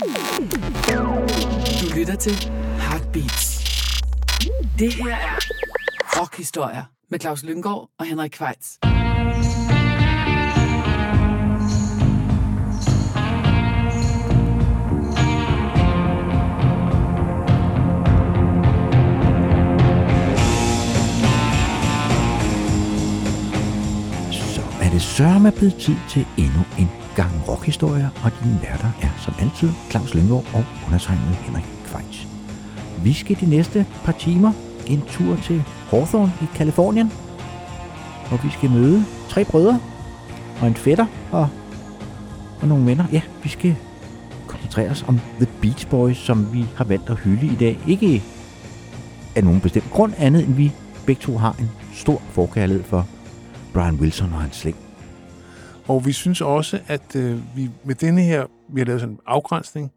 Du lytter til Heartbeats. Det her er Rockhistorier med Claus Lyngård og Henrik Kvejts. Så er det sørme blevet tid til endnu gang rockhistorier, og dine værter er som altid Claus Lynggaard og undertegnet Henrik Kvejs. Vi skal de næste par timer en tur til Hawthorne i Kalifornien, hvor vi skal møde tre brødre og en fætter og, og nogle venner. Ja, vi skal koncentrere os om The Beach Boys, som vi har valgt at hylde i dag. Ikke af nogen bestemt grund andet, end vi begge to har en stor forkærlighed for Brian Wilson og hans slæng. Og vi synes også, at øh, vi med denne her, vi har lavet sådan en afgrænsning,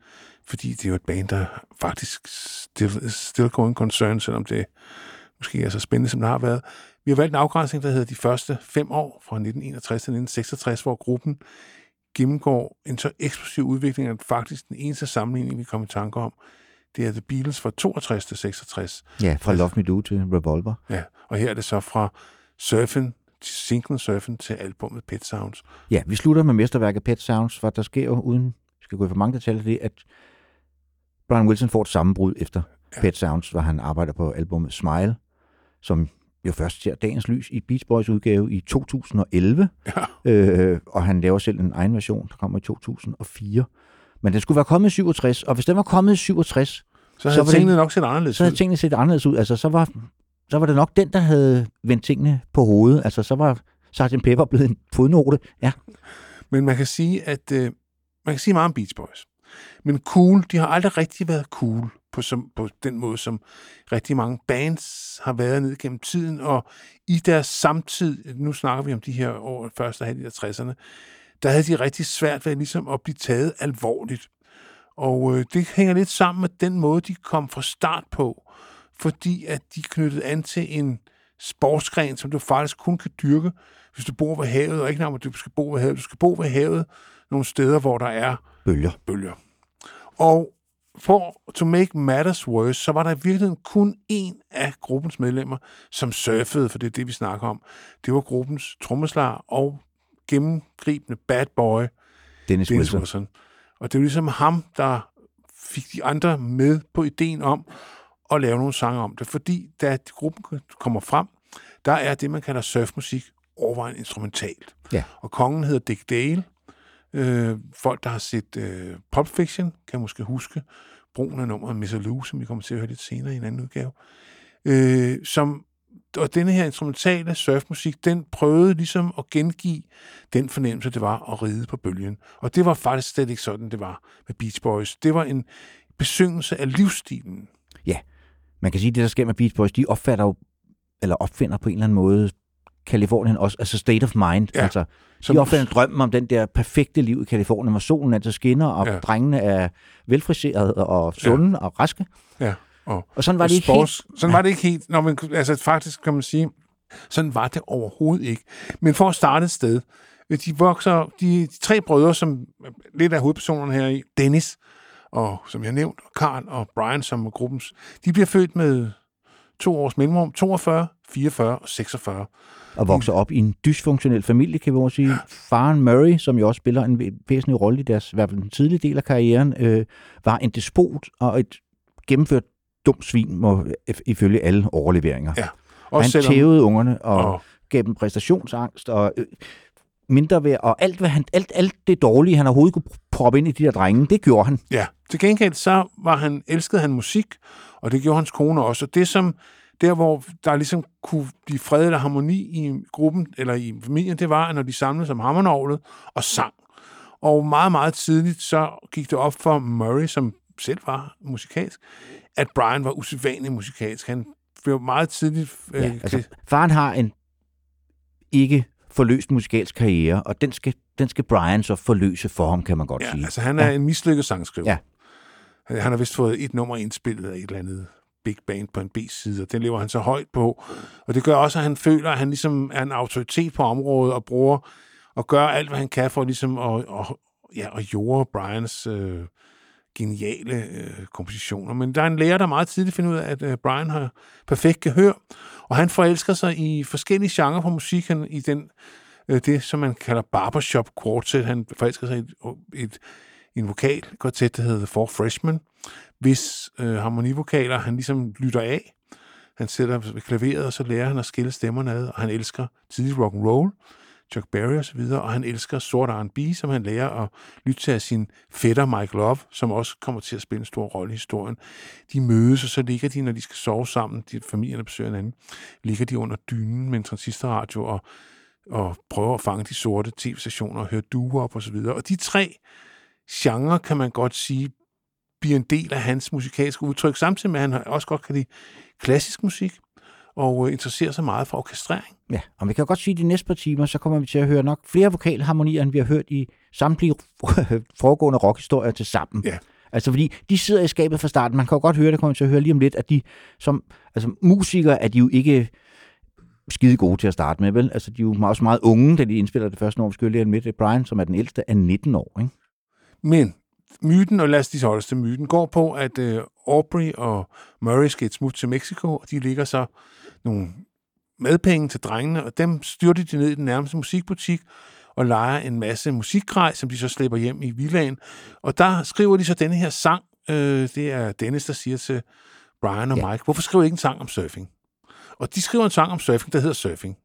fordi det er jo et band, der faktisk still, still going concern, selvom det måske er så spændende, som det har været. Vi har valgt en afgrænsning, der hedder de første fem år, fra 1961 til 1966, hvor gruppen gennemgår en så eksplosiv udvikling, at faktisk den eneste sammenligning, vi kommer i tanke om, det er The Beatles fra 62 til 66. Ja, fra Love Me Do til Revolver. Ja, og her er det så fra Surfen, singlen Surfen til albumet Pet Sounds. Ja, vi slutter med mesterværket Pet Sounds, for der sker jo, uden skal gå i for mange detaljer, det, at Brian Wilson får et sammenbrud efter ja. Pet Sounds, hvor han arbejder på albumet Smile, som jo først ser dagens lys i Beach Boys udgave i 2011. Ja. Øh, og han laver selv en egen version, der kommer i 2004. Men den skulle være kommet i 67, og hvis den var kommet i 67, Så havde Så så tingene det- nok set anderledes så havde ud. tingene set anderledes ud. Altså, så var, så var det nok den, der havde vendt tingene på hovedet. Altså, så var Sgt. Pepper blevet en fodnote. Ja, Men man kan sige, at øh, man kan sige meget om Beach Boys. Men cool, de har aldrig rigtig været cool på, som, på den måde, som rigtig mange bands har været ned gennem tiden, og i deres samtid, nu snakker vi om de her år, første halvdel af 60'erne, der havde de rigtig svært ved ligesom at blive taget alvorligt. Og øh, det hænger lidt sammen med den måde, de kom fra start på, fordi at de knyttede an til en sportsgren, som du faktisk kun kan dyrke, hvis du bor ved havet, og ikke når du skal bo ved havet, du skal bo ved havet nogle steder, hvor der er bølger. bølger. Og for to make matters worse, så var der i virkeligheden kun en af gruppens medlemmer, som surfede, for det er det, vi snakker om. Det var gruppens trommeslager og gennemgribende bad boy, Dennis, Dennis Wilson. Wilson. Og det er jo ligesom ham, der fik de andre med på ideen om at lave nogle sange om det. Fordi da gruppen kommer frem, der er det, man kalder surfmusik overvejende instrumentalt. Ja. Og kongen hedder Dick Dale. Øh, folk, der har set øh, Pulp Fiction, kan måske huske brugen af nummeret Miss Lou, som vi kommer til at høre lidt senere i en anden udgave. Øh, som, og denne her instrumentale surfmusik, den prøvede ligesom at gengive den fornemmelse, det var at ride på bølgen. Og det var faktisk slet ikke sådan, det var med Beach Boys. Det var en besyngelse af livsstilen. Man kan sige, at det, der sker med Beach Boys, de opfatter jo, eller opfinder på en eller anden måde Kalifornien også, altså state of mind. Ja, Altså, de opfinder drømmen om den der perfekte liv i Kalifornien, hvor solen altid skinner, og Ja. ja. drengene er velfriserede og sunde ja. og raske. Ja, og- og sådan var det ikke sports, helt. Sådan var det ikke helt. Nå, men altså faktisk kan man sige, sådan var det overhovedet ikke. Men for at starte et sted, de vokser, de, de tre brødre, som lidt af hovedpersonerne her i, Dennis, og som jeg nævnt, Carl og Brian, som er gruppens, de bliver født med to års mellemrum, 42, 44 og 46. og vokser op i en dysfunktionel familie, kan vi også sige. Faren Murray, som jo også spiller en væ- væsentlig rolle i deres, i hvert fald den tidlige del af karrieren, øh, var en despot og et gennemført dumt svin, må, if- ifølge alle overleveringer. Ja, Og han tævede ungerne og, og og gav dem præstationsangst og øh, mindre ved, og alt, hvad han, alt, alt det dårlige, han overhovedet kunne proppe ind i de der drenge, det gjorde han. Ja, til gengæld så var han, elskede han musik, og det gjorde hans kone også. Og det som, der hvor der ligesom kunne blive fred eller harmoni i gruppen, eller i familien, det var, når de samledes om hammernovlet og sang. Og meget, meget tidligt, så gik det op for Murray, som selv var musikalsk, at Brian var usædvanlig musikalsk. Han blev meget tidligt... Øh, Ja, altså, faren har en ikke forløst musikalsk karriere, og den skal, den skal Brian så forløse for ham, kan man godt ja, sige. altså han er ja. en mislykket sangskriver. Ja. Øh, han har vist fået et nummer indspillet af et eller andet big band på en B-side, og den lever han så højt på. Og det gør også, at han føler, at han ligesom er en autoritet på området og bruger og gør alt, hvad han kan for ligesom at, at, ja, at jorde Brians øh, geniale øh, kompositioner. Men der er en lærer, der meget tidligt finder ud af, at øh, Brian har perfekt gehør, og han forelsker sig i forskellige genrer på musikken i den, øh, det, som man kalder barbershop quartet. Han forelsker sig i et, et, en vokal kvartet, der hedder The Four Freshmen, hvis øh, harmonivokaler han ligesom lytter af. Han sætter ved klaveret, og så lærer han at skille stemmerne ad, og han elsker tidlig rock and roll, Chuck Berry og så videre, og han elsker sort R&B, som han lærer at lytte til af sin fætter Mike Love, som også kommer til at spille en stor rolle i historien. De mødes, og så ligger de, når de skal sove sammen, de familierne besøger hinanden, ligger de under dynen med en transistorradio og, og prøver at fange de sorte tv-stationer og høre duer op og så videre. Og de tre genre, kan man godt sige, bliver en del af hans musikalske udtryk, samtidig med, at han også godt kan lide klassisk musik, og øh, interesserer sig meget for orkestrering. Ja, og vi kan godt sige, at de næste par timer, så kommer vi til at høre nok flere vokalharmonier, end vi har hørt i samtlige foregående rockhistorier til sammen. Ja. Altså fordi de sidder i skabet fra starten. Man kan jo godt høre, det kommer til at høre lige om lidt, at de som altså, musikere er de jo ikke skide gode til at starte med, vel? Altså de er jo også meget unge, da de indspiller det første år. Vi skal lige med Brian, som er den ældste, er 19 år, ikke? Men myten, og lad os lige holde os til myten, går på, at øh, Aubrey og Murray skal et smut til Mexico, og de ligger så nogle madpenge til drengene, og dem styrter de ned i den nærmeste musikbutik, og leger en masse musikgrej, som de så slipper hjem i villaen. Og der skriver de så denne her sang. Øh, det er Dennis, der siger til Brian og ja. Mike, hvorfor skriver I ikke en sang om surfing? Og de skriver en sang om surfing, der hedder Surfing.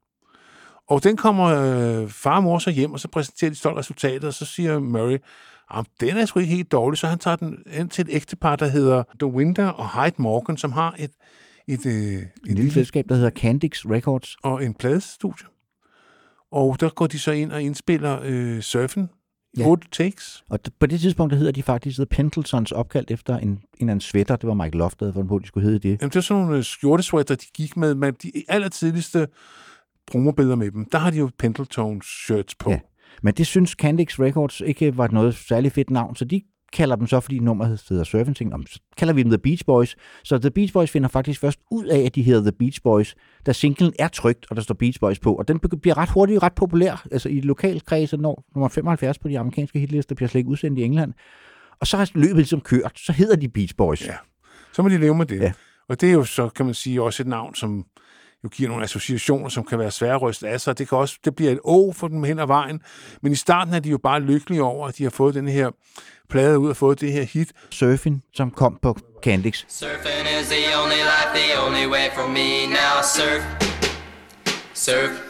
Og den kommer øh, far og mor så hjem, og så præsenterer de stolt resultatet, og så siger Murray, at den er sgu ikke helt dårlig, så han tager den ind til et ægtepar, der hedder The Winter og Hyde Morgan, som har et, et, øh, et, et lille selskab, der hedder Candix Records. Og en pladestudie. Og der går de så ind og indspiller øh, surfen Ja. Otte takes. Og på det tidspunkt, der hedder de faktisk The Pendletons opkaldt efter en, en eller anden sweater. Det var Mike Love, der havde fundet på, de skulle hedde det. Jamen, det var sådan nogle øh, skjortesweater, de gik med. Men de aller tidligste promobilleder med dem, der har de jo Pendletons shirts på. Ja. Men det synes Candix Records ikke var noget særligt fedt navn, så de kalder dem så, fordi nummeret hedder Surfing Ting, så kalder vi dem The Beach Boys. Så The Beach Boys finder faktisk først ud af, at de hedder The Beach Boys, da singlen er trygt, og der står Beach Boys på. Og den bliver ret hurtigt ret populær. Altså i lokalkredse når nummer 75 på de amerikanske hitlister, bliver slet ikke udsendt i England. Og så har løbet ligesom kørt, så hedder de Beach Boys. Ja, så må de leve med det. Ja. Og det er jo så, kan man sige, også et navn, som jo giver nogle associationer, som kan være svære at ryste af sig. Det, kan også, det bliver et å for dem hen ad vejen. Men i starten er de jo bare lykkelige over, at de har fået den her plade ud og fået det her hit. Surfing, som kom på Candix. Surfing is the only life, the only way for me now. Surf, surf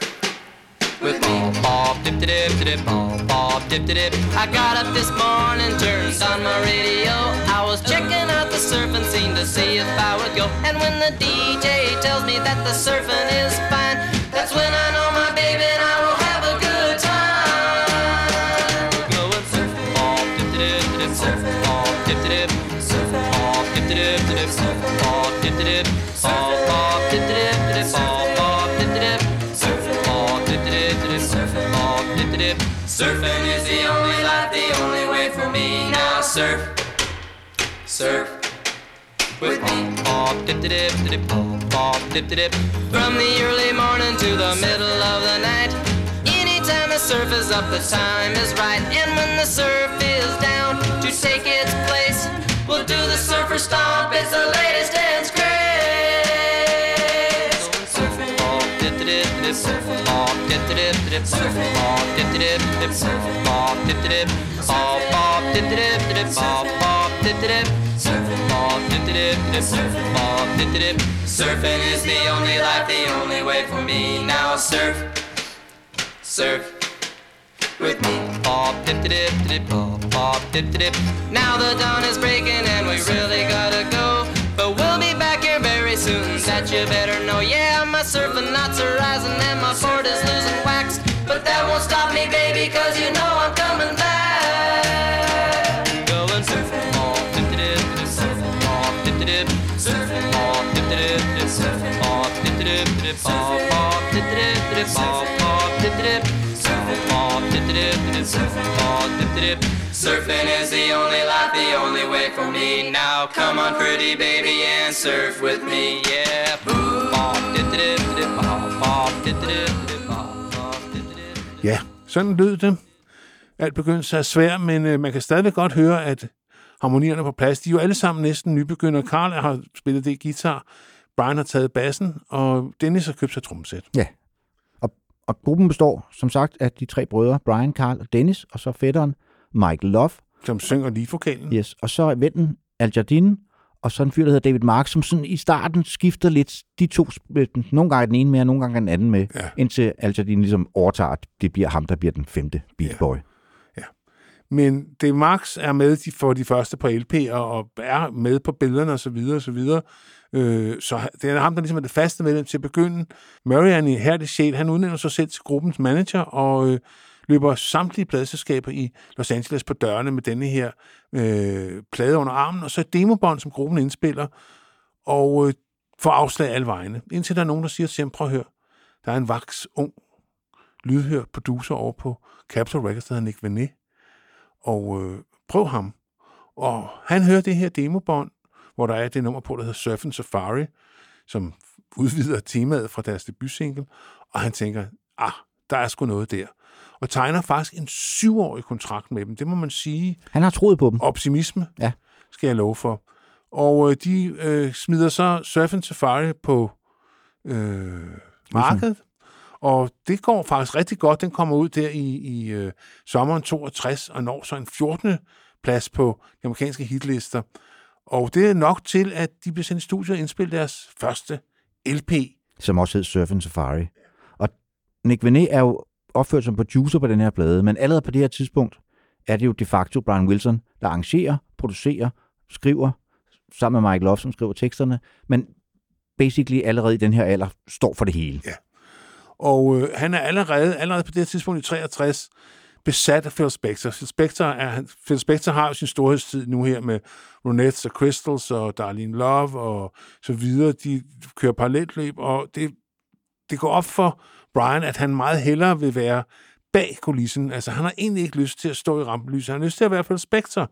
with me. Bob, dip, dip, dip, bob, dip, dip. I got up this morning, turned on my radio. I was checking out the surfing scene to see if I would go. And when the DJ tells me that the surfing is fine, that's when I know my Surfing is the only life, the only way for me now. Surf, surf with me. Bob, dip, dip, dip, bob, bob, dip, dip. From the early morning to the middle of the night. Anytime the surf is up, the time is right. And when the surf is down to take its place, we'll do the surfer stomp. It's the latest dip, surfing, is the only life, the only way for me now. Surf, surf with me. Now the dawn is breaking and we really gotta go. But we'll you better know. Yeah, my surfing knots are rising and my board is losing wax. But that won't stop me, baby, cause you know I'm coming back. Going surfing, bob, dip, dip, surfing, bob, dip, dip, surfing, bob, dip, dip, surfing, bob, dip, dip, dip, bob, bob, dip, dip, dip, bob, bob, dip, dip, surfing, bob, dip, dip, dip, surfing, bob, dip, dip. Surfing is the only life, the only way for me now. Come on, pretty baby, and surf with me, yeah. Ja, sådan lød det. Alt begyndte sig svært, men øh, man kan stadig godt høre, at harmonierne på plads. De er jo alle sammen næsten nybegyndere. Carl har spillet det guitar, Brian har taget bassen, og Dennis har købt sig trommesæt. Ja. Og, og gruppen består, som sagt, af de tre brødre, Brian, Carl og Dennis, og så fætteren Michael Love. Som synger lige vokalen. Yes. Og så er vennen Al Jardine, og så en fyr, der hedder David Mark, som sådan i starten skifter lidt de to, sp- nogle gange den ene med, og nogle gange den anden med, Ja. indtil Al Jardine ligesom overtager, at det bliver ham, der bliver den femte Beach Boy. Men det Max er med de, for de første på LP'er, og er med på billederne osv. osv. Øh, så han- det er ham, der ligesom er det faste medlem til at begynde. Murray er en ihærdig sjæl. Han udnævner sig selv til gruppens manager, og øh, løber samtlige pladeselskaber i Los Angeles på dørene med denne her øh, plade under armen, og så et demobånd, som gruppen indspiller, og øh, får afslag alle vegne. Indtil der er nogen, der siger til ham, prøv at høre, der er en vaks, ung, lydhør producer over på Capitol Records, der hedder Nick Venet, og øh, prøv ham. Og han hører det her demobånd, hvor der er det nummer på, der hedder Surfing Safari, som udvider temaet fra deres debutsingle, og han tænker, ah, der er sgu noget der. Og tegner faktisk en syvårig kontrakt med dem. Det må man sige. Han har troet på dem. Optimisme, Ja. skal jeg love for. Og øh, de øh, smider så Surf and Safari på øh, markedet, og det går faktisk rigtig godt. Den kommer ud der i, i øh, sommeren 62 og når så en 14. plads på de amerikanske hitlister. Og det er nok til, at de bliver sendt i studiet og indspille deres første LP. som også hed Surf and Safari. Og Nick Venet er jo opført som producer på den her plade, men allerede på det her tidspunkt er det jo de facto Brian Wilson, der arrangerer, producerer, skriver, sammen med Mike Love, som skriver teksterne, men basically allerede i den her alder står for det hele. Ja. Og øh, han er allerede, allerede på det her tidspunkt i 63 besat af Phil Spector. Phil Spector, er, Phil Spector har jo sin storhedstid nu her med Ronettes og Crystals og Darlene Love og så videre. De kører parallelløb, og det, det går op for Brian, at han meget hellere vil være bag kulissen. Altså, han har egentlig ikke lyst til at stå i rampelyset. Han har lyst til at være på en spekter.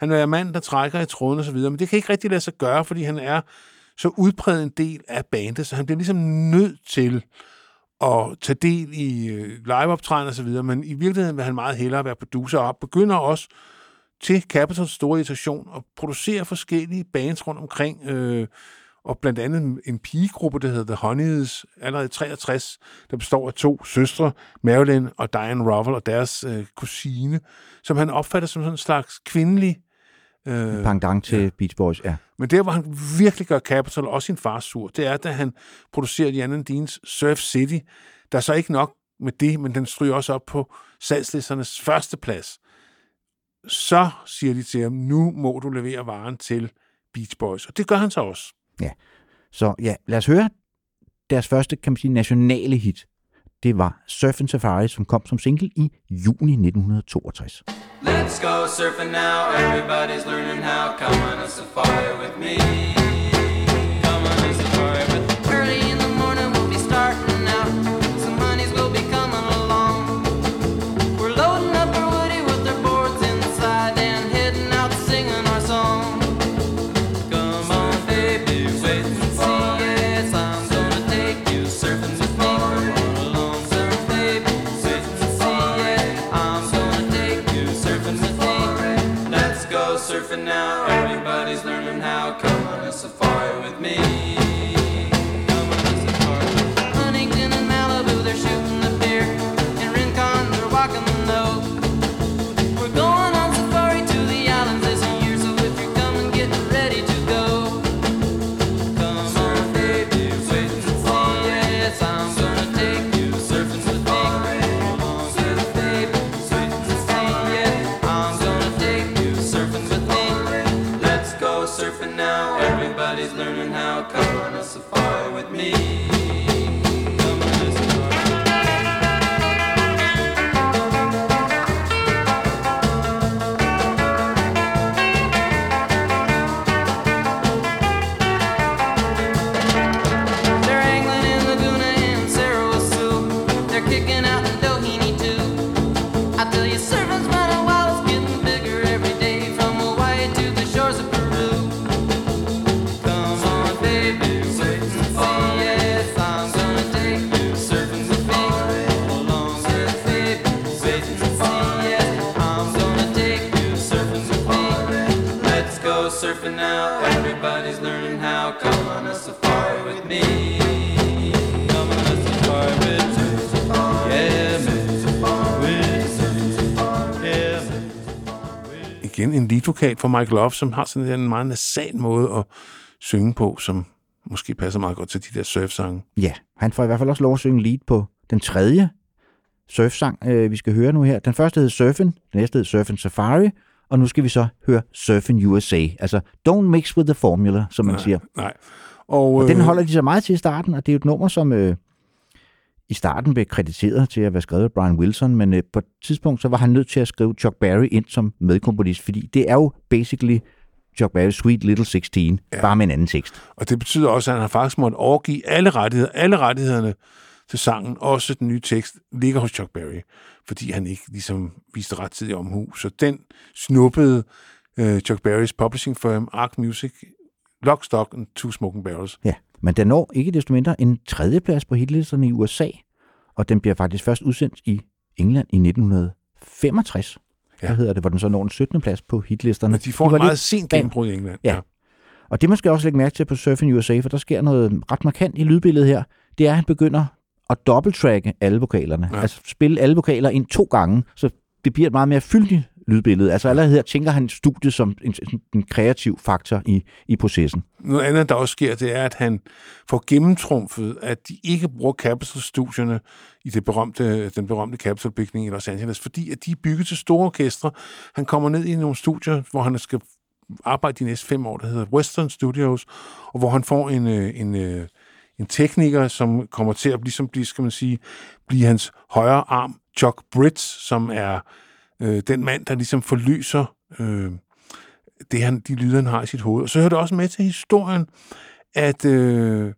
Han vil være mand, der trækker i tråden og så videre. Men det kan ikke rigtig lade sig gøre, fordi han er så udpræget en del af bandet, så han bliver ligesom nødt til at tage del i øh, liveoptræden og så videre, men i virkeligheden vil han meget hellere være producer og begynder også til Capitals store irritation at producere forskellige bands rundt omkring, øh, og blandt andet en- pigegruppe, der hedder The Honeys, allerede i 63, der består af to søstre, Marilyn og Diane Rovell og deres øh, kusine, som han opfatter som sådan en slags kvindelig øh, Pangdang til Beach Boys, ja. men der, hvor han virkelig gør Capital og sin far sur, det er, da han producerer Jan Deans Surf City. Der er så ikke nok med det, men den stryger også op på salgslisternes første plads. Så siger de til ham, nu må du levere varen til Beach Boys. Og det gør han så også. Så ja, lad os høre deres første, kan man sige, nationale hit. Det var Surf and Safari, som kom som single i juni 1962. Let's go surfing now. Everybody's learning how. Come on a safari with me. Leadvokal for Mike Love, som har sådan en meget nasal måde at synge på, som måske passer meget godt til de der surfsange. Ja, han får i hvert fald også lov at synge lead på den tredje surfsang, øh, vi skal høre nu her. Den første hed Surfin, den næste hed Surfin Safari, og nu skal vi så høre Surfin USA. Altså, don't mix with the formula, som man Nej, siger. Nej. Og, Og den øh, holder de så meget til i starten, og det er jo et nummer, som øh, i starten blev krediteret til at være skrevet af Brian Wilson, men øh, på et tidspunkt så var han nødt til at skrive Chuck Berry ind som medkomponist, fordi det er jo basically Chuck Berry's Sweet Little 16, ja. bare med en anden tekst. Og det betyder også, at han faktisk måtte overgive alle rettigheder, alle rettighederne til sangen, også den nye tekst, ligger hos Chuck Berry, fordi han ikke ligesom viste rettidig omhu. Så den snuppede øh, Chuck Berrys publishing firm, Arc Music, Lock, Stock and Two Smoking Barrels. Ja, men den når ikke desto mindre en tredjeplads på hitlisterne i USA, og den bliver faktisk først udsendt i England i 1965. Ja. Ja. Hedder det, hvor den så når en 17. plads på hitlisterne. Men de får var en meget sent gennembrud i England. Ja. Og det man skal også lægge mærke til på Surfing USA, for der sker noget ret markant i lydbilledet her, det er, at han begynder at dobbelttracke alle vokalerne. Ja. Ja. Altså spille alle vokaler ind to gange, så det bliver et meget mere fyldigt lydbillede. Altså allerede her tænker han studiet som en, en, kreativ faktor i, i processen. Noget andet, der også sker, det er, at han får gennemtrumfet, at de ikke bruger Capitol-studierne i det berømte, den berømte Capitol-bygning i Los Angeles, fordi at de er bygget til store orkestre. Han kommer ned i nogle studier, hvor han skal arbejde de næste fem år, der hedder Western Studios, og hvor han får en, øh, en, øh, en tekniker, som kommer til at ligesom blive, skal man sige, blive hans højre arm, Chuck Britz, som er øh, den mand, der ligesom forlyser øh, det, han, de lyder, han har i sit hoved. Og så hører det også med til historien, at, øh,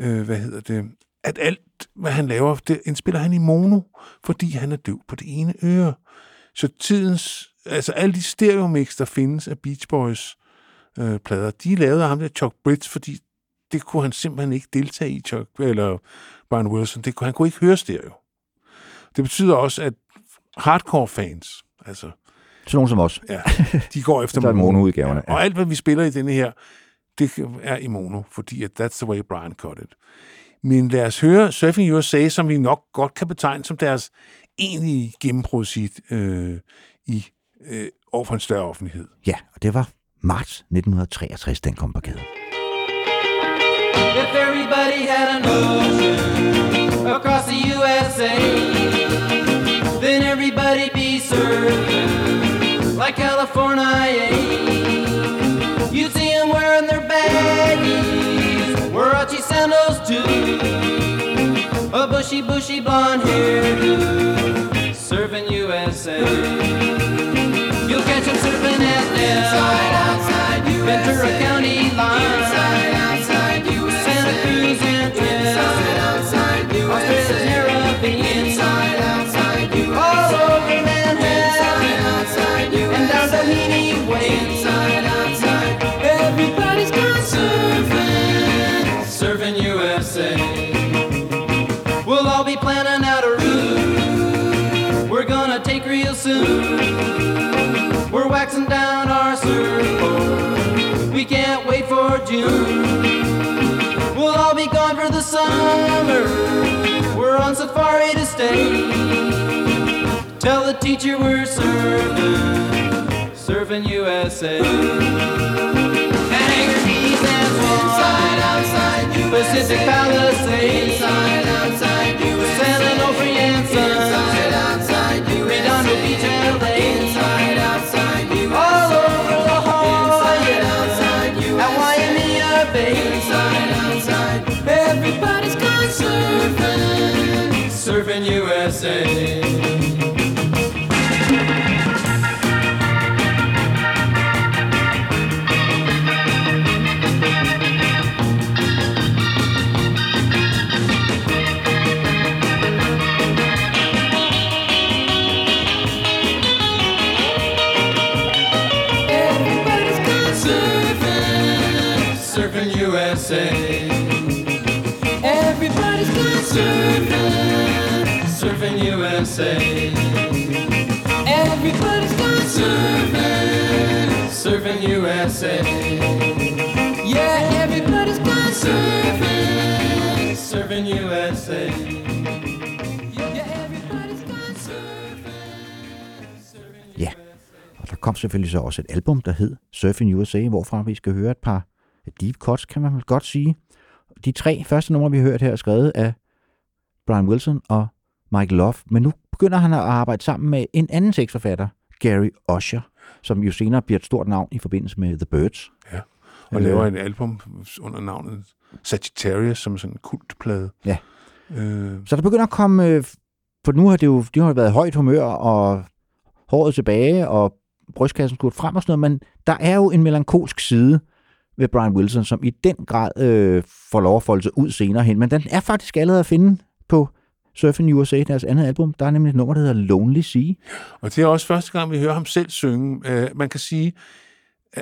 øh, hvad hedder det, at alt, hvad han laver, det indspiller han i mono, fordi han er døv på det ene øre. Så tidens, altså alle de stereomix, der findes af Beach Boys øh, plader, de er lavet af ham der Chuck Britz, fordi det kunne han simpelthen ikke deltage i, Chuck, eller Brian Wilson. Det kunne, han kunne ikke høre stereo. Det betyder også, at hardcore fans, altså Sådan nogen som os. Ja, de går efter er det monoudgaverne, ja. Og alt, hvad vi spiller i denne her, det er i mono, fordi at that's the way Brian cut it. Men lad os høre Surfing USA, som vi nok godt kan betegne som deres egentlige gennembrudshit øh, i øh, overfor en større offentlighed. Ja, og det var marts 1963, den kom på gaden. If everybody had an ocean across the USA, surfing like California. You'd see them wearing their baggies, Warachi sandals too, a bushy, bushy blonde hairdo, surfing USA. You'll catch them surfing at Nell, Ventura County line. Summer. We're on safari to stay. Tell the teacher we're serving, serving USA. Hangar Keys and Inside, outside, Pacific Palisades. Inside, outside, surfing USA. Everybody's gone surfing, surfing USA. Yeah, everybody's gone surfing, surfing USA. Ja, og der kom selvfølgelig så også et album, der hed Surfing USA, hvorfra vi skal høre et par deep cuts, kan man vel godt sige. De tre første numre, vi har hørt her, er skrevet af Brian Wilson og Mike Love, men nu begynder han at arbejde sammen med en anden tekstforfatter, Gary Usher, som jo senere bliver et stort navn i forbindelse med The Birds. Ja. Og Øh. laver et album under navnet Sagittarius, som sådan en kultplade. Ja. Øh, Så der begynder at komme, øh, for nu har det jo de har været højt humør, og håret tilbage, og brystkassen skudt frem og sådan noget, men der er jo en melankolsk side ved Brian Wilson, som i den grad øh, får lov at folde sig ud senere hen, men den er faktisk allerede at finde på Surfing USA, deres andet album. Der er nemlig et nummer, der hedder Lonely Sea. Og det er også første gang, vi hører ham selv synge. Øh, man kan sige,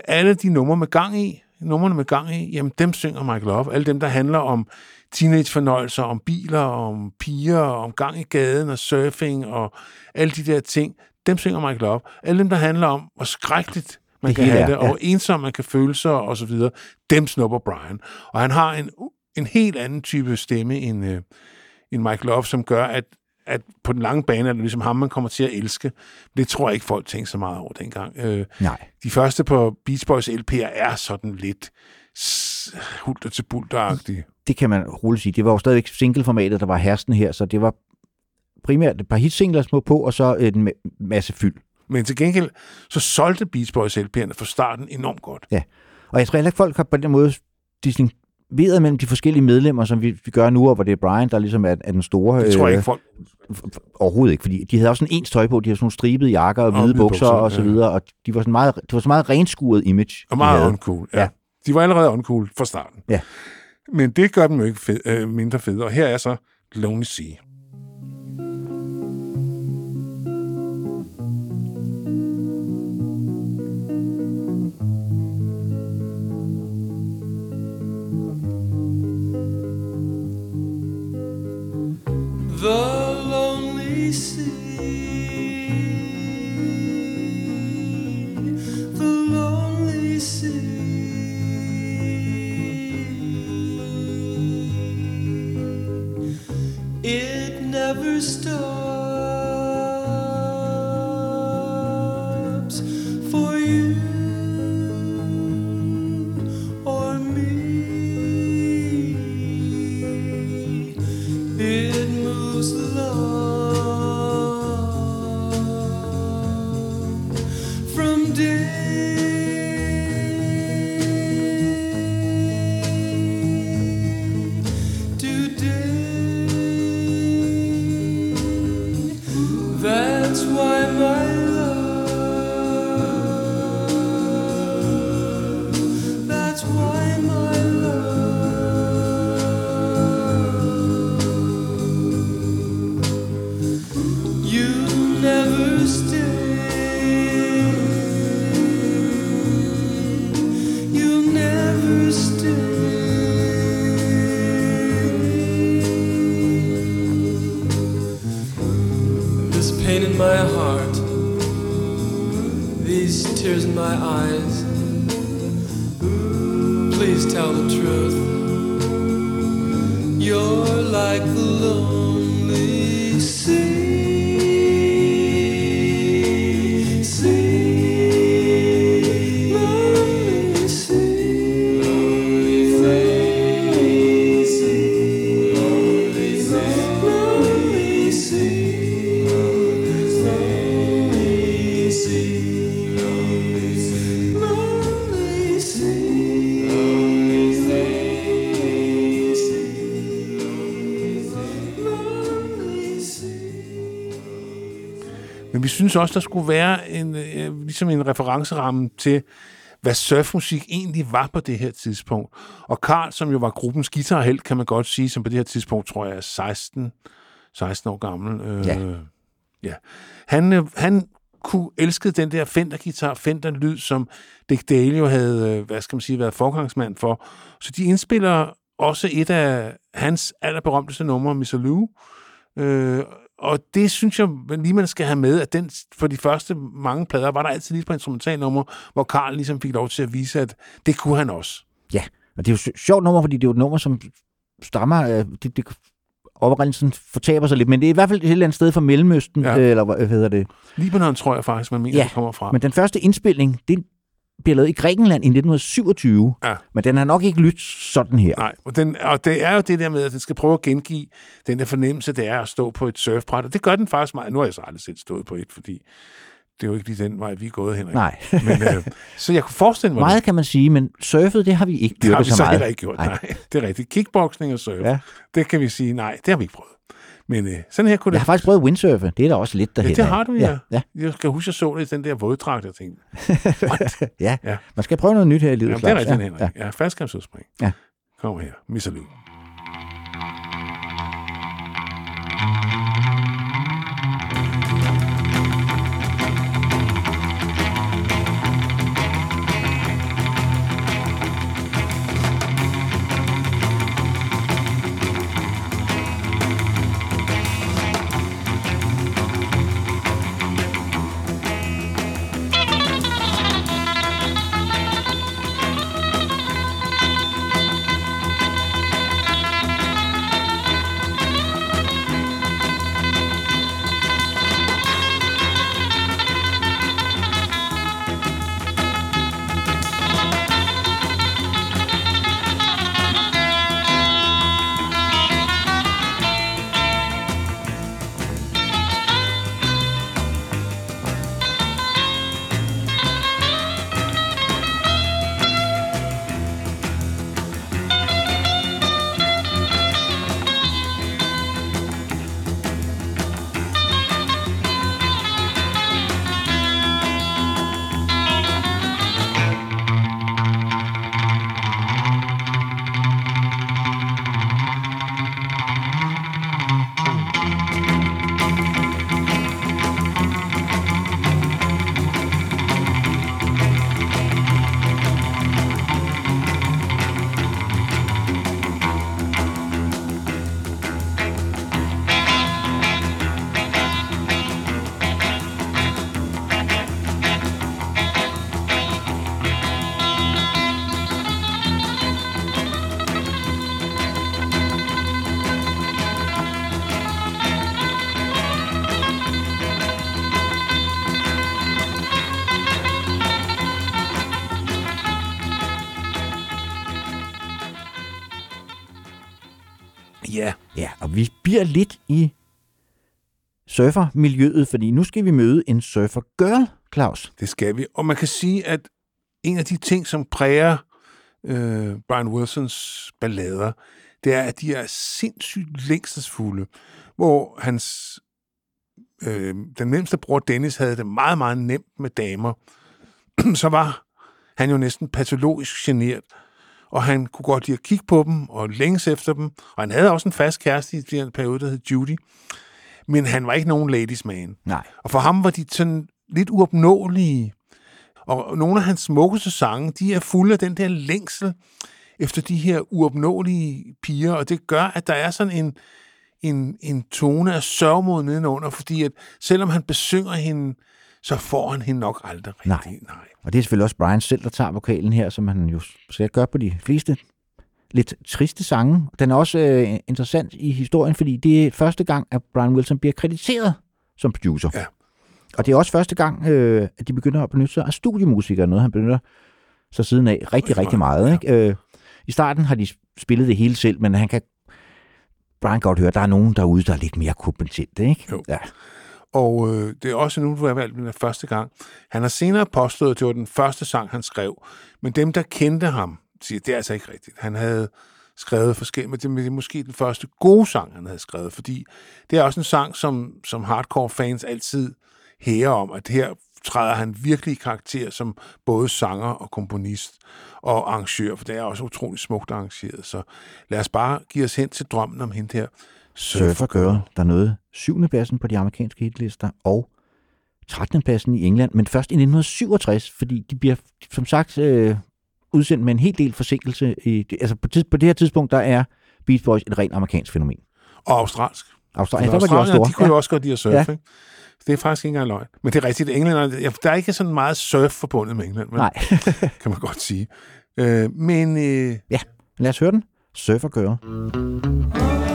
alle de numre med gang i, numrene med gang i, jamen dem synger Michael Love. Alle dem, der handler om teenagefornøjelser, om biler, om piger, om gang i gaden og surfing og alle de der ting, dem synger Michael Love. Alle dem, der handler om, hvor skrækkeligt man Det kan have er, det, og ja. hvor ensom man kan føle sig og så videre, dem snupper Brian. Og han har en, en helt anden type stemme end, øh, end Michael Love, som gør, at at på den lange bane er det ligesom ham, man kommer til at elske. Det tror jeg ikke, folk tænkte så meget over dengang. Øh, Nej. de første på Beach Boys LP'er er sådan lidt hulter til bulter Det kan man roligt sige. Det var jo stadigvæk singleformatet, der var hersten her, så det var primært et par hitsingler små på, og så en ma- masse fyld. Men til gengæld, så solgte Beach Boys LP'erne fra starten enormt godt. Og jeg tror heller ikke, folk har på den måde distingueret mellem de forskellige medlemmer, som vi, vi gør nu, og hvor det er Brian, der ligesom er, er den store. Det tror jeg øh, ikke, folk... Overhovedet ikke, fordi de havde også sådan ens tøj på. De havde sådan nogle stribede jakker og Og hvide bukser bukser, og så ja. videre, og de var sådan meget, det var så meget renskuret image. Og meget uncool. Ja. Ja. ja. De var allerede uncool fra starten. Ja. Men det gør dem jo ikke fed, øh, mindre fede. Og her er så Lonely Sea. Synes også, der skulle være en, øh, ligesom en referenceramme til, hvad surfmusik egentlig var på det her tidspunkt. Og Karl, som jo var gruppens guitarhelt, kan man godt sige, som på det her tidspunkt, tror jeg, er 16, 16 år gammel. Øh, Ja. ja. Han, øh, han kunne elske den der Fender-guitar, Fender-lyd, som Dick Dale jo havde, øh, hvad skal man sige, været forgangsmand for. Så de indspiller også et af hans allerberømteste numre, Miss Lou, øh, og det synes jeg lige, man skal have med, at den, for de første mange plader, var der altid lige på instrumentalnummer, hvor Karl ligesom fik lov til at vise, at det kunne han også. Ja, og det er jo et sjovt nummer, fordi det er jo et nummer, som stammer... Øh, det, det oprindelsen fortaber sig lidt, men det er i hvert fald et eller andet sted fra Mellemøsten, Ja. øh, eller hvad hedder det. Libanon tror jeg faktisk, man mener, Ja, det kommer fra. Men den første indspilning, den bliver lavet i Grækenland i 1927, Ja. men den har nok ikke lyttet sådan her. Nej, og, den, og det er jo det der med, at den skal prøve at gengive den der fornemmelse, det er at stå på et surfbræt. Og det gør den faktisk meget. Nu har jeg så aldrig selv stået på et, fordi det er jo ikke lige den vej, vi er gået, Henrik. Nej. Men, øh, så jeg kunne forestille mig Meget kan man sige, men surfet, det har vi ikke det. Det har vi så så meget. heller ikke gjort. Nej. nej, det er rigtigt. Kickboxing og surf. Ja. det kan vi sige, nej, det har vi ikke prøvet. Men øh, sådan her kunne det... Jeg har faktisk prøvet windsurfe. Det er da også lidt derhen. Ja, det har du, ja. Ja, ja. Jeg kan huske, jeg så det i den der våddragt, jeg tænkte, ja. Ja. Man skal prøve noget nyt her i livet. jamen, det er rigtigt, ja. Henrik. Ja. Ja. Ja. Kom her, Missalø. Bliver lidt i surfermiljøet, fordi nu skal vi møde en surfer girl, Claus. Det skal vi. Og man kan sige, at en af de ting, som præger øh, Brian Wilsons ballader, det er, at de er sindssygt længselsfulde, hvor hans øh, den nemmeste bror Dennis havde det meget, meget nemt med damer. Så var han jo næsten patologisk genert, og han kunne godt lide at kigge på dem og længes efter dem, og han havde også en fast kæreste i den periode, der hed Judy, men han var ikke nogen ladies man. Nej. Og for ham var de sådan lidt uopnåelige. Og nogle af hans smukkeste sange, de er fulde af den der længsel efter de her uopnåelige piger, og det gør, at der er sådan en, en, en tone af sørgmod nedenunder, fordi at selvom han besynger hende, så får han hende nok aldrig Nej. rigtig. Nej. Og det er selvfølgelig også Brian selv, der tager vokalen her, som han jo skal gøre på de fleste lidt triste sange. Den er også øh, interessant i historien, fordi det er første gang, at Brian Wilson bliver krediteret som producer. Ja. Og det er også første gang, øh, at de begynder at benytte sig af studiemusikere, noget han benytter sig siden af rigtig, Rigtig meget. Ikke? Øh, I starten har de spillet det hele selv, men han kan Brian godt høre, at der er nogen derude, der er lidt mere kompetente, ikke? Jo. Ja. Og øh, det er også nu, du har valgt den første gang. Han har senere påstået, at det var den første sang, han skrev. Men dem, der kendte ham, siger, det er altså ikke rigtigt. Han havde skrevet forskellige, men det men det er måske den første gode sang, han havde skrevet, fordi det er også en sang, som, som hardcore fans altid hærer om, at her træder han virkelig i karakter som både sanger og komponist og arrangør, for det er også utroligt smukt arrangeret. Så lad os bare give os hen til drømmen om hende her. Surfer Girl, der nåede 7. pladsen på de amerikanske hitlister, og 13. pladsen i England, men først i 1967, fordi de bliver, som sagt, øh, udsendt med en hel del forsinkelse. I, altså på, tids, på det her tidspunkt, der er Beach Boys et rent amerikansk fænomen. Og australsk. Australien, For der var de også store. de kunne jo også godt lide at surfe, Ja. ja. ikke? Det er faktisk ikke engang løgn. Men det er rigtigt, at englænder, ja, der er ikke sådan meget surf forbundet med England, vel? Nej. kan man godt sige. Øh, men øh, ja, lad os høre den. Surferkøret. Little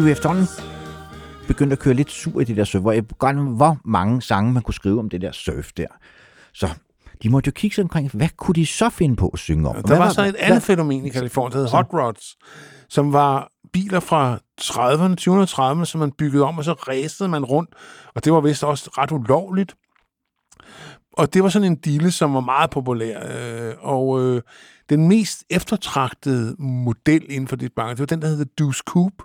Var de jo efterhånden begyndt at køre lidt sur i det der surf, hvor, jeg godt, hvor mange sange man kunne skrive om det der surf der. Så de måtte jo kigge sig omkring, hvad kunne de så finde på at synge om? der Hvad var så et andet fænomen i Kalifornien, der hed hot rods, som var biler fra 30'erne, 2030'erne, som man byggede om, og så ræsede man rundt, og det var vist også ret ulovligt. Og det var sådan en dille, som var meget populær, øh, og øh, den mest eftertragtede model inden for det bank, det var den, der hedder Deuce Coupe,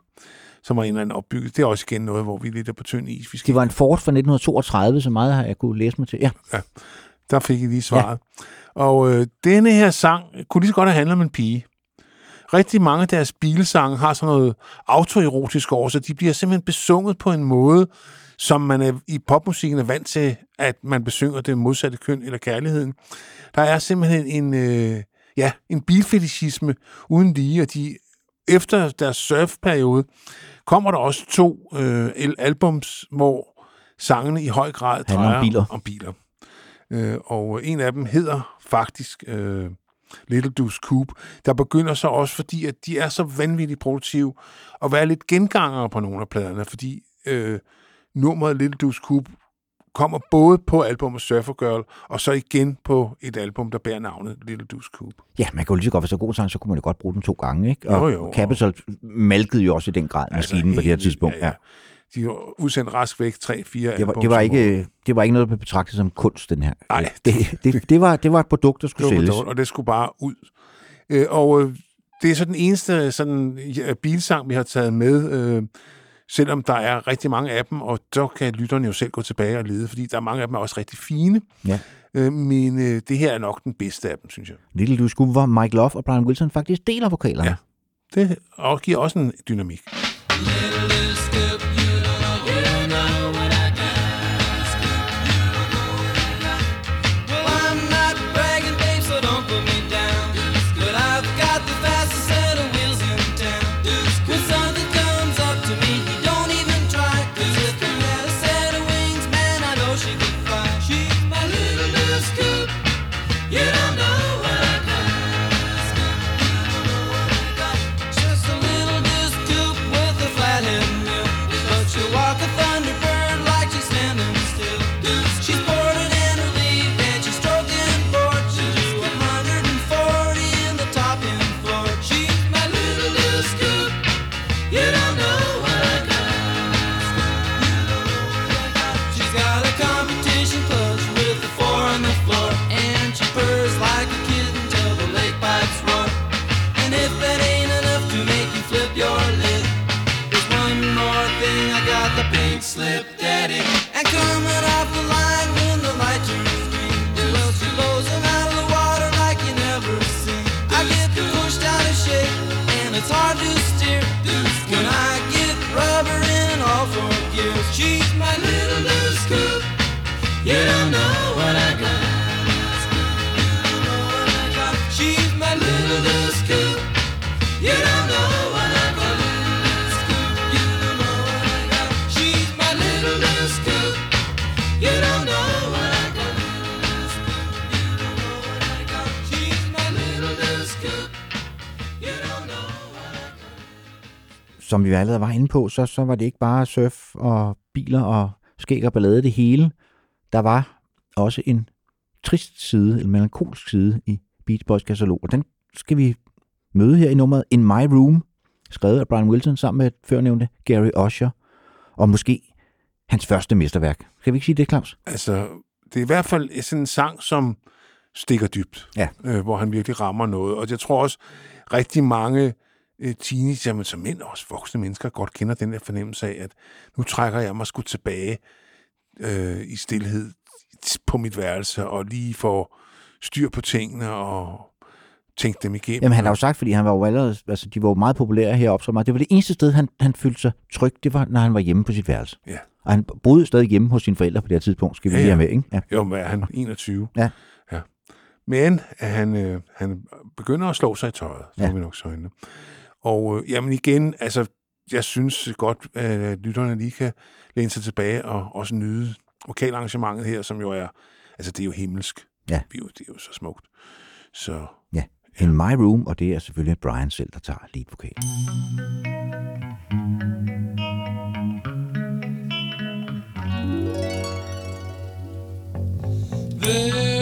som var en eller anden opbygget. Det er også igen noget, hvor vi lidt er på tynd is. Vi skal Det var en Ford fra 1932, så meget har jeg kunne læse mig til. Ja, Der fik I lige svaret. Ja. Og øh, denne her sang kunne lige så godt have handlet om en pige. Rigtig mange af deres bilsange har sådan noget autoerotisk over, så de bliver simpelthen besunget på en måde, som man er, i popmusikken er vant til, at man besynger det modsatte køn eller kærligheden. Der er simpelthen en, øh, ja, en bilfetishisme uden lige, og de, efter deres surfperiode kommer der også to øh, albums, hvor sangene i høj grad Handler om drejer biler. om biler. Øh, og en af dem hedder faktisk øh, Little Deuce Coupe. Der begynder så også, fordi at de er så vanvittigt produktive, at være lidt gengangere på nogle af pladerne, fordi øh, nummeret Little Deuce Coupe kommer både på albumet Surfer Girl, og så igen på et album, der bærer navnet Little Deuce Coupe. ja man kan jo lige så godt være så god sang, så kunne man jo godt bruge den to gange. Ikke? Og Jo, jo. Capital malkede jo også i den grad maskinen på det her tidspunkt. vildt, Ja, De har udsendt rask væk 3-4 Det var, det, var ikke, det var ikke noget, der blev betragtet som kunst, den her. Nej. Det, det, det, var, det var et produkt, der skulle Det var sælges. produkt, og det skulle bare ud. Øh, og øh, det er så den eneste sådan, ja, bilsang, vi har taget med, øh, selvom der er rigtig mange af dem, og så kan lytterne jo selv gå tilbage og lede, fordi der er mange af dem er også rigtig fine. Ja. Øh, men øh, det her er nok den bedste af dem, synes jeg. Little Du Skulle, hvor Mike Love og Brian Wilson faktisk deler vokalerne. Ja. Det og giver også en dynamik. Som vi allerede var inde på, så, så var det ikke bare surf og biler og skæg og ballade det hele. Der var også en trist side, en melankolsk side i Beach Boys katalog, og den skal vi møde her i nummeret In My Room, skrevet af Brian Wilson sammen med førnævnte Gary Usher, og måske hans første mesterværk. Skal vi ikke sige det, Claus? Altså, det er i hvert fald sådan en sang, som stikker dybt, Ja. øh, hvor han virkelig rammer noget. Og jeg tror også, rigtig mange øh, teenager, men som mænd og også voksne mennesker, godt kender den der fornemmelse af, at nu trækker jeg mig sgu tilbage øh, i stillhed på mit værelse, og lige får styr på tingene og tænke dem igennem. Jamen, han har jo sagt, fordi han var jo allerede, altså, de var jo meget populære heroppe, så meget. Det var det eneste sted, han, han følte sig tryg, det var, når han var hjemme på sit værelse. Ja. Og han boede stadig hjemme hos sine forældre på det her tidspunkt, skal vi Ja, lige have med, ikke? Ja. Jo, men er han 21? Ja. ja. Men han, øh, han begynder at slå sig i tøjet, så Ja. vi nok søjne. Og øh, jamen igen, altså, jeg synes godt, at lytterne lige kan læne sig tilbage og også nyde vokalarrangementet her, som jo er, altså det er jo himmelsk. Ja. Det er jo, det er jo så smukt. Så In My Room, og det er selvfølgelig Brian selv, der tager lead vokal. There's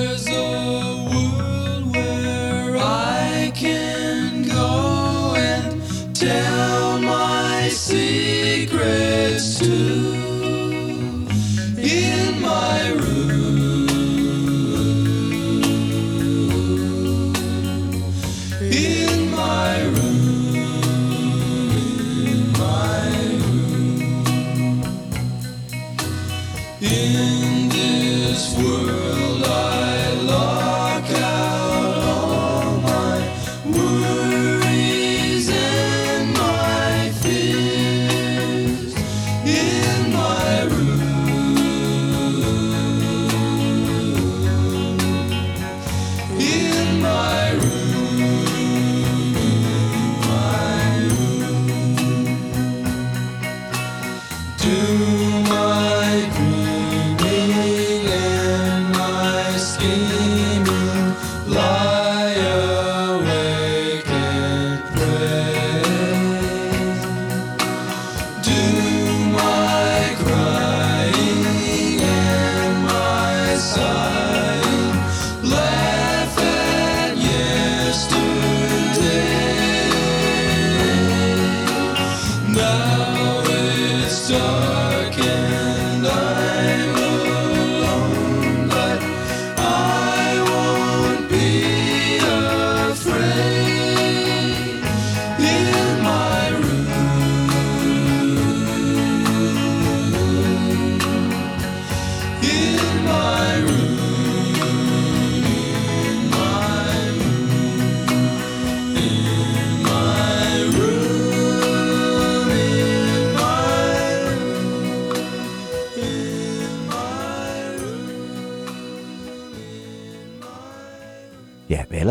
secrets to.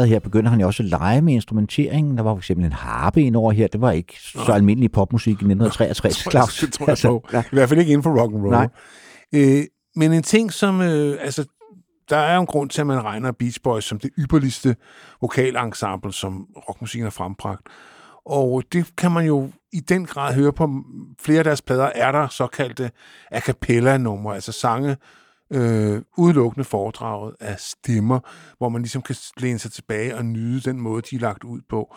Allerede her begynder han jo også at lege med instrumenteringen. Der var for eksempel en harpe ind over her. Det var ikke så almindelig popmusik i 1963, Claus. Det tror jeg på. ja. I hvert fald ikke inden for rock and roll. Nej. Øh, men en ting, som... Øh, altså, der er jo en grund til, at man regner Beach Boys som det ypperligste vokalensemble, som rockmusikken har frembragt. Og det kan man jo i den grad høre på flere af deres plader, er der såkaldte a cappella-numre, altså sange øh, udelukkende foredraget af stemmer, hvor man ligesom kan læne sig tilbage og nyde den måde, de er lagt ud på.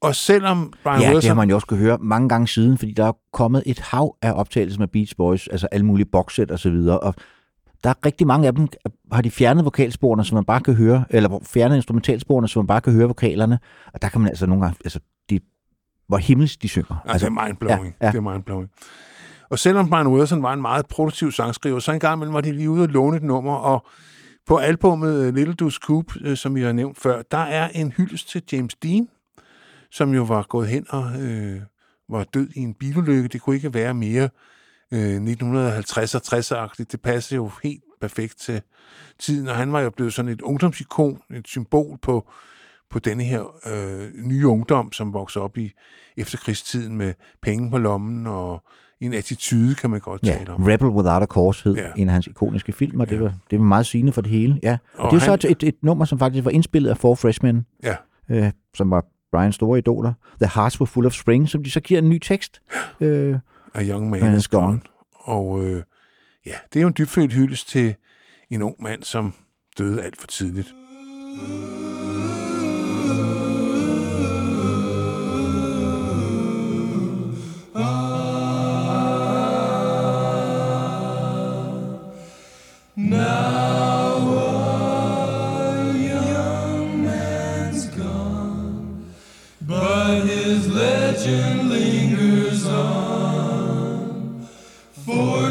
Og selvom Brian Ja, det Wilson... har man jo også kunne høre mange gange siden, fordi der er kommet et hav af optagelser med Beach Boys, altså alle mulige boxset og så videre, og der er rigtig mange af dem, har de fjernet vokalsporene, så man bare kan høre, eller fjernet instrumentalsporene, så man bare kan høre vokalerne, og der kan man altså nogle gange, altså, de, hvor himmelsk de synger. Altså, det er mindblowing. ja, ja. Det er mindblowing. Og selvom Brian Wilson var en meget produktiv sangskriver, så engang imellem var de lige ude og låne et nummer, og på albumet øh, Little Do Coop, øh, som vi har nævnt før, der er en hyldest til James Dean, som jo var gået hen og øh, var død i en bilulykke. Det kunne ikke være mere øh, 1950-60-agtigt. Det passer jo helt perfekt til tiden, og han var jo blevet sådan et ungdomsikon, et symbol på, på denne her øh, nye ungdom, som voksede op i efterkrigstiden med penge på lommen og en attitude, kan man godt Ja, tale om. Rebel Without a Cause hed Ja. ja. en af hans ikoniske film, og det, var, det var meget sigende for det hele. Ja. Og, Og det er jo han- så et, et, nummer, som faktisk var indspillet af Four Freshmen, Ja, øh, som var Brians store idoler. The Hearts Were Full of Spring, som de så giver en ny tekst. Øh, A Young Man is Gone. Gone. Og øh, ja, det er jo en dybfølt hyldest til en ung mand, som døde alt for tidligt. But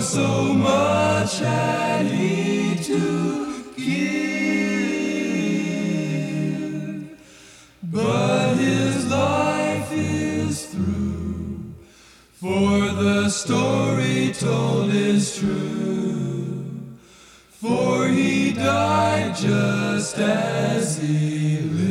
so much I need to give. But his life is through, for the story told is true. For he died just as he lived.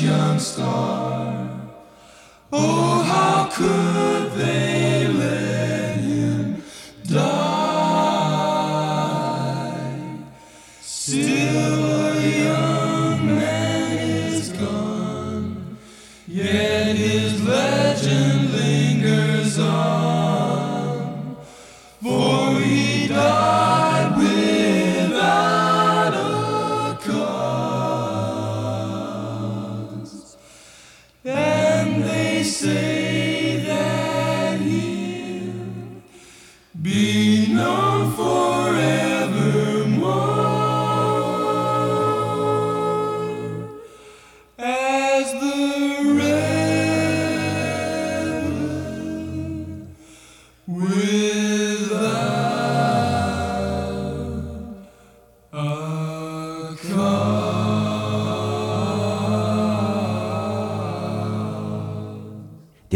Young star. Oh, how could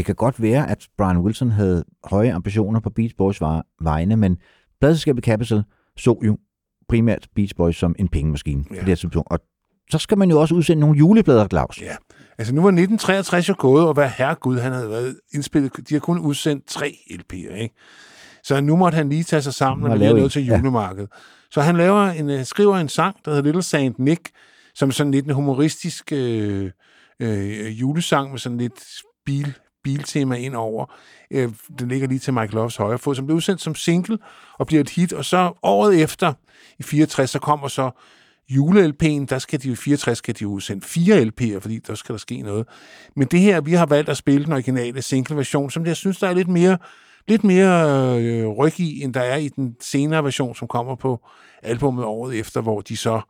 kan godt være, at Brian Wilson havde høje ambitioner på Beach Boys vegne, men pladselskabet Capital så jo primært Beach Boys som en pengemaskine ja. Ja. på det her tidspunkt. Og så skal man jo også udsende nogle juleplader, Claus. Ja, altså nu var 1963 jo gået, og hvad herregud, han havde været indspillet. De har kun udsendt tre LP'er, ikke? Så nu måtte han lige tage sig sammen, og en, noget til ja. julemarkedet. Så han laver en, øh, skriver en sang, der hedder Little Saint Nick, som sådan lidt en humoristisk øh, øh, julesang med sådan lidt bil, biltema ind over. Øh, den ligger lige til Mike Loves højre fod, som blev udsendt som single og bliver et hit. Og så året efter, i 64, så kommer så jule-LP'en, der skal de i 64 skal de jo udsende fire LP'er, fordi der skal der ske noget. Men det her, vi har valgt at spille den originale single-version, som jeg synes, der er lidt mere, lidt mere øh, ryg i, end der er i den senere version, som kommer på albumet året efter, hvor de så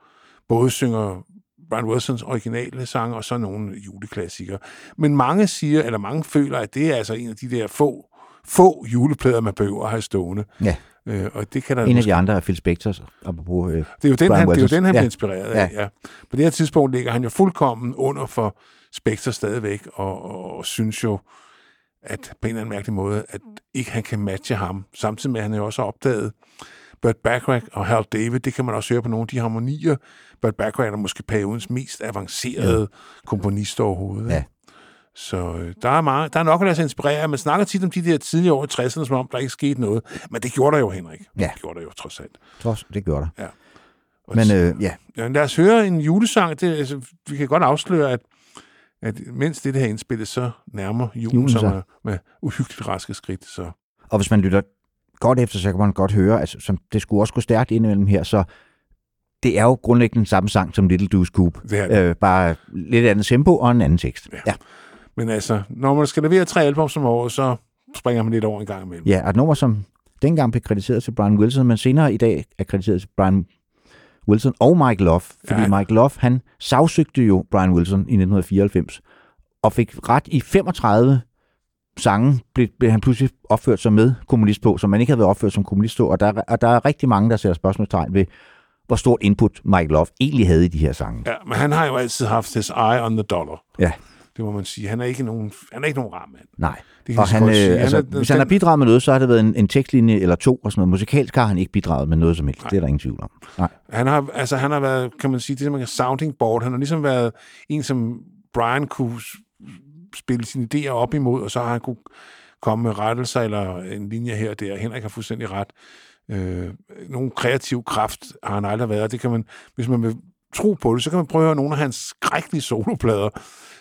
både synger Brian Wilsons originale sange, og så nogle juleklassikere. Men mange siger, eller mange føler, at det er altså en af de der få, få juleplader, man behøver at have stående. Ja. Øh, og det kan der En af måske de andre er Phil Spector, apropos... Øh, det er jo den, Brian han, det er jo den, han Ja. bliver inspireret af. Ja. På det her tidspunkt ligger han jo fuldkommen under for Spectre stadigvæk, og, og, og synes jo, at på en eller anden mærkelig måde, at ikke han kan matche ham. Samtidig med, at han jo også har opdaget Burt Bacharach og Hal David, det kan man også høre på nogle af de harmonier. Burt Bacharach er måske periodens mest avancerede ja. komponist overhovedet. Ja. Så øh, der er, meget, der er nok at lade sig inspirere. Man snakker tit om de der tidlige år i 60'erne, som om der ikke skete noget. Men det gjorde der jo, Henrik. Ja. Det gjorde der jo trods alt. trods, det gør der. Og Men øh, ja, Ja, lad os høre en julesang. Det, altså, vi kan godt afsløre, at, at mens det her indspillet, så nærmer julen, Julen sig. med, med uhyggeligt raske skridt. Så og hvis man lytter godt efter, så kan man godt høre, at som, det skulle også gå stærkt indimellem her, så det er jo grundlæggende den samme sang som Little Deuce Coupe. det er det. Øh, bare lidt andet tempo og en anden tekst. Ja. Ja, Men altså, når man skal levere tre album som år, så springer man lidt over en gang imellem. ja og et nummer, som dengang blev krediteret til Brian Wilson, men senere i dag er krediteret til Brian Wilson og Mike Love. Fordi ja. Mike Love, han sagsøgte jo Brian Wilson i 1994, og fik ret i 35 sange, blev, blev han pludselig opført som med kommunist på, som man ikke havde været opført som kommunist på, og der, er- og der er rigtig mange, der sætter spørgsmålstegn ved, hvor stort input Mike Love egentlig havde i de her sange. Ja, men han har jo altid haft his eye on the dollar. Ja. Det må man sige. Han er ikke nogen, han er ikke nogen rar mand. Nej. Det kan Og han, øh, Han altså, er- hvis han har den- bidraget med noget, så har det været en, en tekstlinje eller to og sådan noget. Musikalsk har han ikke bidraget med noget som helst. Det er der ingen tvivl om. Nej. Han har, altså, han har været, kan man sige, det som man kan sounding board. Han har ligesom været en, som Brian kunne spille sine idéer op imod, og så har han kunne komme med rettelser eller en linje her og der. Henrik har fuldstændig ret. Øh, nogen kreativ kraft har han aldrig været. Det kan man, hvis man vil tro på det, så kan man prøve at høre nogle af hans skrækkelige soloplader.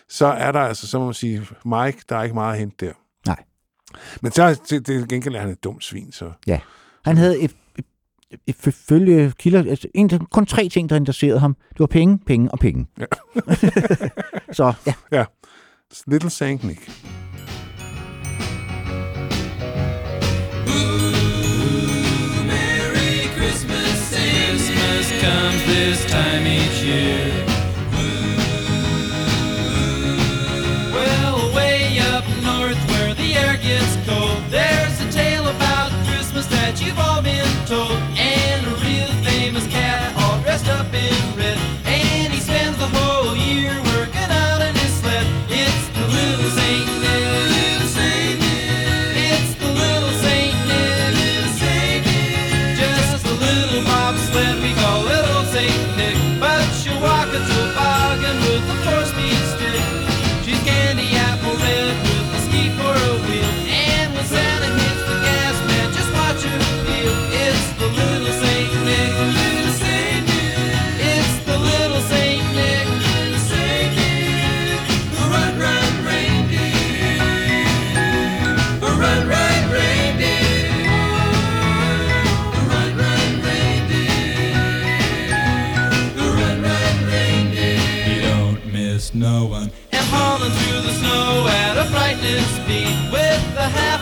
Så er der altså, så må man sige, Mike, der er ikke meget at hente der. Nej. Men så det, det gengæld er han et dumt svin, så Ja. Han havde et, et, et, et følge kilder, altså, en, kun tre ting, der interesserede ham. Det var penge, penge og penge. Ja. så ja, Little Saint Nick. Merry Christmas, Christmas comes this time each year.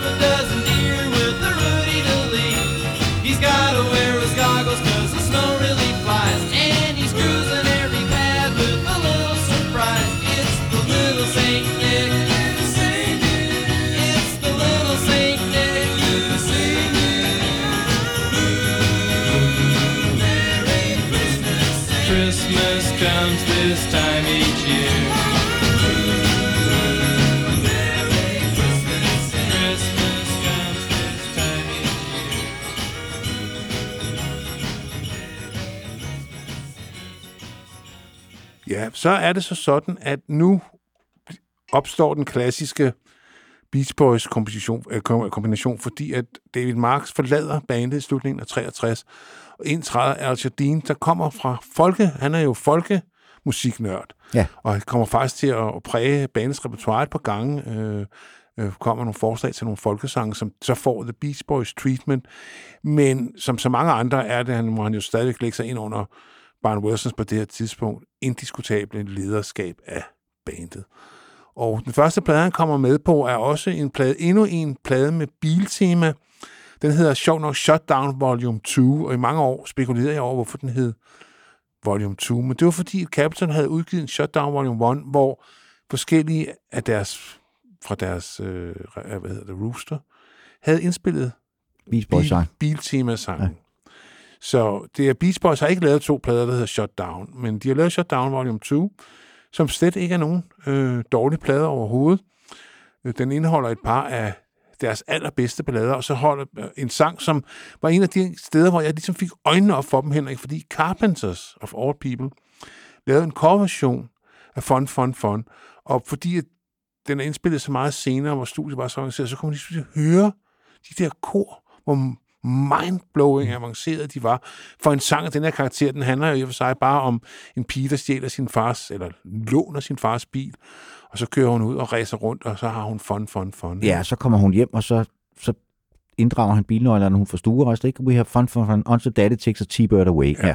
A half a dozen Ja, så er det så sådan, at nu opstår den klassiske Beach Boys komposition, øh, kom- kombination, fordi at David Marks forlader bandet i slutningen af 63, og indtræder Al Jardine, der kommer fra folke, han er jo folkemusiknørd, Ja. og han kommer faktisk til at præge bandets repertoire et par gange, øh, øh, kommer nogle forslag til nogle folkesange, som så får The Beach Boys treatment, men som så mange andre er det, han må han jo stadigvæk lægge sig ind under Barn Wilsons på det her tidspunkt indiskutable lederskab af bandet. Og den første plade, han kommer med på, er også en plade, endnu en plade med biltema. Den hedder sjov nok Shutdown Volume 2, og i mange år spekulerede jeg over, hvorfor den hed Volume 2. Men det var fordi, at Capitol havde udgivet en Shutdown Volume 1, hvor forskellige af deres, fra deres, øh, hvad hedder det, Rooster, havde indspillet Beach Boys sang. Biltema-sangen. Ja. Så det er Beach Boys har ikke lavet to plader, der hedder Shutdown, men de har lavet Shutdown Volume 2, som slet ikke er nogen øh, dårlige plader overhovedet. Øh, den indeholder et par af deres allerbedste ballader, og så holder øh, en sang, som var en af de steder, hvor jeg ligesom fik øjnene op for dem, Henrik, fordi Carpenters of All People lavede en coverversion af Fun, Fun, Fun, og fordi den er indspillet så meget senere, hvor studiet var så organiseret, så kunne man lige høre de der kor, hvor mindblowing avanceret de var. For en sang af den her karakter, den handler jo i og for sig bare om en pige, der stjæler sin fars, eller låner sin fars bil, og så kører hun ud og racer rundt, og så har hun fun, fun, fun. Ja, så kommer hun hjem, og så, så inddrager han bilnøglerne, hun får stuerest, ikke? We have fun, fun, fun, until daddy takes a T-bird away. Ja. ja.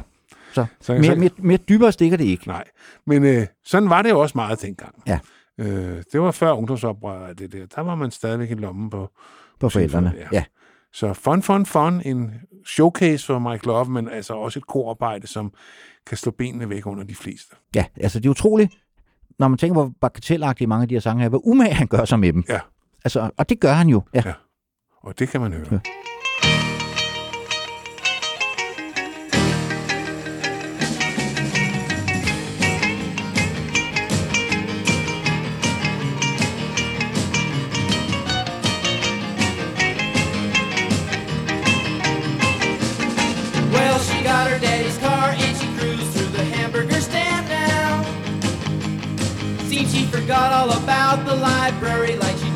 Så, Så- mere, mere, mere dybere stikker det ikke. Nej, men øh, sådan var det jo også meget dengang. Ja. Øh, det var før ungdomsoprøret det der. Der var man stadigvæk i lommen på, På forældrene. forældre, Ja. Så fun, fun, fun. En showcase for Mike Love, men altså også et korarbejde, som kan slå benene væk under de fleste. ja, altså det er utroligt, når man tænker på, hvor bagatelagtige mange af de her sange er, hvor umage han gør sig med dem. Ja. Altså, og det gør han jo. Ja. Ja. Og det kan man høre. Ja.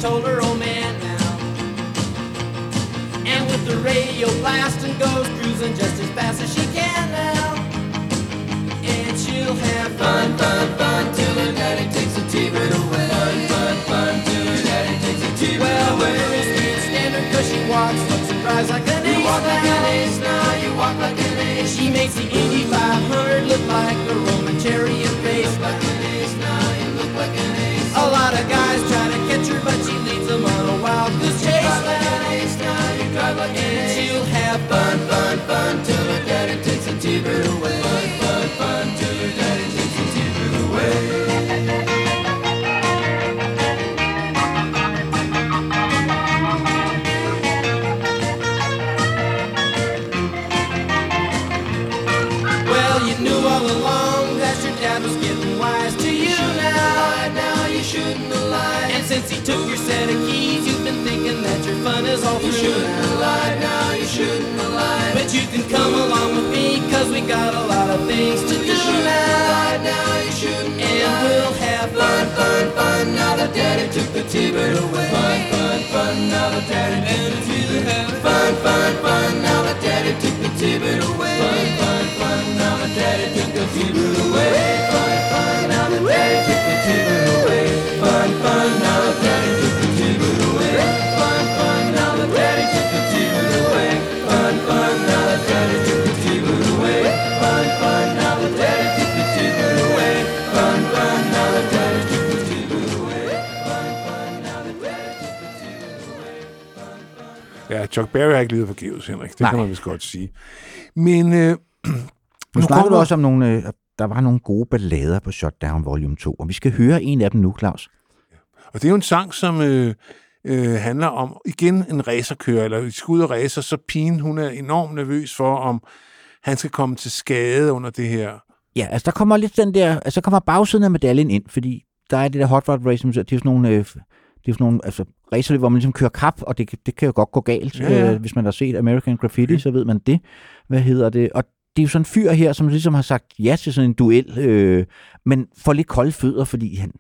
Told her old man now. And with the radio blasting goes cruising just as fast as she can now. And she'll have fun, fun, fun till her daddy takes the T-bird away. Fun, fun, fun till her daddy takes the T-bird well, away. Well, the girls can't stand her 'cause she walks, looks and drives like an you ace. walk like an ace now, you walk like an ace. She makes the Indy 500 look like a Roman shouldn't have lied. Now you shouldn't have lied. But you can come along with me, cause we got a lot of things to do now. Now you shouldn't And we'll have fun, fun, fun. Now that daddy took the T-bird away. Fun, fun, fun. Now that daddy took the T-bird away. Fun, fun, fun. Now that daddy took the T-bird away. Fun, fun, fun. Now that daddy took the T-bird away. Chuck Berry har ikke levet forgæves, Henrik. Det Nej. kan man vist godt sige. Men øh, Nu snakkede du kommer- også om nogle, øh, der var nogle gode ballader på Shutdown Volume 2, og vi skal høre en af dem nu, Claus. Og det er jo en sang, som øh, øh, handler om, igen, en racerkører, eller et skud og racer, så pigen, hun er enormt nervøs for, om han skal komme til skade under det her. Ja, altså der kommer lidt den der, altså der kommer bagsiden af medaljen ind, fordi der er det der hot rod racing, det er sådan nogle, øh, det er sådan nogle altså, racerløb, hvor man ligesom kører kap, og det, kan- det kan jo godt gå galt. Ja, ja. Øh, hvis man har set American Graffiti, så ved man det. Hvad hedder det? Og det er jo sådan en fyr her, som ligesom har sagt ja til sådan en duel, øh, men får lidt kolde fødder, fordi han,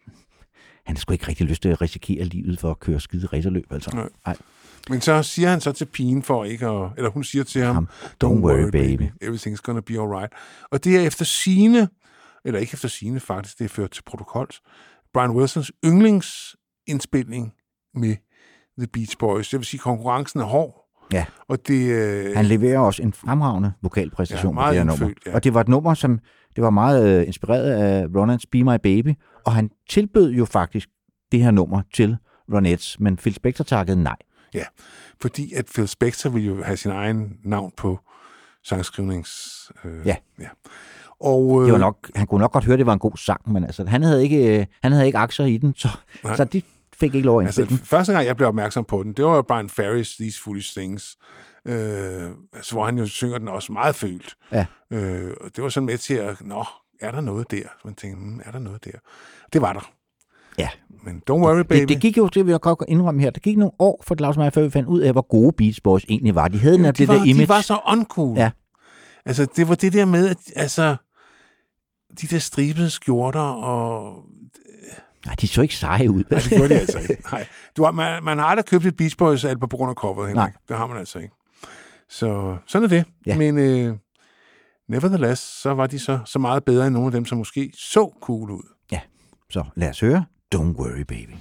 han sgu ikke rigtig lyst til at risikere livet for at køre skide racerløb. Altså. Nej. Nej. Men så siger han så til pigen for ikke at, eller hun siger til ham, Ham, "Don't worry, baby." Everything's gonna be alright. Og det er efter sine, eller ikke efter sine faktisk, det er ført til protokols, Brian Wilsons yndlingsindspilning med The Beach Boys. Det vil sige, at konkurrencen er hård. Ja. Og det, øh, Han leverer også en fremragende vokalpræstation Ja, på det her nummer. ja. Og det var et nummer, som det var meget øh, inspireret af Ronans Be My Baby, og han tilbød jo faktisk det her nummer til Ronettes, men Phil Spector takkede nej. Ja, fordi at Phil Spector ville jo have sin egen navn på sangskrivnings... Øh, Ja. ja. Og, øh, Det var nok, han kunne nok godt høre, at det var en god sang, men altså, han, havde ikke, øh, han havde ikke aktier i den, så, Nej. så de fik ikke lov at indspille Altså, den. første gang, jeg blev opmærksom på den, det var jo Brian Ferris, These Foolish Things, øh, altså, hvor han jo synger den også meget følt. Ja. Øh, og det var sådan med til at, nå, er der noget der? Så man tænkte, hmm, er der noget der? Det var der. Ja. Men don't worry, baby. Det, det gik jo, det vil jeg godt indrømme her, det gik nogle år for Claus Meier, før vi fandt ud af, hvor gode Beach Boys egentlig var. De havde Jamen, de, det var, der image. de var så uncool. Ja. Altså, det var det der med, at altså, de der stribede skjorter og Nej, de så ikke seje ud. Nej, det gjorde de altså ikke. Nej. Du har, man, man har aldrig købt et Beach Boys album på grund af coveret, Henrik. Nej. Det har man altså ikke. Så sådan er det. Ja. Men øh, nevertheless, så var de så, så meget bedre end nogle af dem, som måske så cool ud. Så lad os høre Don't Worry Baby.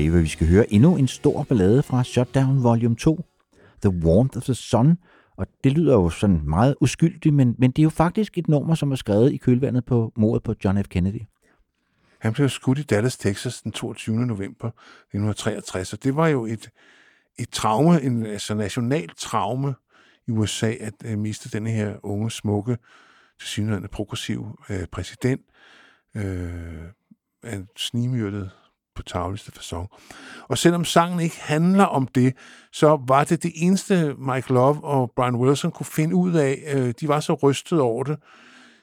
Favor. vi skal høre endnu en stor ballade fra Shutdown Volume 2, The Warmth of the Sun, og det lyder jo sådan meget uskyldigt, men, men det er jo faktisk et nummer, som er skrevet i kølvandet på mordet på John F. Kennedy. Han blev skudt i Dallas, Texas den 22. november 1963, og det var jo et, et traume, en altså national traume i USA, at øh, miste den her unge, smukke, tilsyneladende progressiv øh, præsident, øh, en snimyrdet på tavligste fasong. Og selvom sangen ikke handler om det, så var det det eneste Mike Love og Brian Wilson kunne finde ud af. Øh, de var så rystet over det,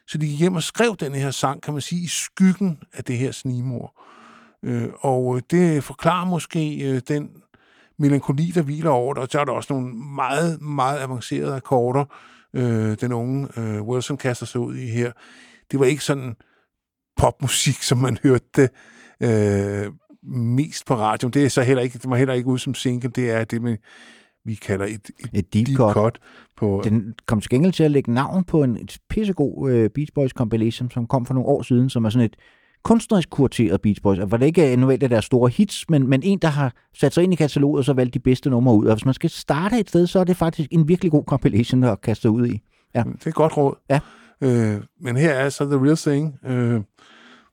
så de gik hjem og skrev den her sang, kan man sige, i skyggen af det her snimor. Øh, og øh, det forklarer måske øh, den melankoli, der hviler over det, og så er der også nogle meget, meget avancerede akkorder, øh, den unge øh, Wilson kaster sig ud i her. Det var ikke sådan popmusik, som man hørte det øh, mest på radioen. Det er så heller ikke, det var heller ikke ud som single, det er det, man, vi kalder et, et, Et deep, deep cut. cut på, Den kom til gengæld til at lægge navn på en et pissegod øh, Beach Boys compilation, som kom for nogle år siden, som er sådan et kunstnerisk kurateret Beach Boys, hvor det ikke er normalt af deres store hits, men, men en, der har sat sig ind i kataloget og så valgt de bedste numre ud. Og hvis man skal starte et sted, så er det faktisk en virkelig god compilation at kaste sig ud i. Ja. Det er godt råd. Ja. Øh, men her er så The Real Thing, øh,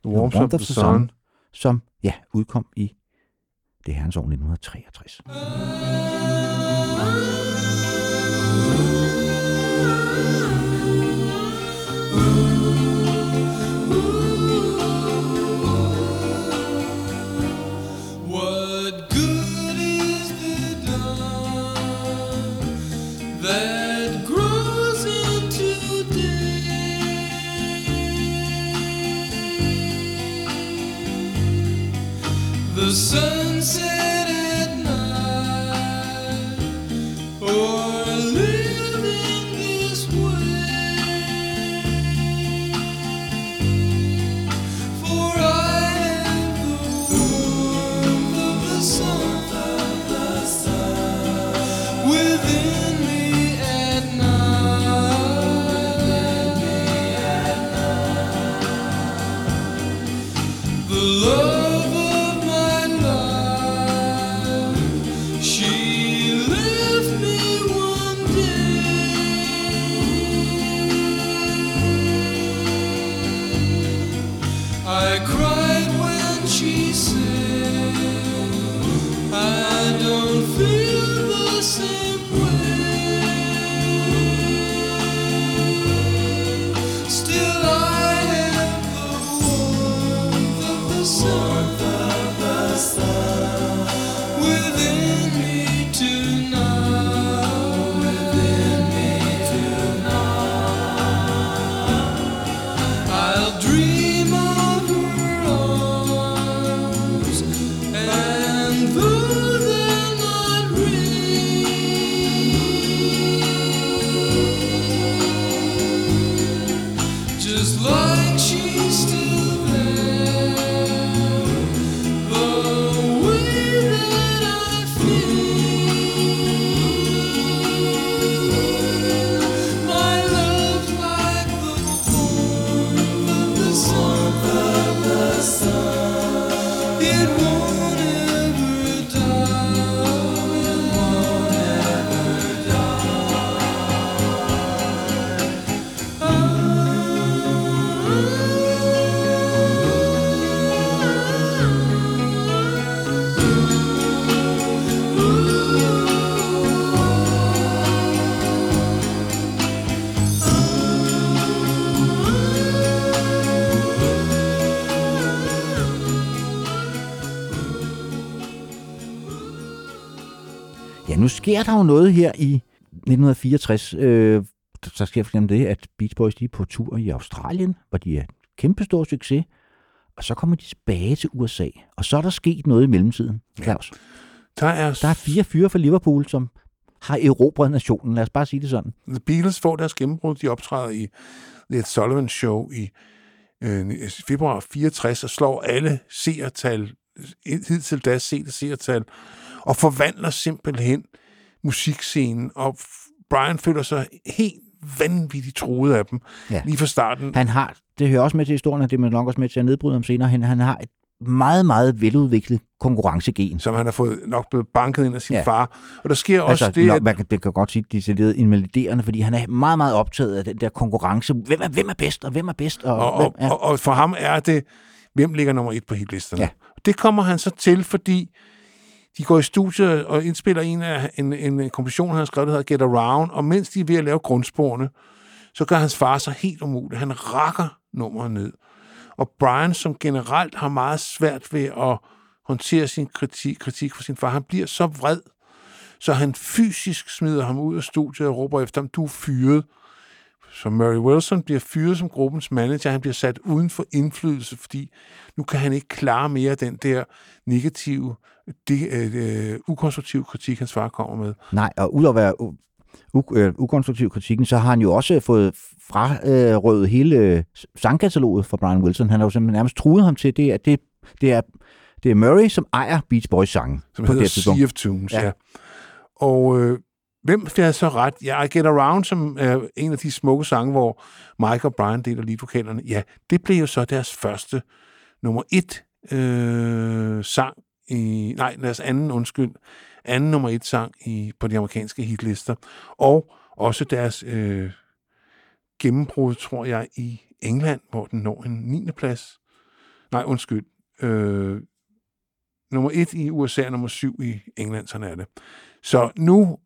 The Warmth of the Sun som ja, udkom i det herrens år 1963. The sker der jo noget her i 1964. Øh, der sker for eksempel det, at Beach Boys de er på tur i Australien, hvor de er kæmpestor succes. Og så kommer de tilbage til USA. Og så er der sket noget i mellemtiden, Claus. Der er, Der er fire fyre fra Liverpool, som har erobret nationen. Lad os bare sige det sådan. The Beatles får deres gennembrud. De optræder i The Sullivan Show i øh, februar 64 og slår alle seertal, hidtil da set seertal, og forvandler simpelthen musikscenen. Og Brian føler sig helt vanvittigt troet af dem Ja. lige fra starten. Han har, det hører også med til historien, og det er nok også med til at nedbryde ham senere, han, han har et meget, meget veludviklet konkurrencegen. som han har fået nok blevet banket ind af sin Ja. far. Og der sker også Altså, det, nå, at, man kan, det kan godt sige, de er lidt invaliderende, fordi han er meget, meget optaget af den der konkurrence. Hvem er, hvem er bedst, og hvem er bedst? Og, og, hvem, og, og, og for ham er det, hvem ligger nummer et på hitlisterne. Ja. Det kommer han så til, fordi de går i studiet og indspiller en, af, en, en komposition, han har skrevet, der hedder Get Around, og mens de er ved at lave grundsporene, så gør hans far sig helt umulig. Han rakker nummeret ned. Og Brian, som generelt har meget svært ved at håndtere sin kritik, kritik for sin far, han bliver så vred, så han fysisk smider ham ud af studiet og råber efter ham, du er fyret. Så Murray Wilson bliver fyret som gruppens manager. Han bliver sat uden for indflydelse, fordi nu kan han ikke klare mere af den der negative, de, øh, ukonstruktive kritik, hans far kommer med. Nej, og udover at være øh, ukonstruktiv kritikken, så har han jo også fået frarøvet hele øh, sangkataloget fra Brian Wilson. Han har jo simpelthen nærmest truet ham til det, at det, det er det er Murray, som ejer Beach Boys sange som på hedder det. Sea of Tunes. Ja. Ja. ja. Og øh, hvem fik så ret? Ja, I Get Around, som er en af de smukke sange, hvor Mike og Brian deler leadvokalerne. Ja, det blev jo så deres første nummer et øh, sang i... Nej, deres anden, undskyld. Anden nummer et sang i, på de amerikanske hitlister. Og også deres øh, gennembrud, tror jeg, i England, hvor den når en 9. plads. Nej, undskyld. Øh, nummer et i USA, nummer syv i England, sådan er det. Så nu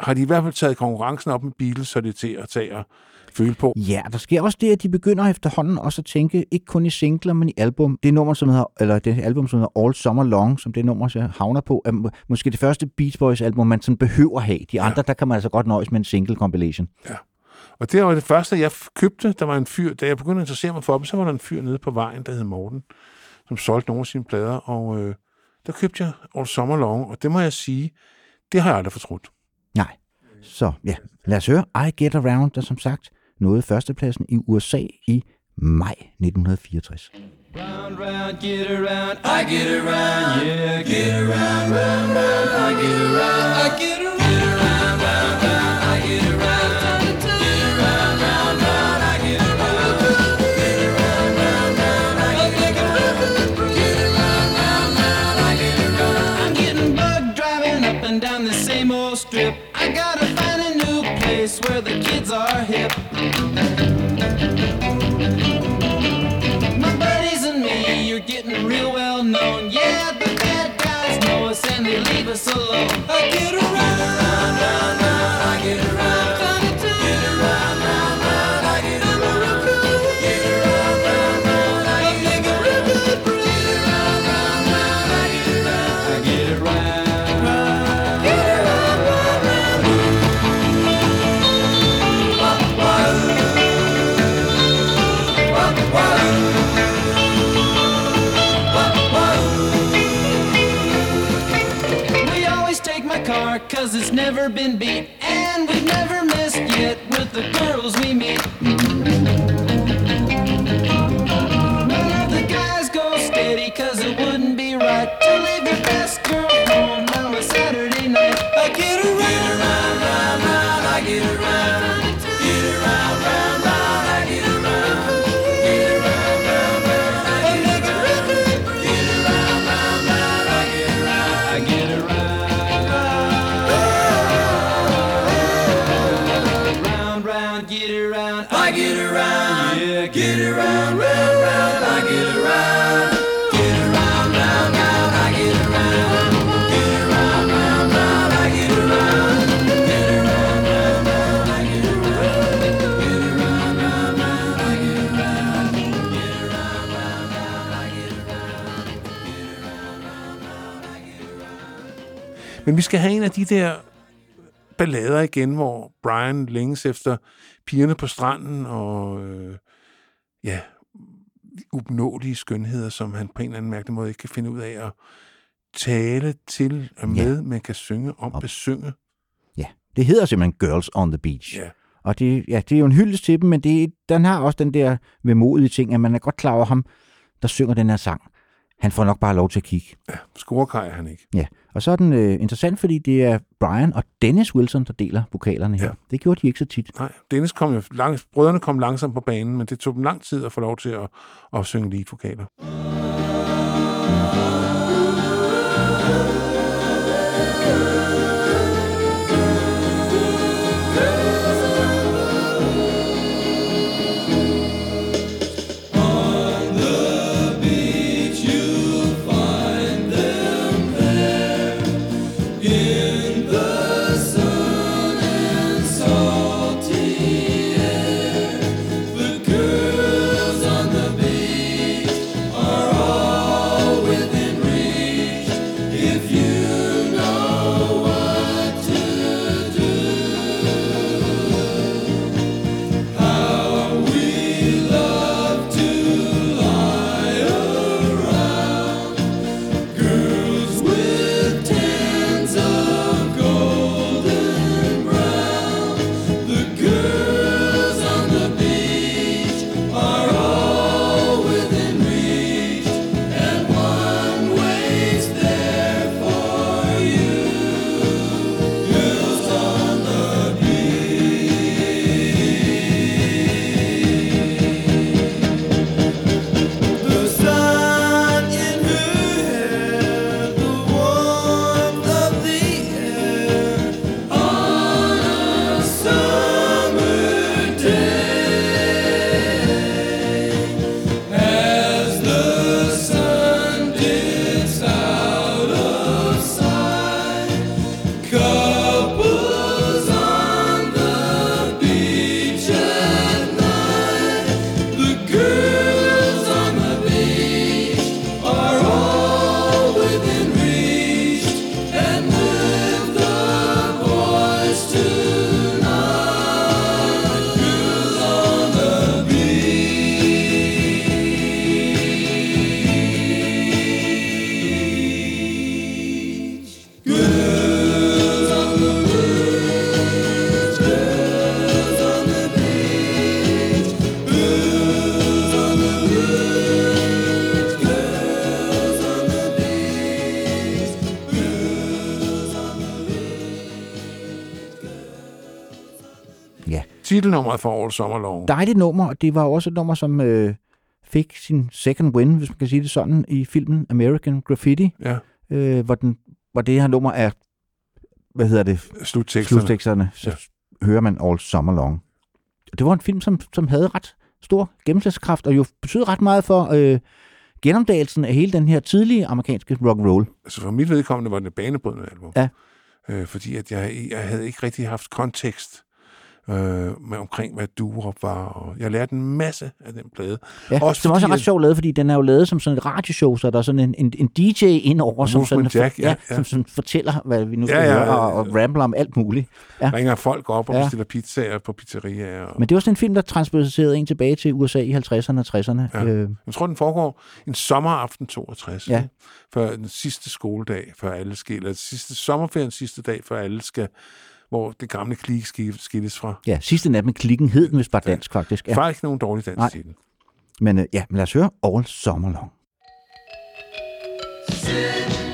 har de i hvert fald taget konkurrencen op med Beatles, så det er til at tage og føle på. Ja, der sker også det, at de begynder efterhånden også at tænke, ikke kun i singler, men i album. Det nummer, som hedder, eller det album, som hedder All Summer Long, som det nummer så havner på, er må- måske det første Beach Boys album, man sådan behøver have. De andre, der kan man altså godt nøjes med en single compilation. Og det var det første, jeg købte. Der var en fyr, da jeg begyndte at interessere mig for dem, så var der en fyr nede på vejen, der hed Morten, som solgte nogle af sine plader, og øh, der købte jeg All Summer Long, og det må jeg sige, det har jeg aldrig fortrudt. Så ja, lad os høre. I Get Around, der som sagt nåede førstepladsen i USA i maj 1964. Round, round, get around, I get around, yeah, get around, round, round, I get around, I get around, get around, alone. I get cause it's never been beat. And we've never missed yet with the girls we meet vi skal have en af de der ballader igen, hvor Brian længes efter pigerne på stranden og øh, ja, ubnåelige skønheder, som han på en eller anden mærkelig måde ikke kan finde ud af at tale til og Ja. med, men kan synge om, Og- besynge. Ja, det hedder simpelthen Girls on the Beach. Ja. Og det, ja, det er jo en hyldest til dem, men det, den har også den der vemodige ting, at man er godt klar over ham, der synger den her sang. Han får nok bare lov til at kigge. Scorekaj er han ikke. Ja, og så er den øh, interessant, fordi det er Brian og Dennis Wilson, der deler vokalerne her. Ja. Det gjorde de ikke så tit. Nej, Dennis kom jo lang, brødrene kom langsomt på banen, men det tog dem lang tid at få lov til at, at synge leadvokaler. Titelnummeret for årets sommerlov. Dejligt nummer, og det var også et nummer, som øh, fik sin second win, hvis man kan sige det sådan, i filmen American Graffiti, Ja, øh, hvor, den, hvor det her nummer er, hvad hedder det, slutteksterne. slutteksterne, så ja. hører man All Summer Long. Det var en film, som, som havde ret stor gennemslagskraft, og jo betød ret meget for øh, genomdagelsen af hele den her tidlige amerikanske rock and roll. Altså for mit vedkommende var det et banebrydende album. Ja. Øh, fordi at jeg, jeg havde ikke rigtig haft kontekst øh, med omkring, hvad Durop var. Og jeg lærte en masse af den plade. Ja, Også også som også er fordi, ret sjovt lavet, fordi den er jo lavet som sådan et radioshow, så der er sådan en, en, en DJ indover, som sådan, Jack, ja, ja. Som, som fortæller, hvad vi nu skal Ja, ja, høre, og, og rambler om alt muligt. Ja. ringer folk op og Ja. bestiller pizzaer på pizzeriaer. Og, Men det var sådan en film, der transporterede en tilbage til USA i 50'erne og 60'erne. Ja. Øh, Jeg tror, den foregår en sommeraften 62, Ja. før den sidste skoledag, før alle skal, eller sidste sommerferien sidste dag, før alle skal, hvor det gamle klik ski- skilles fra. ja, sidste nat med klikken hed den, hvis bare dansk faktisk. Ja. Faktisk ikke nogen dårlig dansk Nej. titel. Men øh, ja, men lad os høre All Summer Long. Summer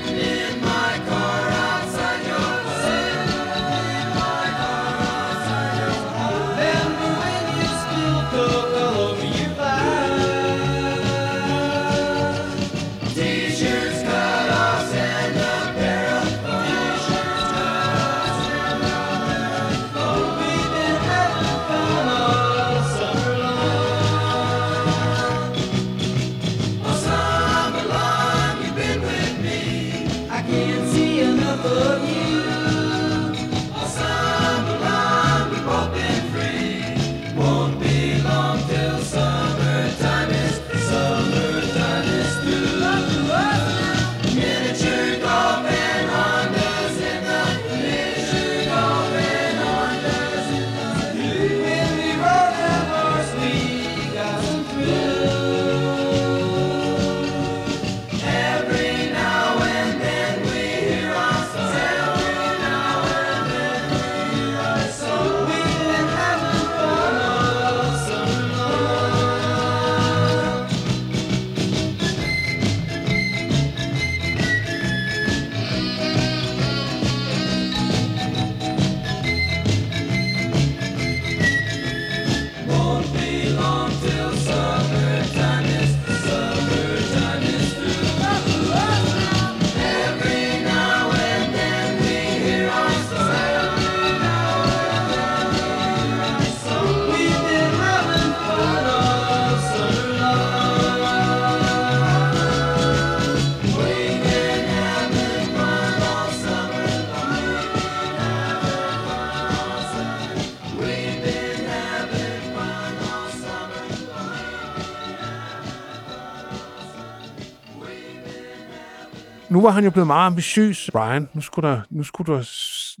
nu var han jo blevet meget ambitiøs, Brian. Nu skulle der, nu skulle der,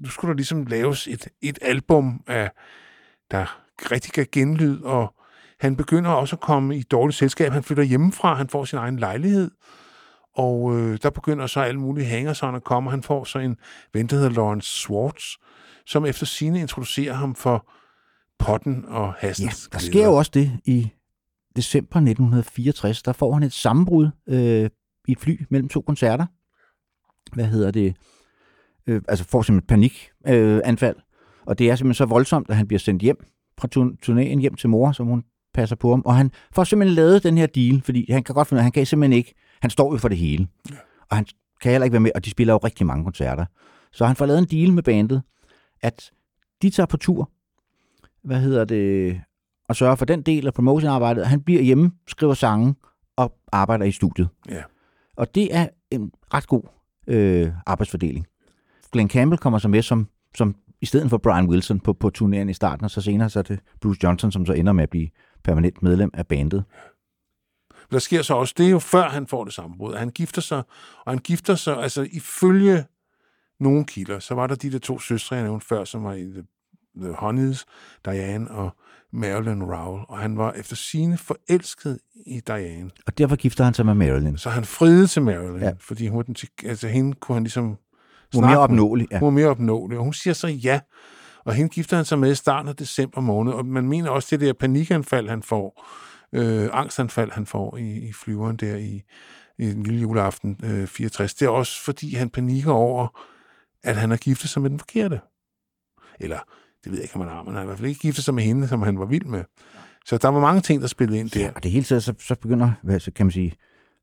nu skulle der ligesom laves et, et album, af, der rigtig gav genlyd, og han begynder også at komme i dårligt selskab. Han flytter hjemmefra, han får sin egen lejlighed, og øh, der begynder så alle mulige hængersånd at komme. Han får så en ven, der hedder Lawrence Swartz, som efter sine introducerer ham for potten og Ja, der glæder. sker jo også det i december 1964. Der får han et sammenbrud øh, i et fly mellem to koncerter. Hvad hedder det? Øh, altså får simpelthen et panikanfald. Øh, anfald. og det er simpelthen så voldsomt, at han bliver sendt hjem fra turn- turnéen hjem til mor, som hun passer på ham. Og han får simpelthen lavet den her deal, fordi han kan godt finde at han kan simpelthen ikke, han står jo for det hele. Ja. Og han kan heller ikke være med, og de spiller jo rigtig mange koncerter. Så han får lavet en deal med bandet, at de tager på tur, hvad hedder det, og sørger for den del af promotionarbejdet. Han bliver hjemme, skriver sange og arbejder i studiet. Ja. Og det er en ret god øh, arbejdsfordeling. Glenn Campbell kommer så med som, som i stedet for Brian Wilson på, på turnéen i starten, og så senere så er det Bruce Johnson, som så ender med at blive permanent medlem af bandet. Der sker så også, det er jo før han får det sammenbrud. Han gifter sig, og han gifter sig, altså ifølge nogle kilder, så var der de der to søstre, jeg nævnte før, som var i The, The Honeys, Diane og Marilyn Rowell, og han var efter sine forelsket i Diane. Og derfor gifter han sig med Marilyn. Så han friede til Marilyn, Ja. fordi hun, var den, til- altså, hende kunne han ligesom Hun er mere opnåelig. Ja. Hun er mere opnåelig, og hun siger så ja. Og hende gifter han sig med i starten af december måned, og man mener også, det der panikanfald, han får, øh, angstanfald, han får i, i flyveren der i, i den lille juleaften øh, 64, det er også, fordi han panikker over, at han har giftet sig med den forkerte. Eller, det ved jeg ikke, om han har, men han har i hvert fald ikke giftet sig med hende, som han var vild med. Så der var mange ting, der spillede ind der. Ja, og det hele taget, så, så begynder, hvad, så kan man sige,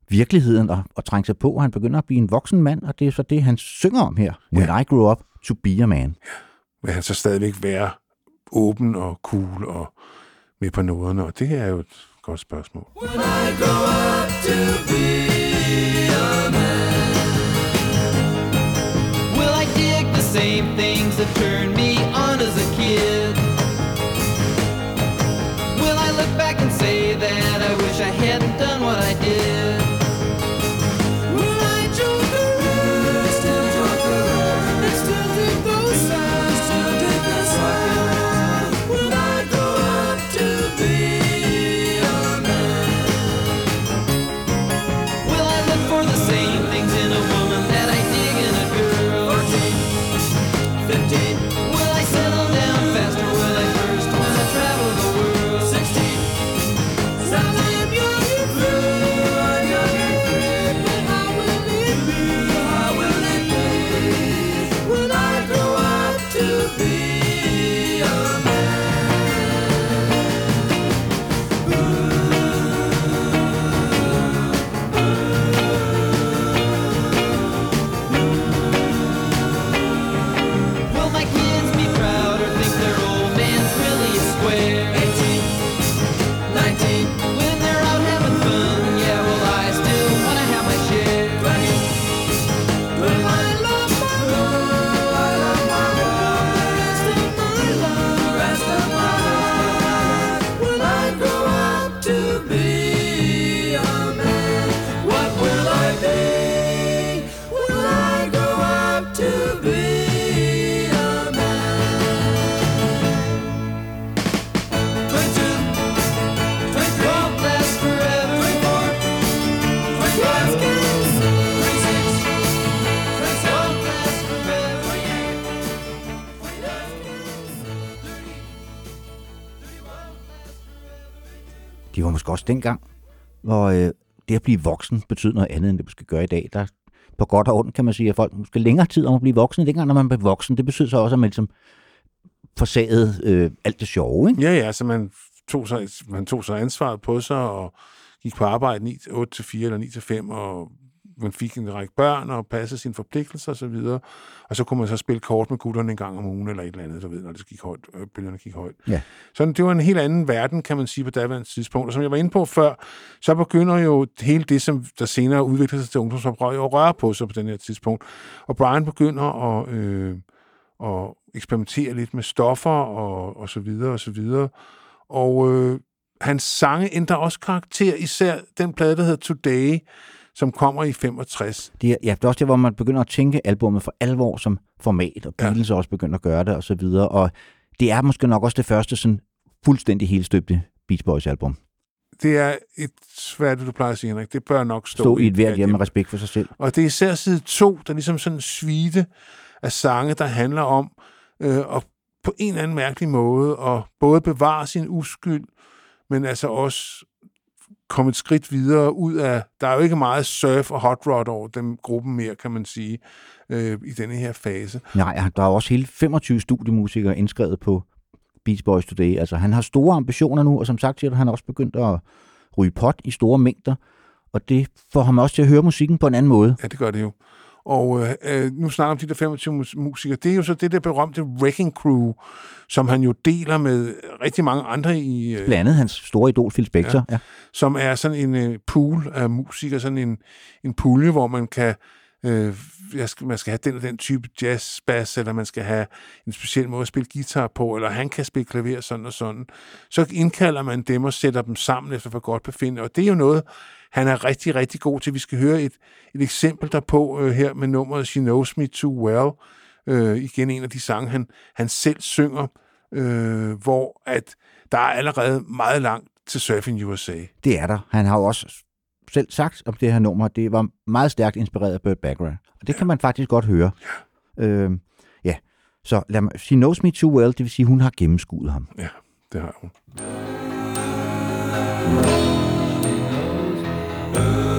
virkeligheden at, at trænge sig på. Han begynder at blive en voksen mand, og det er så det, han synger om her. When I grew up to be a man. vil han så stadigvæk være åben og cool og med på noderne, og det er jo et godt spørgsmål. When I grow up to be a man, will I dig the same things that turned me kid? Will I look back and say that I wish I hadn't done what I did? 28, måske også dengang, hvor øh, det at blive voksen betød noget andet, end det måske gør i dag. Der på godt og ondt kan man sige, at folk måske længere tid om at blive voksen. Dengang, når man blev voksen, det betød så også, at man ligesom forsagede øh, alt det sjove. Ikke? Ja, ja, så man tog sig, man tog sig ansvaret på sig og gik på arbejde 9, 8 til 4 eller 9 til 5, og man fik en række børn og passede sine forpligtelser osv. Og, og så kunne man så spille kort med gutterne en gang om ugen eller et eller andet, du ved, når det gik højt, øh, bølgerne gik højt. Ja. Så det var en helt anden verden, kan man sige, på daværende tidspunkt. Og som jeg var inde på før, så begynder jo hele det, som der senere udvikler sig til ungdomsoprør, at røre på sig på den her tidspunkt. Og Brian begynder at, øh, at eksperimentere lidt med stoffer og, og så videre og så videre. Og øh, hans sange ændrer også karakter, især den plade, der hedder Today, som kommer i 65. Det er, ja, det er også der, hvor man begynder at tænke albummet for alvor som format, og. Beatles ja. også begynder at gøre det, og så videre. Og det er måske nok også det første sådan fuldstændig helstøbte Beach Boys album. Det er et svært, du plejer at sige, Henrik. Det bør nok stå, Stå i et hvert hjem med respekt for sig selv. Og det er især side to, der er ligesom sådan en svite af sange, der handler om øh, at på en eller anden mærkelig måde at både bevare sin uskyld, men altså også komme et skridt videre ud af... Der er jo ikke meget surf og hot rod over den gruppen mere, kan man sige, øh, i denne her fase. Nej, der er også hele 25 studiemusikere indskrevet på Beach Boys Today. Altså, han har store ambitioner nu, og som sagt siger du, han har også begyndt at ryge pot i store mængder, og det får ham også til at høre musikken på en anden måde. Ja, det gør det jo. Og øh, øh, nu snakker om de der 25 mus- musikere. Det er jo så det der berømte Wrecking Crew, som han jo deler med rigtig mange andre i... Øh, Blandt andet hans store idol, Phil Spector. Ja. Ja. som er sådan en øh, pool af musikere, sådan en, en pulje, hvor man kan øh, jeg skal, man skal have den og den type jazz bass, eller man skal have en speciel måde at spille guitar på, eller han kan spille klaver sådan og sådan. Så indkalder man dem og sætter dem sammen efter for godt befinde, og det er jo noget, han er rigtig, rigtig god til. Vi skal høre et, et eksempel derpå øh, her med nummeret She Knows Me Too Well. Øh, igen en af de sange, han, han selv synger, øh, hvor at der er allerede meget langt til Surfing USA. Det er der. Han har jo også selv sagt om det her nummer, det var meget stærkt inspireret af Burt Bacharach. Og det kan man faktisk godt høre. Øh, ja, så lad mig, she knows me too well, det vil sige, hun har gennemskuet ham. Ja, det har hun. Sometimes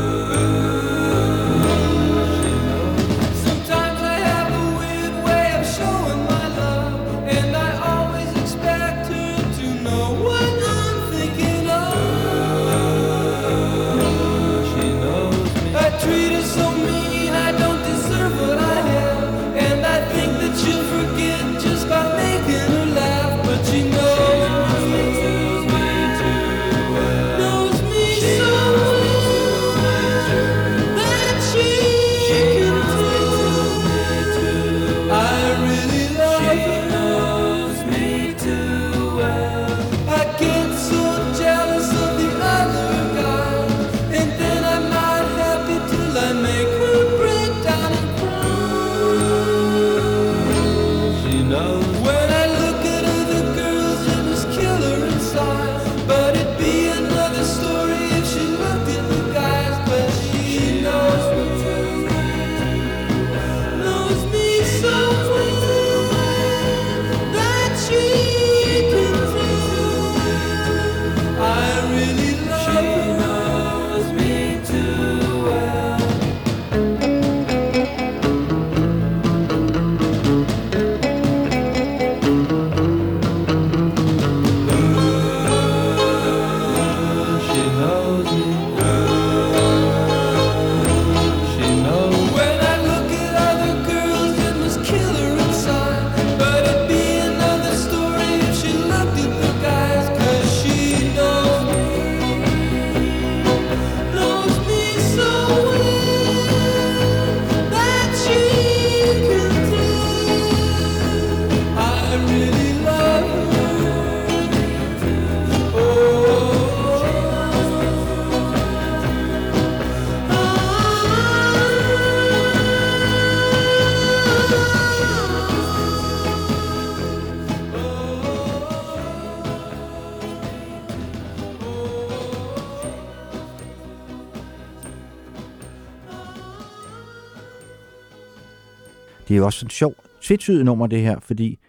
jo også et sjovt, tvetydigt nummer, det her, fordi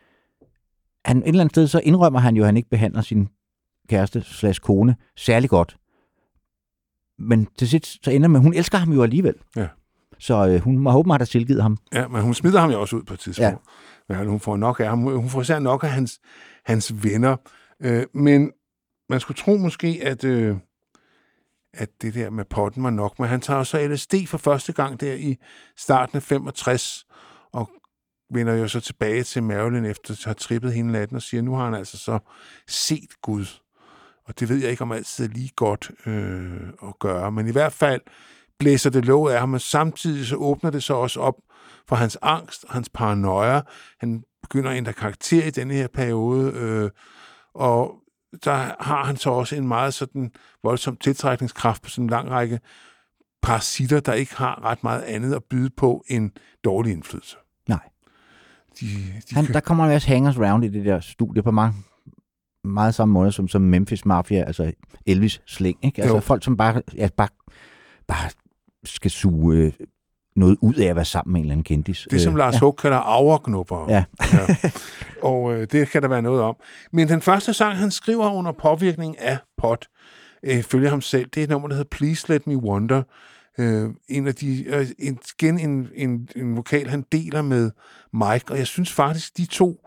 han, et eller andet sted, så indrømmer han jo, at han ikke behandler sin kæreste slash kone særlig godt. Men til sidst, så ender med, hun elsker ham jo alligevel. Ja. Så øh, hun må håbe, at har tilgivet ham. Ja, men hun smider ham jo også ud på et tidspunkt. Ja. Men hun får nok af ham. Hun får især nok af hans, hans venner. Øh, men man skulle tro måske, at, øh, at det der med potten var nok. Men han tager jo så LSD for første gang der i starten af 65, og vender jo så tilbage til Marilyn efter at have trippet hende natten og siger, nu har han altså så set Gud. Og det ved jeg ikke om altid er lige godt øh, at gøre. Men i hvert fald blæser det låget af ham, men samtidig så åbner det så også op for hans angst, hans paranoia. Han begynder at ændre karakter i denne her periode, øh, og der har han så også en meget sådan voldsom tiltrækningskraft på sådan en lang række parasitter, der ikke har ret meget andet at byde på end dårlig indflydelse. De, de Han, kø- der kommer masse hangers round i det der studie på mange, meget samme måde som, som Memphis Mafia, altså Elvis slæng, ikke? Altså Jo. folk, som bare, ja, bare, bare skal suge øh, noget ud af at være sammen med en eller anden kendis. det, som Øh, Lars Hug kalder aurknupper. Ja. ja. Og øh, det kan der være noget om. Men den første sang, han skriver under påvirkning af pot, øh, følger ham selv, det er et nummer, der hedder Please Let Me Wonder. Øh, en af de, øh, en, igen en, en, en vokal, han deler med Mike, og jeg synes faktisk, de to,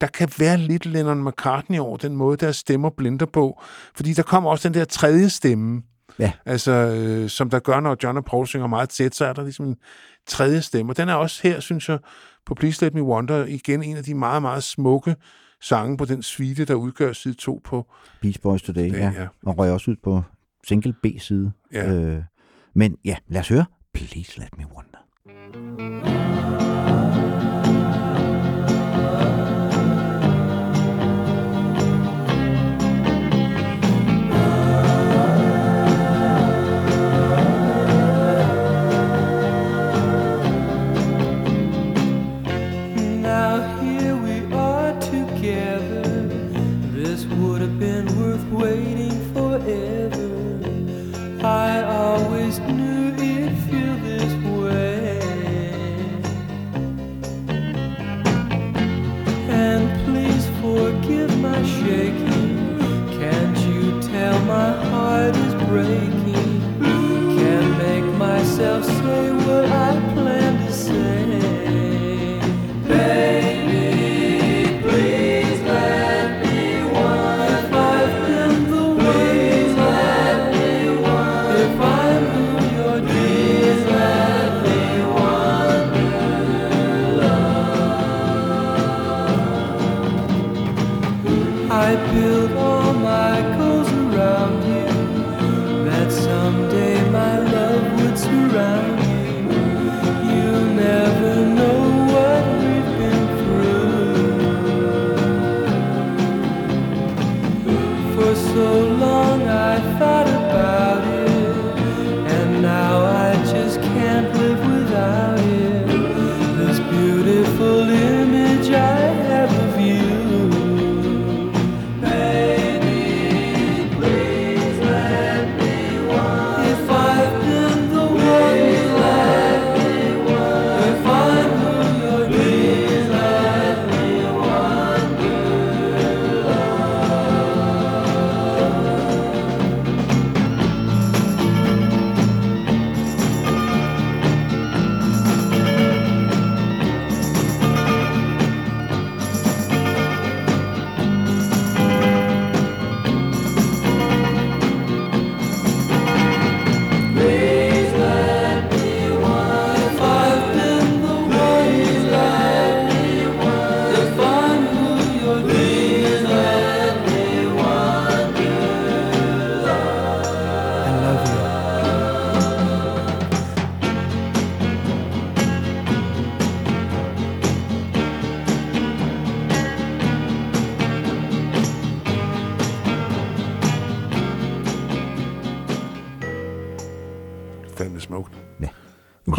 der kan være lidt Lennon McCartney over den måde, deres stemmer blinder på. Fordi der kommer også den der tredje stemme, Ja. altså, øh, som der gør, når John og Paul synger meget tæt, så er der ligesom en tredje stemme. Og den er også her, synes jeg, på Please Let Me Wonder, igen en af de meget, meget smukke sange på den suite, der udgør side 2 på. Beach Boys Today, Det, ja. ja. Og røg også ud på single B-side. Ja. Øh, men ja, lad os høre. Please let me wonder.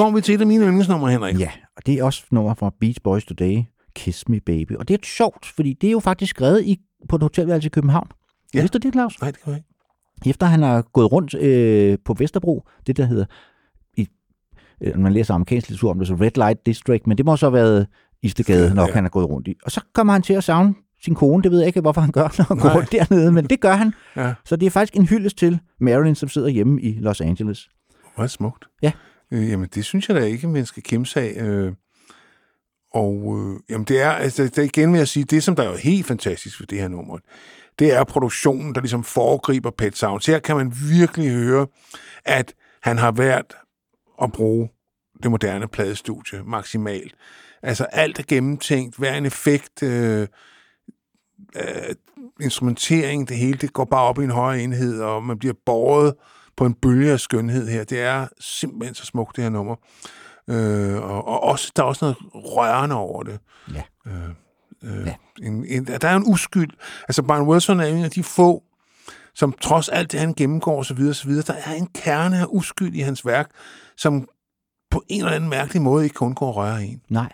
Kommer vi til et af mine yndlingsnumre, Henrik. Ja, og det er også nummer fra Beach Boys Today, Kiss Me Baby. Og det er sjovt, fordi det er jo faktisk skrevet i, på et hotelværelse i København. Ja. Vidste du det, Claus? Nej, det kan jeg ikke. Efter han har gået rundt øh, på Vesterbro, det der hedder, i, øh, når man læser amerikansk litteratur om det, så Red Light District, men det må så have været Istegade nok, Ja. han har gået rundt i. Og så kommer han til at savne sin kone. Det ved jeg ikke, hvorfor han gør, når han går Nej. rundt dernede, men det gør han. Ja, Så det er faktisk en hyldest til Marilyn, som sidder hjemme i Los Angeles. hvor smukt. Ja. Øh, jamen, det synes jeg da ikke, man skal kæmpe af. Øh, og øh, jamen, det er, altså, det er igen vil jeg sige, det som der er jo helt fantastisk ved det her nummer, det er produktionen, der ligesom foregriber Pet Sounds. Her kan man virkelig høre, at han har været at bruge det moderne pladestudie maksimalt. Altså alt er gennemtænkt, hver en effekt, øh, øh, instrumentering, det hele, det går bare op i en højere enhed, og man bliver båret på en bølge af skønhed her. Det er simpelthen så smukt, det her nummer. Øh, og, og også, der er også noget rørende over det. Ja. Øh, øh, Ja. en, en, der er en uskyld. Altså, Brian Wilson er en af de få som trods alt det, han gennemgår osv., osv., der er en kerne af uskyld i hans værk, som på en eller anden mærkelig måde ikke kun går at røre en. Nej.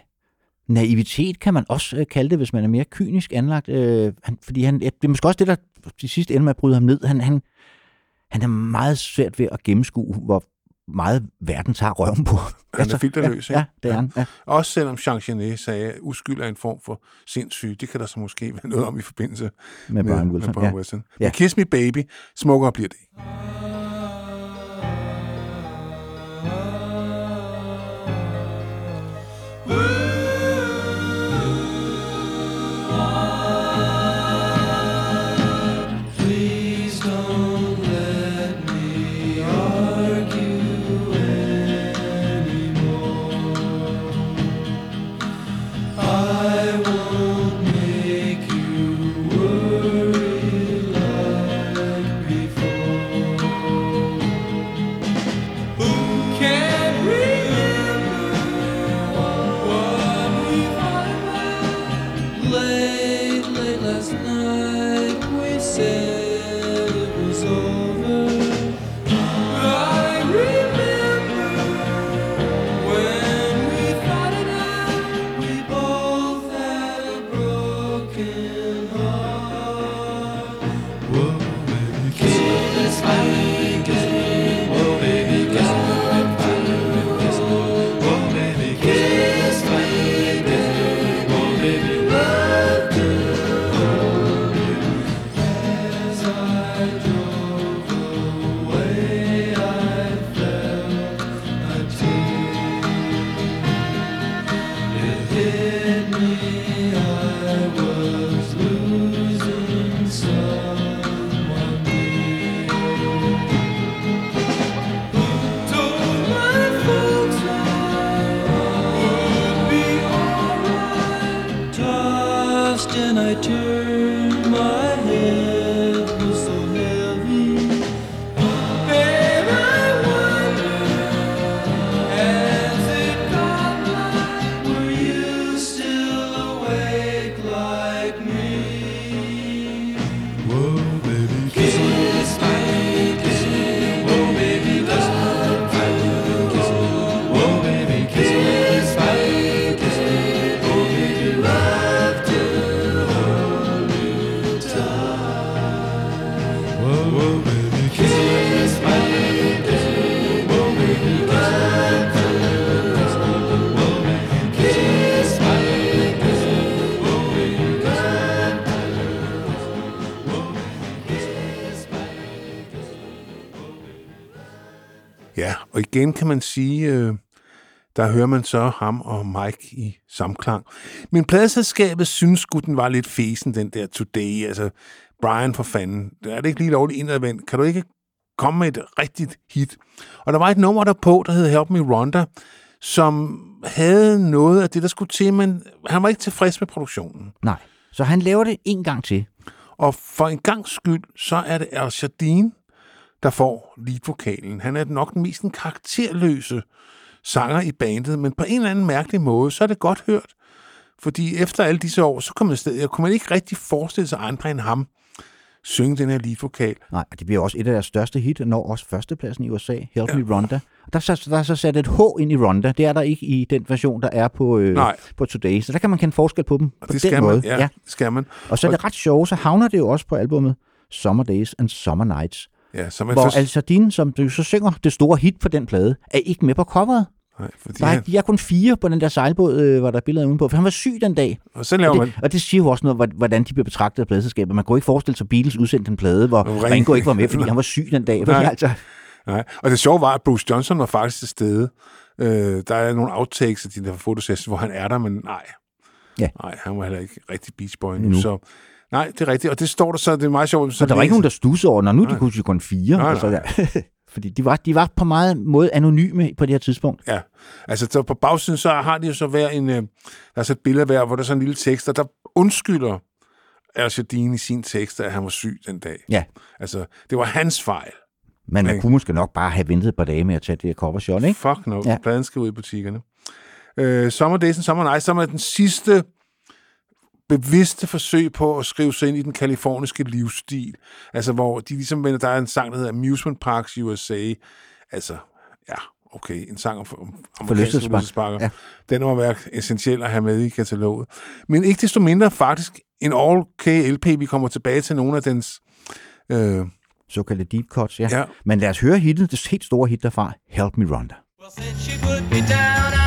Naivitet kan man også øh, kalde det, hvis man er mere kynisk anlagt. Øh, han, fordi han, det er måske også det, der til sidst ender med at bryde ham ned. Han, han, han er meget svært ved at gennemskue, hvor meget verden tager røven på. Han er filterløs, ja, ikke? ja, det er han. Ja. Også selvom Jean Genet sagde, at uskyld er en form for sindssyg. Det kan der så måske være noget om i forbindelse Med Brian med, Wilson. med Brian. Wilson. Ja. Men Kiss Me Baby, smukkere bliver det ikke. Og igen kan man sige, øh, der hører man så ham og Mike i samklang. Men pladeselskabet synes sgu, den var lidt fesen, den der Today. Altså, Brian for fanden, er det ikke lige lovligt indadvendt? Kan du ikke komme med et rigtigt hit? Og der var et nummer der på, der hed Help Me Rhonda, som havde noget af det, der skulle til, men han var ikke tilfreds med produktionen. Nej. Så han laver det en gang til. Og for en gang skyld, så er det Al Jardine, der får leadvokalen. Han er nok den mest en karakterløse sanger i bandet, men på en eller anden mærkelig måde, så er det godt hørt. Fordi efter alle disse år, så kunne man, stadig, kunne man ikke rigtig forestille sig andre end ham synge den her leadvokal. Nej, det bliver også et af deres største hit, når også førstepladsen i USA, Help Me Rhonda. Og Der er, så, der er så sat et H ind i Rhonda. Det er der ikke i den version, der er på, øh, Nej. på Today. Så der kan man kende forskel på dem Og på det den skal måde. man. Ja, ja. det skal man. Og så er det ret sjovt, så havner det jo også på albummet Summer Days and Summer Nights. Ja, så man Hvor for... Al Sardine, som du så synger det store hit på den plade, er ikke med på coveret. Nej, fordi Der er, han... de er kun fire på den der sejlbåd, øh, hvor der er billeder udenpå, for han var syg den dag. Og så laver Og man... det, og det siger jo også noget, hvor- hvordan de bliver betragtet af pladeselskabet. Man kunne ikke forestille sig, at Beatles udsendte en plade, hvor Ringo- Ringo ikke var med, fordi han var syg den dag. Nej. Altså, Nej. Og det sjove var, at Bruce Johnson var faktisk til stede. Øh, der er nogle outtakes af de der fotosessioner, hvor han er der, men nej. Ja. Nej, han var heller ikke rigtig Beach Boy nu. Nu. Så nej, det er rigtigt. Og det står der så, det er meget sjovt. så der var ikke nogen, der stussede over, når nu er de Nej. kunne jo kun fire. Nej, og så nej. der. fordi de var, de var på meget måde anonyme på det her tidspunkt. Ja, altså så på bagsiden, så har de jo så hver en, øh, der er så et billede hver, hvor der er sådan en lille tekst, og der undskylder Al Jardine i sin tekst, at han var syg den dag. Ja. Altså, det var hans fejl. Men man Ikke? kunne måske nok bare have ventet et par dage med at tage det her cover shot, ikke? Fuck no, ja. pladen skal ud i butikkerne. Øh, Summer Days and Summer Nights, som er den sidste bevidste forsøg på at skrive sig ind i den kaliforniske livsstil. Altså, hvor de ligesom vender, der er en sang, der hedder Amusement Parks USA. Altså, ja, okay, en sang om, om amerikanske forlystelsesparker. Ja. Den må være essentiel at have med i kataloget. Men ikke desto mindre faktisk en all LP, vi kommer tilbage til nogle af dens... Øh, Såkaldte deep cuts, ja. Ja. Men lad os høre hittet, det helt store hit derfra, Help Me Rhonda. Well,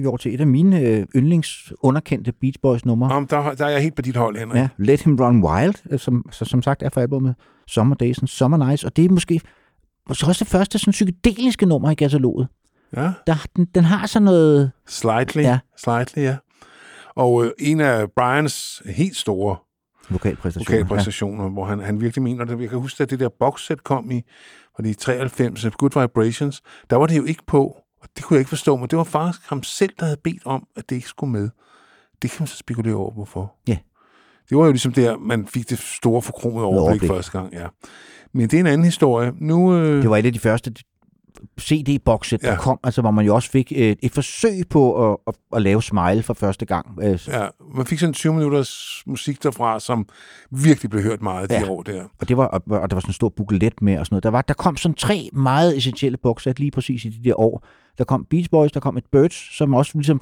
skal vi over til et af mine øh, yndlings underkendte Beach Boys numre. om, der, der er jeg helt på dit hold, Henrik. Ja, Let Him Run Wild, øh, som, så, som sagt er fra albumet Summer Days and Summer Nights, og det er måske, måske også det første sådan psykedeliske nummer i kataloget. ja. Der, den, den har sådan noget... Slightly, Ja. slightly, ja. Og øh, en af Brians helt store Vokalpræstationer. vokalpræstationer, ja. hvor han, han virkelig mener det. Jeg kan huske, at det der boxset kom i, var det i 93, Good Vibrations, der var det jo ikke på, det kunne jeg ikke forstå, men det var faktisk ham selv, der havde bedt om, at det ikke skulle med. Det kan man så spekulere over, hvorfor. Ja. Det var jo ligesom der, man fik det store forkromede overblik, overblik. første gang, ja. Men det er en anden historie. Nu, øh, Det var et af de første CD-bokset, der Ja. kom, altså hvor man jo også fik et, et forsøg på at, at, at lave Smile for første gang. Øh, ja, man fik sådan 20 minutters musik derfra, som virkelig blev hørt meget de Ja. år der. Og, det var, og, og der var sådan en stor buklet med og sådan noget. Der, var, der kom sådan tre meget essentielle bokssæt lige præcis i de der år. Der kom Beach Boys, der kom et Birds, som også ligesom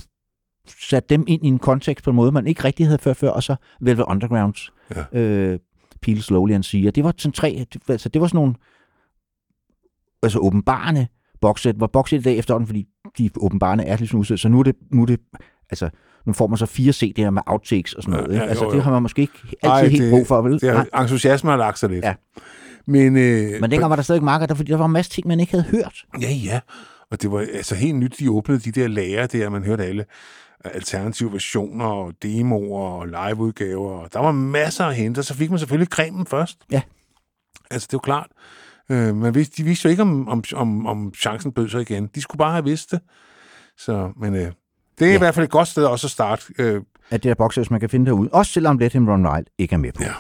satte dem ind i en kontekst på en måde, man ikke rigtig havde før før, og så Velvet Undergrounds Ja. øh, Peel Slowly and See. Og det var sådan tre, altså det var sådan nogle altså åbenbarende bokssæt, hvor bokssæt i dag efterhånden, fordi de åbenbarende er ligesom udstedt, så nu er det, nu er det altså, nu får man så fire CD'er med outtakes og sådan Ja, noget. ikke? ja, altså, jo, det jo. har man måske ikke altid Ej, helt det- brug for, vel? Det er, entusiasmen har lagt sig lidt. Ja. Men, øh, Men dengang var der stadig marked, der, fordi der var en masse ting, man ikke havde hørt. Ja, ja. Og det var altså helt nyt, de åbnede de der lager der, man hørte alle alternative versioner og demoer og liveudgaver. Og der var masser at hente, og så fik man selvfølgelig cremen først. Ja. Altså, det jo klart. Øh, vidste, de vidste jo ikke, om, om, om, om chancen bød sig igen. De skulle bare have vidst det. Så, men øh, det er ja. i hvert fald et godt sted også at starte. Øh, At det er bokser, hvis man kan finde derude. Også selvom Let Him Run Wild ikke er med på. Ja.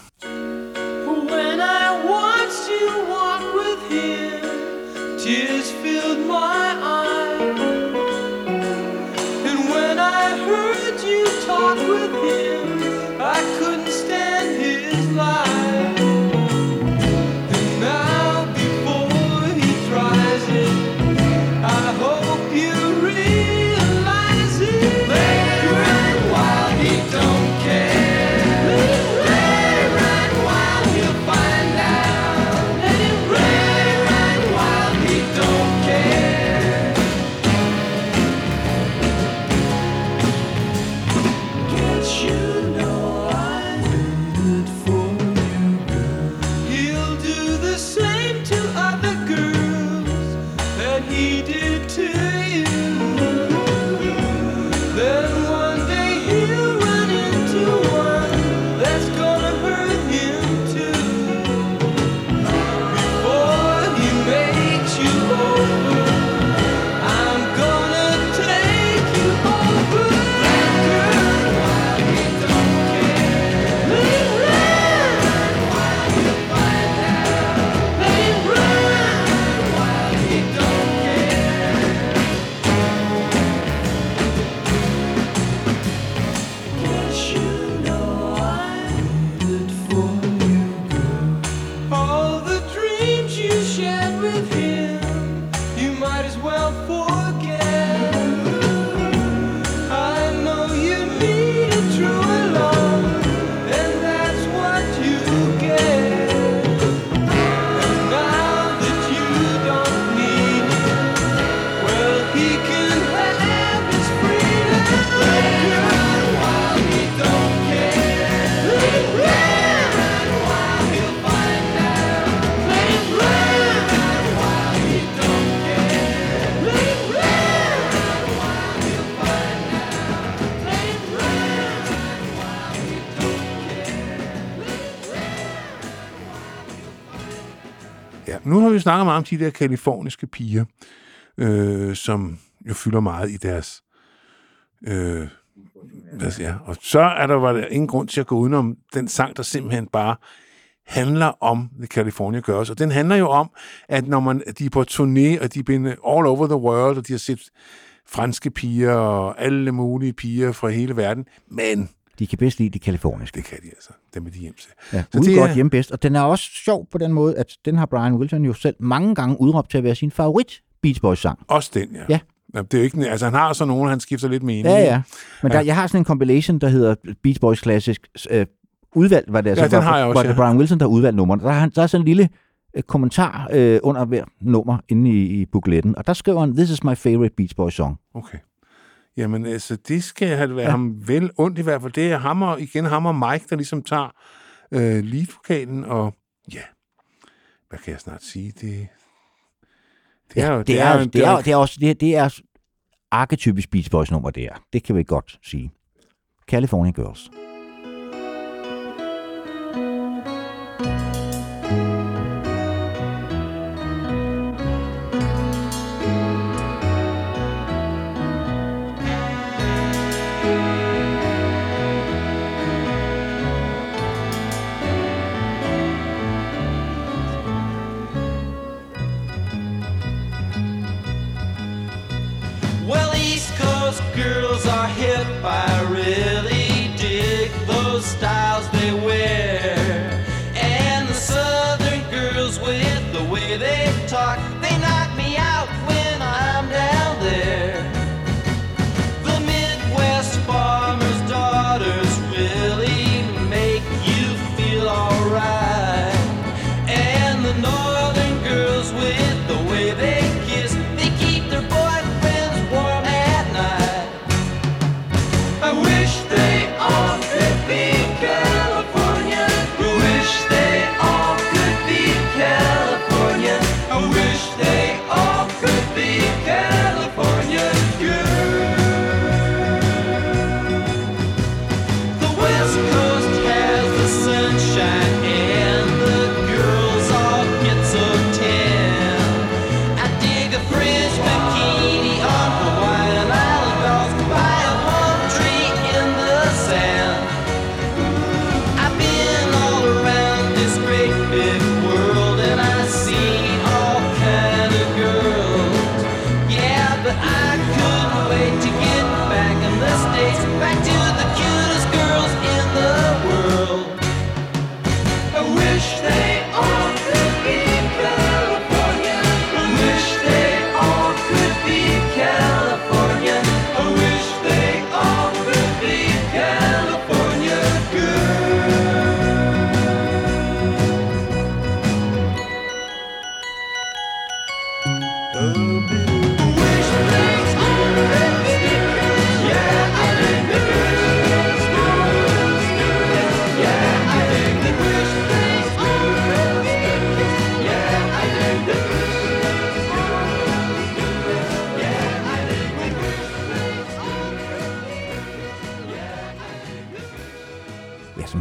Vi snakket meget om de der kaliforniske piger, øh, som jo fylder meget i deres... Øh, hvad siger, og så er der, var der ingen grund til at gå udenom den sang, der simpelthen bare handler om The California Girls. Og den handler jo om, at når man, de er på turné, og de er all over the world, og de har set franske piger og alle mulige piger fra hele verden, men De kan bedst lide de kaliforniske. det kan de altså. Dem er de hjem til. Ja, Så det godt er- hjemme bedst. Og den er også sjov på den måde, at den har Brian Wilson jo selv mange gange udråbt til at være sin favorit Beach Boys sang. Også den, ja. Ja. Det er jo ikke, altså han har så nogen, han skifter lidt mening. Ja, ja. Men der, Ja. jeg har sådan en compilation, der hedder Beach Boys Classic øh, udvalgt, var det altså, Ja, den har jeg også, hvor det ja. Brian Wilson, der har udvalgt nummerne. Der er, der er sådan en lille øh, kommentar øh, under hver nummer inde i, i bukletten, og der skriver han, This is my favorite Beach Boys song. Okay. Jamen, altså, det skal have være Ja. ja. ham vel ondt i hvert fald. Det er ham og, igen ham og Mike, der ligesom tager øh, leadvokalen, og ja, hvad kan jeg snart sige? Det, det er jo... det, er, det, er, det er også det, det er arketypisk Beach Boys nummer, det er. Det kan vi godt sige. California Girls.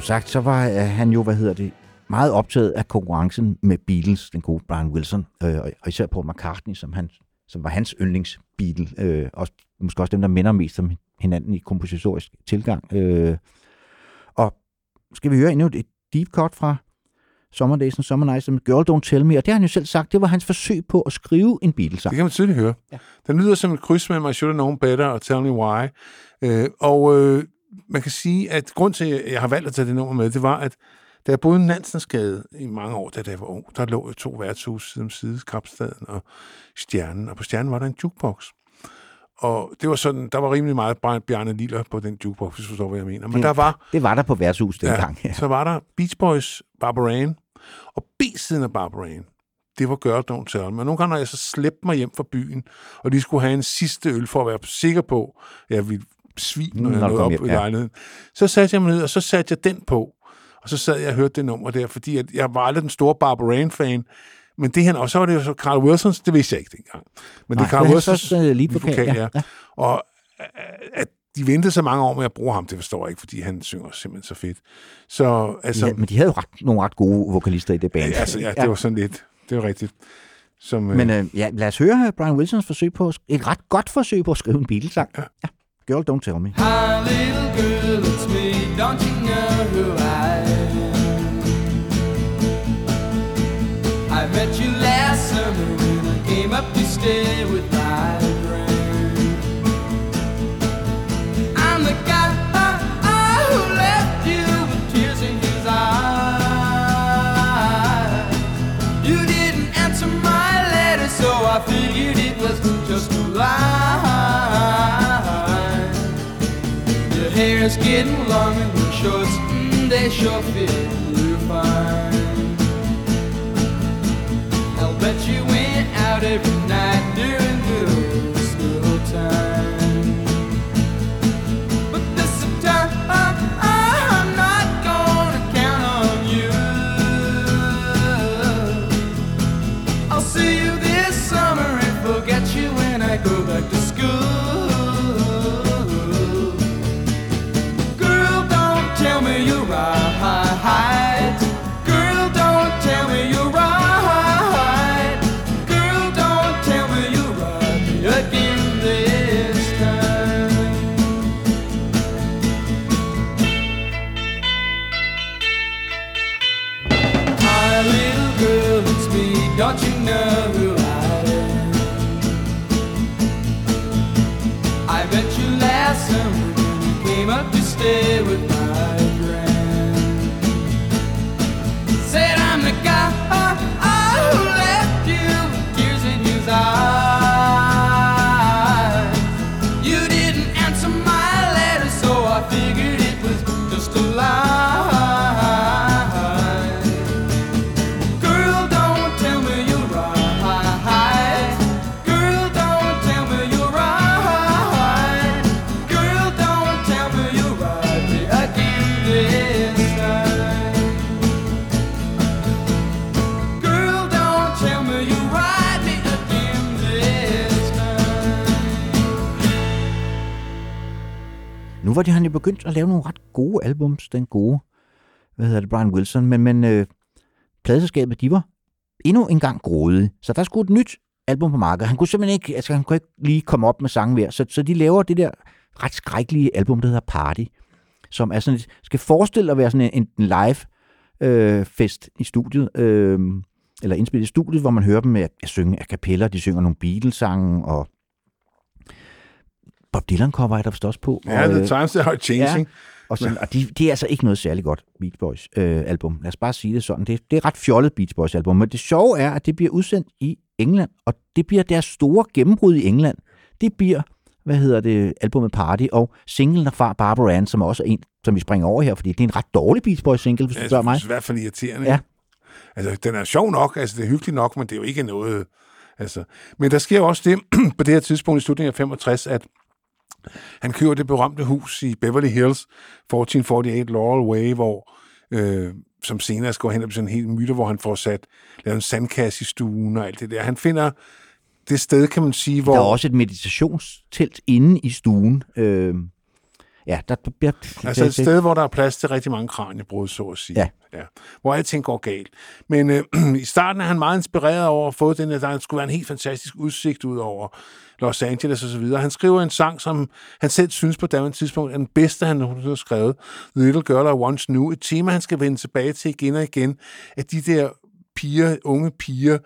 Sagt, så var øh, han jo, hvad hedder det, meget optaget af konkurrencen med Beatles, den gode Brian Wilson, øh, og- især Paul McCartney, som, han, som var hans yndlingsbeatle, øh, og måske også dem, der minder mest om hinanden i kompositorisk tilgang. Øh, og skal vi høre endnu et deep cut fra Summer Days and Summer Nights med Girl Don't Tell Me, og det har han jo selv sagt, det var hans forsøg på at skrive en Beatles-sang. Det kan man tydeligt høre. Ja. Ja. Den lyder som et kryds mellem I Should Have Known Better og Tell Me Why. Øh, og øh, man kan sige, at grund til, at jeg har valgt at tage det nummer med, det var, at da jeg boede i Nansensgade i mange år, da jeg var ung, der lå to værtshus side om side, Skrabstaden og Stjernen, og på Stjernen var der en jukebox. Og det var sådan, der var rimelig meget Bjarne Liller på den jukebox, hvis du forstår, hvad jeg mener. Men Det- der var Det var der på værtshus dengang. Ja. så var der Beach Boys, Barbara Ann, og B-siden af Barbara Ann, det var Girl Don't Tell Me. Og nogle gange, når jeg så slæbte mig hjem fra byen, og de skulle have en sidste øl for at være sikker på, at jeg ville svine, når jeg Når du nåede op hjem, i ja. lejligheden, så satte jeg mig ned, og så satte jeg den på. Og så sad jeg og hørte det nummer der, fordi at jeg var aldrig den store Barbara Ann-fan, men det her, og så var det jo så Carl Wilsons, det vidste jeg ikke dengang. Men det Nej, er Carl Wilsons også, øh, leadvokal, ja, ja. ja. Og øh, at de ventede så mange år med at bruge ham, det forstår jeg ikke, fordi han synger simpelthen så fedt. Så altså, Ja, men de havde jo ret, nogle ret gode vokalister i det band. Ja, altså, ja, det var sådan lidt, det var rigtigt. Som, Men øh, øh, ja, lad os høre Brian Wilsons forsøg på, et ret godt forsøg på at skrive en Beatles-sang. Ja. ja. Girl, don't tell me. Hi, little girl, it's me. Don't you know who I am? I met you last summer when I came up to stay with Hair's getting long and your shorts, mm, they sure fit you fine. I'll bet you went out every night Var de, han jo begyndt at lave nogle ret gode albums, den gode, hvad hedder det, Brian Wilson, men, men øh, pladeselskabet, de var endnu en gang grådige, så der skulle et nyt album på markedet. Han kunne simpelthen ikke, altså han kunne ikke lige komme op med sange mere, så, så de laver det der ret skrækkelige album, der hedder Party, som er sådan et, skal forestille at være sådan en, en live øh, fest i studiet, øh, eller indspillet i studiet, hvor man hører dem med at synge a cappella, de synger nogle Beatles-sange, og Bob Dylan cover er der vist også på. ja, og, The øh, Times Are Changing. og, sådan, og de, de er altså ikke noget særlig godt Beach Boys øh, album. Lad os bare sige det sådan. Det, det er et ret fjollet Beach Boys album, men det sjove er, at det bliver udsendt i England, og det bliver deres store gennembrud i England. Det bliver, hvad hedder det, albumet Party, og singlen derfra, Barbara Ann, som også er en, som vi springer over her, fordi det er en ret dårlig Beach Boys single, hvis du Ja, spørger mig. det er i hvert fald irriterende. Ja. Altså, den er sjov nok, altså det er hyggeligt nok, men det er jo ikke noget... Altså, men der sker også det på det her tidspunkt i slutningen af 65, at han køber det berømte hus i Beverly Hills, 1448 Laurel Way, hvor, øh, som senere skal hen og sådan en helt myte, hvor han får sat lavet en sandkasse i stuen og alt det der. Han finder det sted, kan man sige, hvor... Der er også et meditationstelt inde i stuen. Øh, ja, der, der, der, Altså et sted, hvor der er plads til rigtig mange kraniebrud, så at sige. Ja. ja. Hvor alting går galt. Men øh, i starten er han meget inspireret over at få den, at der skulle være en helt fantastisk udsigt ud over Los Angeles videre. Han skriver en sang, som han selv synes på daværende tidspunkt er den bedste, han nogensinde har skrevet. The Little Girl I Once Knew. Et tema, han skal vende tilbage til igen og igen. At de der piger, unge piger,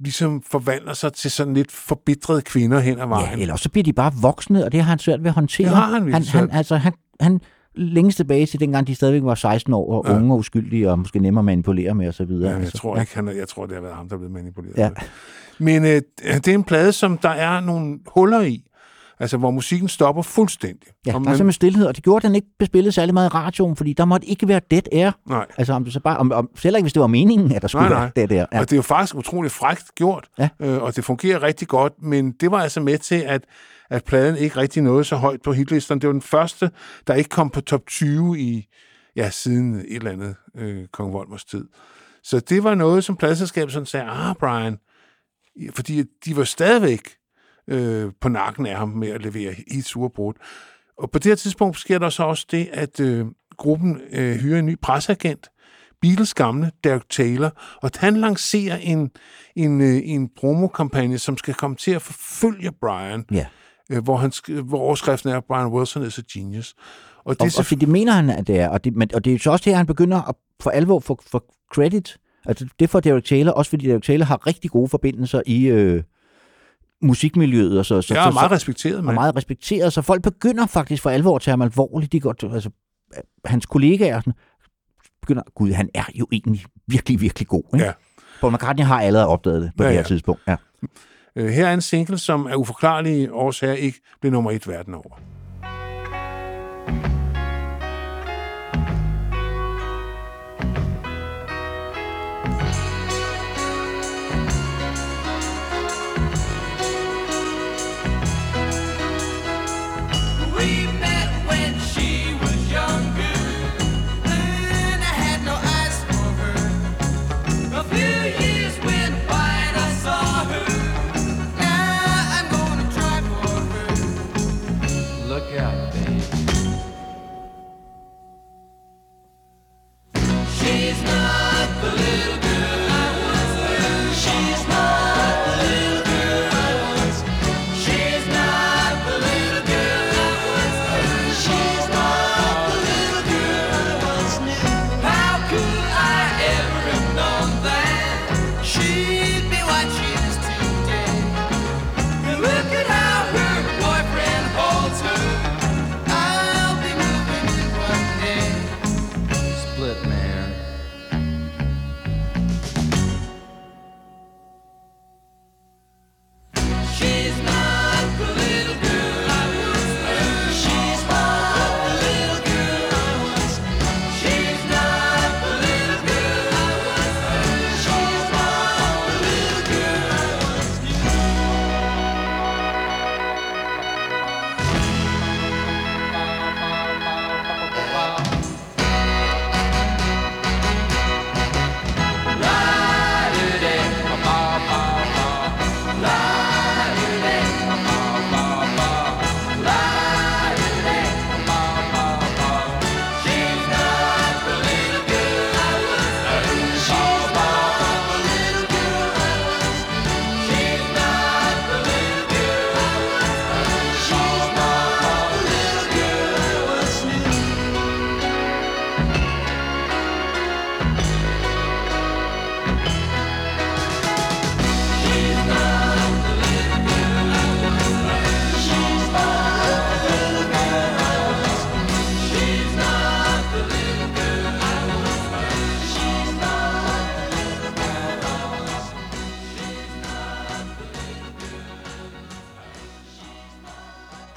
ligesom forvandler sig til sådan lidt forbitrede kvinder hen ad vejen. Ja, eller så bliver de bare voksne, og det har han svært ved at håndtere. Det har han han, han, altså, han, han længes tilbage til dengang, de stadigvæk var 16 år, og Ja. unge og uskyldige, og måske nemmere at manipulere med osv. Ja, jeg tror ikke, han jeg tror, det har været ham, der er blevet manipuleret. Ja. Men øh, det er en plade, som der er nogle huller i. Altså, hvor musikken stopper fuldstændig. Ja, Og der er simpelthen stillhed, og det gjorde, at den ikke blev spillet særlig meget i radioen, fordi der måtte ikke være dead air. Nej. Altså, om det så bare, om, om, selv ikke hvis det var meningen, at der skulle Nej, være nej. dead air. Ja. Og det er jo faktisk utroligt frækt gjort, Ja. øh, og det fungerer rigtig godt, men det var altså med til, at, at pladen ikke rigtig nåede så højt på hitlisterne. Det var den første, der ikke kom på top 20 i, ja, siden et eller andet øh, Kong Volmers tid. Så det var noget, som pladselskabet sådan sagde, ah, Brian, fordi de var stadigvæk øh, på nakken af ham med at levere i surbrud. Og på det her tidspunkt sker der så også det, at øh, gruppen øh, hyrer en ny presseagent, Beatles gamle Derek Taylor, og han lancerer en, en, en, en promokampagne, som skal komme til at forfølge Brian, Ja hvor, han, hvor overskriften er, Brian Wilson is a genius. Og det Og, og så, fordi det mener han, at det er. Og det, men, og det er jo så også det, at han begynder at for alvor få for credit. Altså, det får Derek Taylor, også fordi Derek Taylor har rigtig gode forbindelser i øh, musikmiljøet. Og så, så, så, er meget respekteret, og meget respekteret, så folk begynder faktisk for alvor at tage ham alvorligt. De går, altså, øh, hans kollegaer sådan, begynder, gud, han er jo egentlig virkelig, virkelig god. Ikke? Ja. Paul McCartney har allerede opdaget det på Ja, det her ja. tidspunkt. Ja. Øh, her er en single, som af uforklarlige årsager ikke blev nummer et verden over. We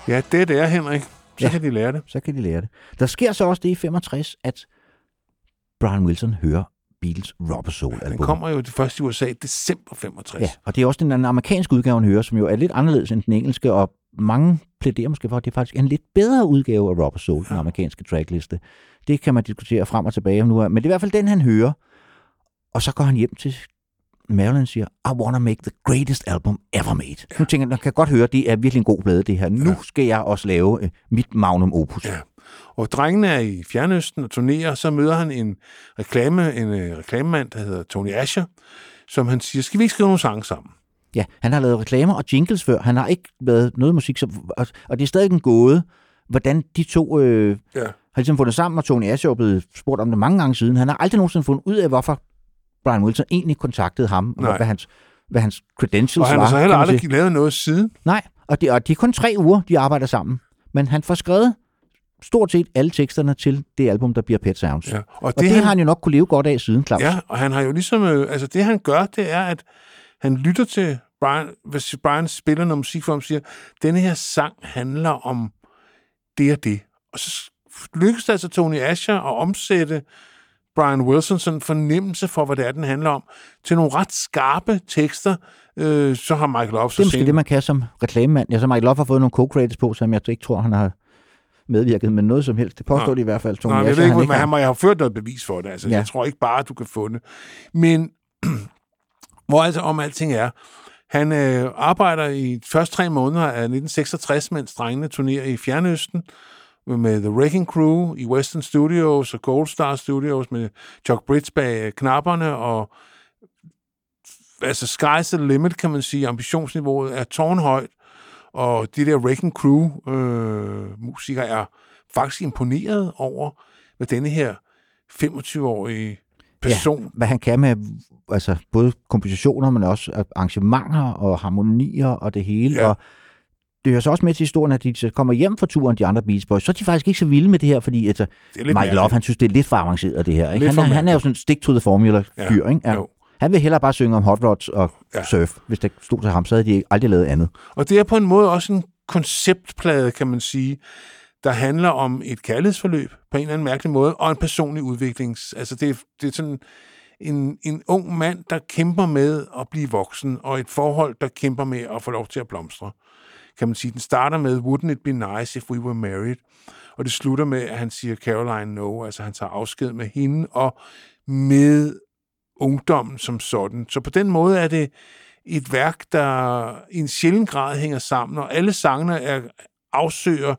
Ja, det er Henrik. Så Ja. kan de lære det. så kan de lære det. Der sker så også det i 65, at Brian Wilson hører Beatles Rubber Soul Den album. kommer jo det første i USA i december 65. Ja, og det er også den amerikanske udgave, han hører, som jo er lidt anderledes end den engelske, og mange plæderer måske for, at det faktisk er en lidt bedre udgave af Rubber Soul, ja. den amerikanske trackliste. Det kan man diskutere frem og tilbage om nu, men det er i hvert fald den, han hører. Og så går han hjem til Marilyn siger, I wanna make the greatest album ever made. Ja. Nu tænker jeg, kan godt høre, det er virkelig en god plade, det her. Nu skal jeg også lave øh, mit magnum opus. Ja. Og drengene er i Fjernøsten og turnerer, så møder han en reklame, en øh, reklamemand, der hedder Tony Asher, som han siger, skal vi ikke skrive nogle sange sammen? Ja, han har lavet reklamer og jingles før. Han har ikke lavet noget musik, som, og, og det er stadig en gåde, hvordan de to øh, Ja. har ligesom fundet sammen, og Tony Asher er blevet spurgt om det mange gange siden. Han har aldrig nogensinde fundet ud af, hvorfor Brian Wilson egentlig kontaktede ham, og Nej. hvad hans, hvad hans credentials Og han var. har så heller aldrig sige. lavet noget siden. Nej, og det, og det er kun tre uger, de arbejder sammen. Men han får skrevet stort set alle teksterne til det album, der bliver Pet Sounds. Ja. Og Og det, det han, har han jo nok kunne leve godt af siden, Claus. Ja, og han har jo ligesom, øh, altså det han gør, det er, at han lytter til Brian, hvis Brian spiller noget musik for ham, siger, denne her sang handler om det og det. Og så lykkes det altså Tony Asher at omsætte Brian Wilson sådan fornemmelse for, hvad det er, den handler om, til nogle ret skarpe tekster. Øh, så har Michael Love Det så er måske det, man kan som reklamemand. Ja, så Michael Love har fået nogle co-credits på, som jeg ikke tror, han har medvirket med noget som helst. Det påstår de i hvert fald. Tony Nej, jeg Asher, ved ikke, han men har. han må have ført noget bevis for det. Altså, Ja. Jeg tror ikke bare, at du kan få det. Men hvor altså om alting er, han øh, arbejder i de første tre måneder af 1966, mens drengene turnerer i Fjernøsten med The Wrecking Crew i Western Studios og Gold Star Studios med Chuck Bridge bag knapperne og altså sky's the limit, kan man sige. Ambitionsniveauet er tårnhøjt, og de der Wrecking Crew øh, musikere er faktisk imponeret over, hvad denne her 25-årige person ja. Hvad han kan med altså, både kompositioner, men også arrangementer og harmonier og det hele. Ja. Og det hører så også med til historien, at de så kommer hjem fra turen, de andre Beach Boys, så er de faktisk ikke så vilde med det her, fordi altså, Det Michael Love, han synes, det er lidt for avanceret, det her. Ikke? Han, er, han er jo sådan en stick to the formula Ja, fyr, ikke? Ja. jo. Han vil hellere bare synge om hot rods og Ja. ja. surf. Hvis det stod til ham, så havde de aldrig lavet andet. Og det er på en måde også en konceptplade, kan man sige, der handler om et kærlighedsforløb på en eller anden mærkelig måde, og en personlig udvikling. Altså det, er- det er sådan en, en ung mand, der kæmper med at blive voksen, og et forhold, der kæmper med at få lov til at blomstre. Kan man sige, den starter med, wouldn't it be nice if we were married? Og det slutter med, at han siger Caroline no, altså han tager afsked med hende, og med ungdommen som sådan. Så på den måde er det et værk, der i en sjælden grad hænger sammen, og alle sangene er, afsøger,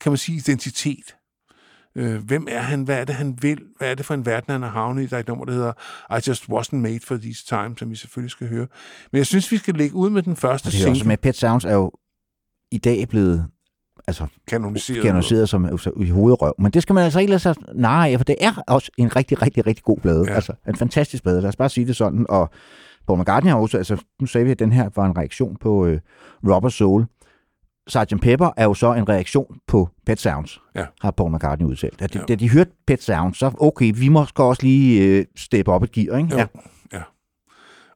kan man sige, identitet. Øh, hvem er han? Hvad er det, han vil? Hvad er det for en verden, han har havnet i? Der er et nummer, der hedder I Just Wasn't Made for These Times, som vi selvfølgelig skal høre. Men jeg synes, vi skal lægge ud med den første Og det er også single. med Pet Sounds er jo i dag blevet altså, Kanoniseret. kanoniseret som altså, i hovedrøv. Men det skal man altså ikke lade sig nej af, for det er også en rigtig, rigtig, rigtig god plade. Ja. Altså en fantastisk plade. Lad os bare sige det sådan. Og Paul McCartney har også, altså nu sagde vi, at den her var en reaktion på øh, Robert Soul. Sgt. Pepper er jo så en reaktion på Pet Sounds, Ja. har Paul McCartney udtalt. At de, Ja. Da de hørte Pet Sounds, så okay, vi må også lige øh, steppe op et gear, ikke? Jo. Ja. ja.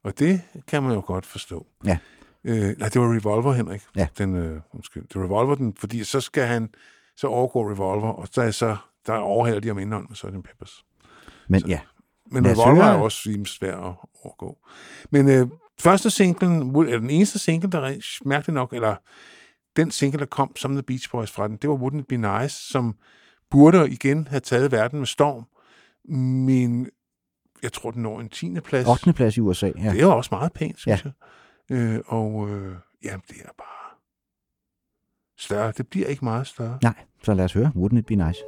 Og det kan man jo godt forstå. Ja. Øh, nej, det var Revolver, Henrik. Ja. Den, øh, undskyld. Det var Revolver, den, fordi så skal han så overgå Revolver, og så er så, der overhælder de om indhold med Sgt. Peppers. Men ja, Men Revolver er også rimelig svær at overgå. Men øh, første singlen, eller den eneste single, der mærkeligt nok, eller den single, der kom som The Beach Boys fra den, det var Wouldn't It Be Nice, som burde igen have taget verden med storm. Men jeg tror, den når en 10. plads. 8. plads i USA. Ja. Det er jo også meget pænt, synes Ja. jeg. Øh, og øh, jamen, det er bare større. Det bliver ikke meget større. Nej, så lad os høre. Wouldn't it be nice?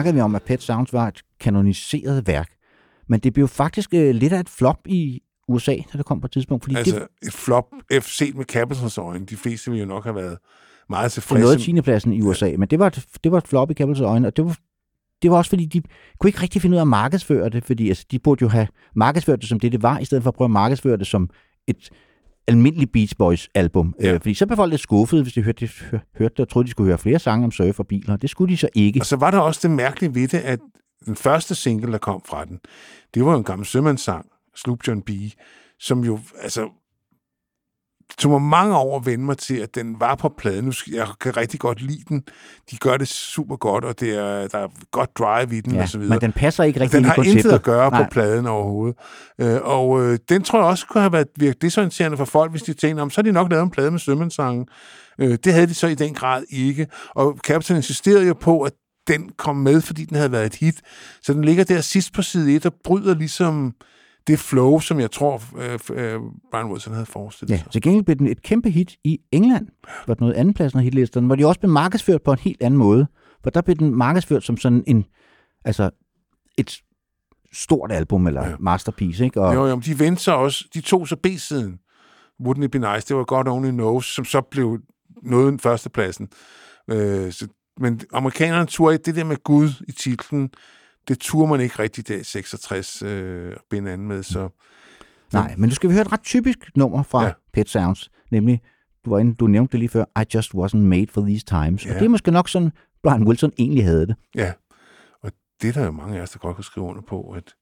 Nu snakker vi om, at Pet Sounds var et kanoniseret værk, men det blev faktisk øh, lidt af et flop i USA, da det kom på et tidspunkt, fordi Altså det, et flop set med Capitals øjne. De fleste ville jo nok have været meget det nåede tilfredse. 10. pladsen i USA, men det var, et, det var et flop i Capitals øjne, og det var, det var også fordi, de kunne ikke rigtig finde ud af at markedsføre det, fordi altså, de burde jo have markedsført det som det, det var, i stedet for at prøve at markedsføre det som et almindeligt Beach Boys album. Ja. Ja. Øh, fordi så blev folk lidt skuffede, hvis de hørte, de hørte det, og troede, de skulle høre flere sange om surf og biler. Det skulle de så ikke. Og så var der også det mærkelige ved det, at den første single, der kom fra den, det var en gammel sømandssang, Sloop John B., som jo, altså, tog mig mange år at vende mig til, at den var på pladen. Nu skal- Jeg kan rigtig godt lide den. De gør det super godt, og det er, der er godt drive i den, Ja, og så videre. men den passer ikke rigtig den har konceptet. intet at gøre Nej. på pladen overhovedet. Øh, og øh, den tror jeg også kunne have været virket desorienterende for folk, hvis de tænkte, om så har de nok lavet en plade med sømandsangen. Øh, det havde de så i den grad ikke. Og Captain insisterede jo på, at den kom med, fordi den havde været et hit. Så den ligger der sidst på side 1 og bryder ligesom det flow, som jeg tror, øh, øh, Brian Wilson havde forestillet Ja, sig. til gengæld blev den et kæmpe hit i England, hvor den nåede andenpladsen af hitlisterne, hvor de også blev markedsført på en helt anden måde. For der blev den markedsført som sådan en, altså et stort album eller Ja. masterpiece, ikke? Og, Jo, jo, men de vendte sig også, de tog så B-siden. Wouldn't it be nice? Det var God Only Knows, som så blev noget den førstepladsen. Øh, så, men amerikanerne turde ikke det der med Gud i titlen, det turde man ikke rigtig i 66 øh, binde an med, så Nej, men nu skal vi høre et ret typisk nummer fra Ja. Pet Sounds, nemlig, du, var inde, du nævnte det lige før, I Just Wasn't Made for These Times. Ja. Og det er måske nok sådan, Brian Wilson egentlig havde det. ja. Og det er der jo mange af os, der godt kan skrive under på, at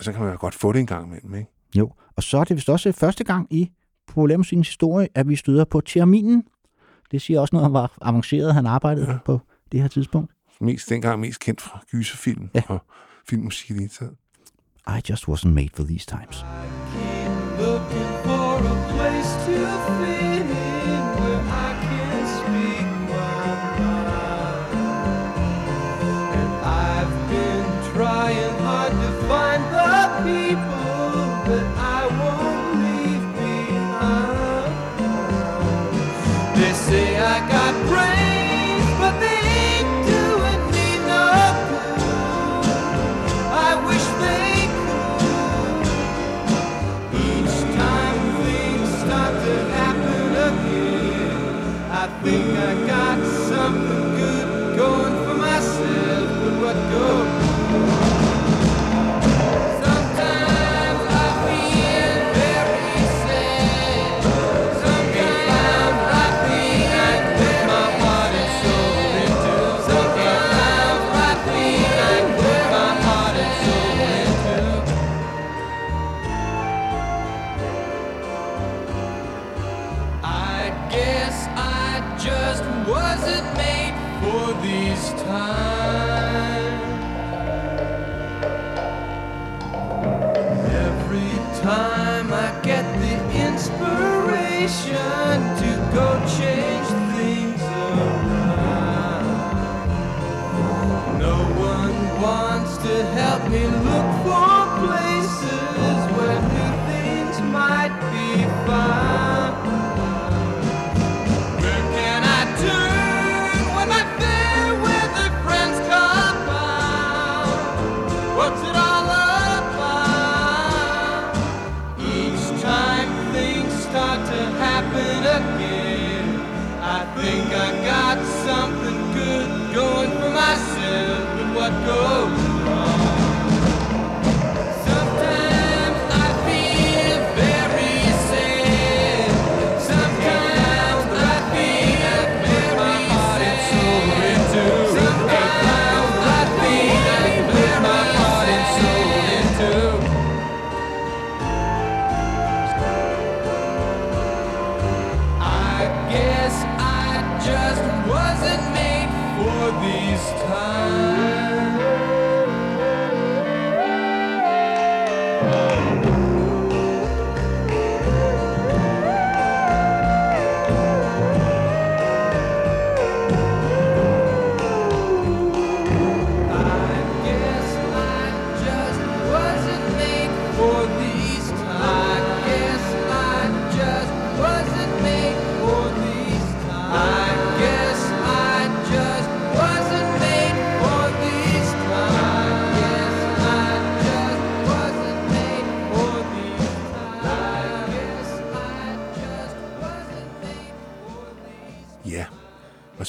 så kan man jo godt få det en gang imellem, ikke? Jo, og så er det vist også første gang i populærmusikkens historie, at vi støder på terminen. Det siger også noget om, hvor avanceret han arbejdede ja. på det her tidspunkt. Mest, dengang mest kendt fra gyserfilm Ja. og filmmusik i det taget. I just wasn't made for these times. Keep looking for a place to guess I just wasn't made for these times. Every time I get the inspiration to go change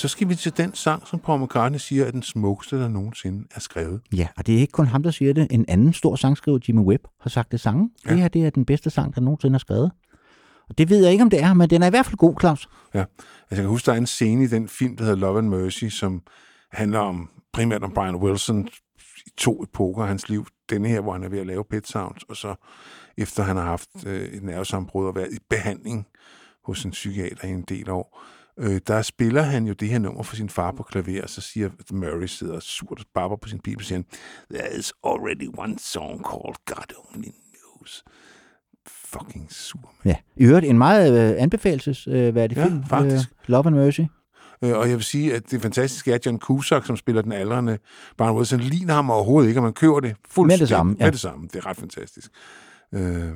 så skal vi til den sang, som Paul McCartney siger er den smukkeste, der nogensinde er skrevet. Ja, og det er ikke kun ham, der siger det. En anden stor sangskriver, Jimmy Webb, har sagt det samme. Ja. Det her det er den bedste sang, der nogensinde er skrevet. Og det ved jeg ikke, om det er, men den er i hvert fald god, Claus. Ja. Altså, jeg kan huske, der er en scene i den film, der hedder Love and Mercy, som handler om primært om Brian Wilson i to epoker af hans liv. Denne her, hvor han er ved at lave Pet Sounds, og så efter han har haft øh, et nervesambrud og været i behandling hos en psykiater i en del år, øh, der spiller han jo det her nummer for sin far på klaver, og så siger Murray, sidder surt og barber på sin bibel, og siger, there is already one song called God Only Knows. Fucking sur, mand. Ja. I øvrigt en meget øh, anbefalesværdig Ja, film. faktisk. Øh, Love and Mercy. Øh, Og jeg vil sige, at det fantastiske er, at John Cusack, som spiller den aldrende Brian Wilson, ligner ham overhovedet ikke, og man køber det fuldstændig. Med det samme, ja. Med det samme. Det er ret fantastisk. Øh,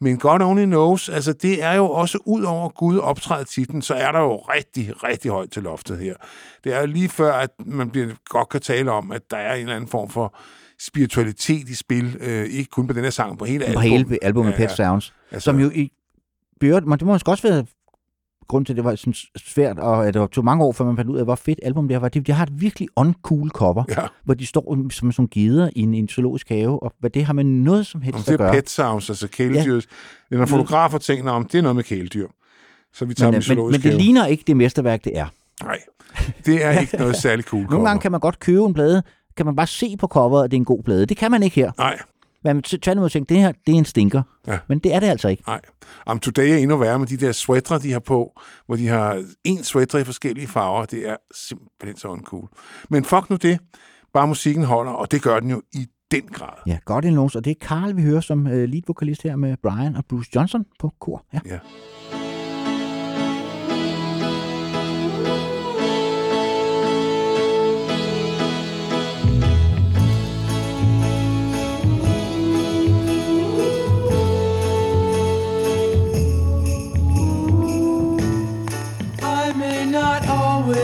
men God Only Knows, altså det er jo også ud over Gud optræder titlen, så er der jo rigtig, rigtig højt til loftet her. Det er jo lige før, at man bliver, godt kan tale om, at der er en eller anden form for spiritualitet i spil, øh, ikke kun på den her sang, på hele På album. hele albumet Ja, Pet. Sounds. Altså- Som jo i Bjørn, men det må måske også være grund til, at det var sådan svært, og at det var tog mange år, før man fandt ud af, hvor fedt album det her var. De, de har et virkelig uncool cover, Ja. hvor de står som sådan nogle geder i en, en zoologisk have, og hvad det har med noget som helst at det er gøre. pet sounds, altså kæledyr. Ja. Når fotografer tænker, om det er noget med kæledyr. Så vi tager men, dem i men, men det ligner ikke det mesterværk, det er. Nej, det er ikke noget særligt cool Nogle gange kan man godt købe en plade, kan man bare se på coveret, at det er en god plade. Det kan man ikke her. Nej, Man tværtimod tænker, det her, det er en stinker. Ja. Men det er det altså ikke. nej. Om Today er endnu værre med de der sweatre, de har på, hvor de har en sweater i forskellige farver. Det er simpelthen så uncool. Men fuck nu det. Bare musikken holder, og det gør den jo i den grad. Ja, godt en og det er Carl, vi hører som øh, lead vokalist her med Brian og Bruce Johnson på kor. Ja. Ja.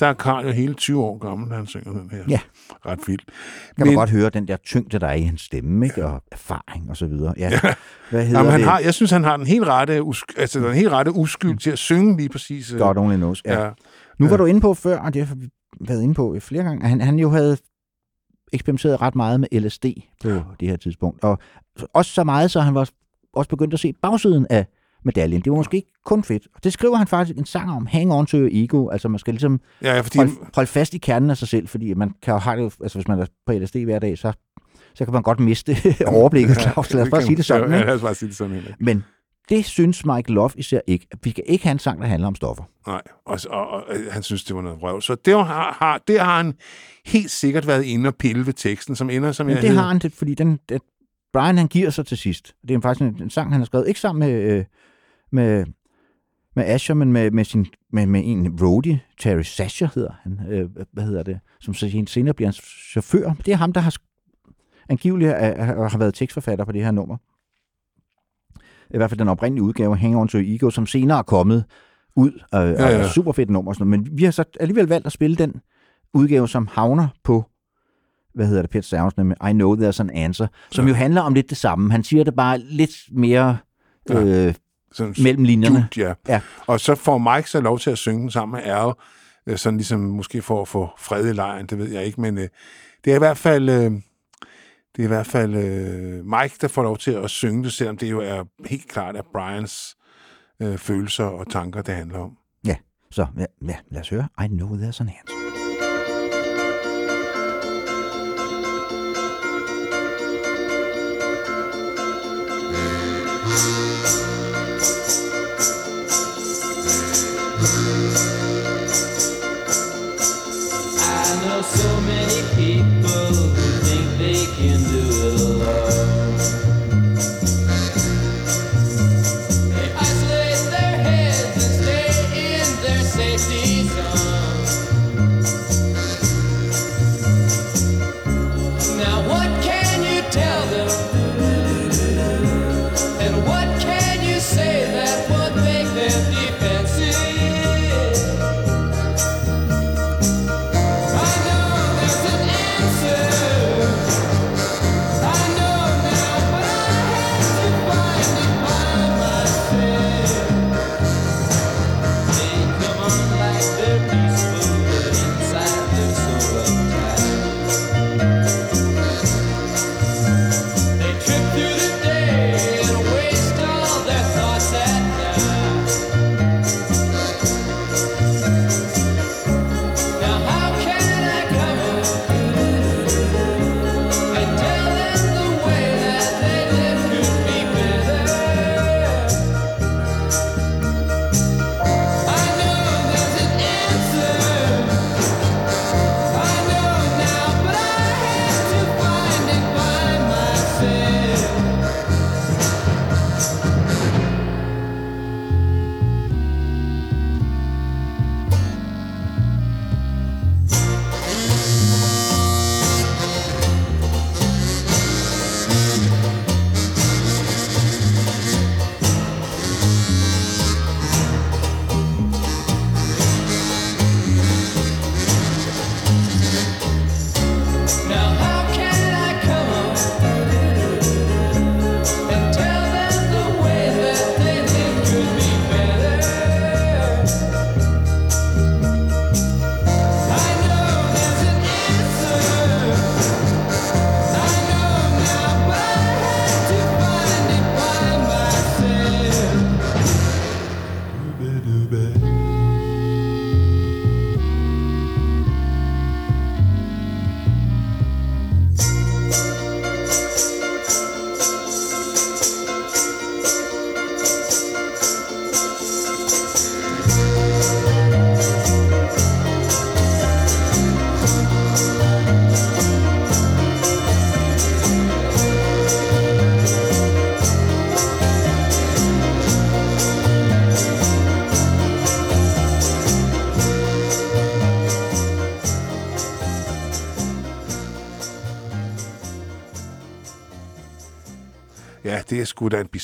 der er Karl jo hele 20 år gammel, han synger den her. Ja. Ret vildt. Kan man godt høre den der tyngde, der er i hans stemme, ikke? og erfaring og så videre. Ja. Hvad hedder Jamen, han det? har, jeg synes, han har den helt rette, usk, altså, den helt rette uskyld til at synge lige præcis. øh, God only knows. Ja. Ja. Nu var du inde på før, og det været inde på flere gange, at han, han jo havde eksperimenteret ret meget med LSD på ja. det her tidspunkt. Og også så meget, så han var også begyndt at se bagsiden af medaljen. Det var måske ikke kun fedt. Og det skriver han faktisk en sang om, Hang on to your ego. Altså man skal ligesom Ja, fordi... holde, holde fast i kernen af sig selv, fordi man kan jo have det, altså hvis man er på LSD hver dag, så, så kan man godt miste overblikket, Claus. Lad os bare sige det sådan. Ja, ikke? lad os bare sige det sådan. Henrik. Men det synes Mike Love især ikke. Vi kan ikke have en sang, der handler om stoffer. Nej, og, og, og, øh, han synes, det var noget røv. Så det har, har, det har han helt sikkert været inde og pille ved teksten, som ender som Men jeg det hed. har han, fordi den, den, Brian han giver sig til sidst. Det er faktisk en, en sang, han har skrevet, ikke sammen med, øh, med, med Asher, men med, med, sin, med, med en roadie, Terry Sasher hedder han, øh, hvad hedder det, som så senere bliver hans chauffør. Det er ham, der har angiveligt er, er, har været tekstforfatter på det her nummer. I hvert fald den oprindelige udgave, Hang On To Ego, som senere er kommet ud øh, ja, ja. og super fedt nummer. og Sådan noget. Men vi har så alligevel valgt at spille den udgave, som havner på hvad hedder det, Pet Sounds, nemlig I Know There's an Answer, som Ja. jo handler om lidt det samme. Han siger det bare lidt mere Ja. øh, Sådan, mellem linjerne. Jude, ja. Ja. Og så får Mike så lov til at synge den sammen med Al, øh, sådan ligesom måske for at få fred i lejren, det ved jeg ikke, men øh, det er i hvert fald... Øh, det er i hvert fald øh, Mike, der får lov til at synge det, selvom det jo er helt klart, at Brians øh, følelser og tanker, det handler om. Så ja, ja, lad os høre I Know There's an Answer. I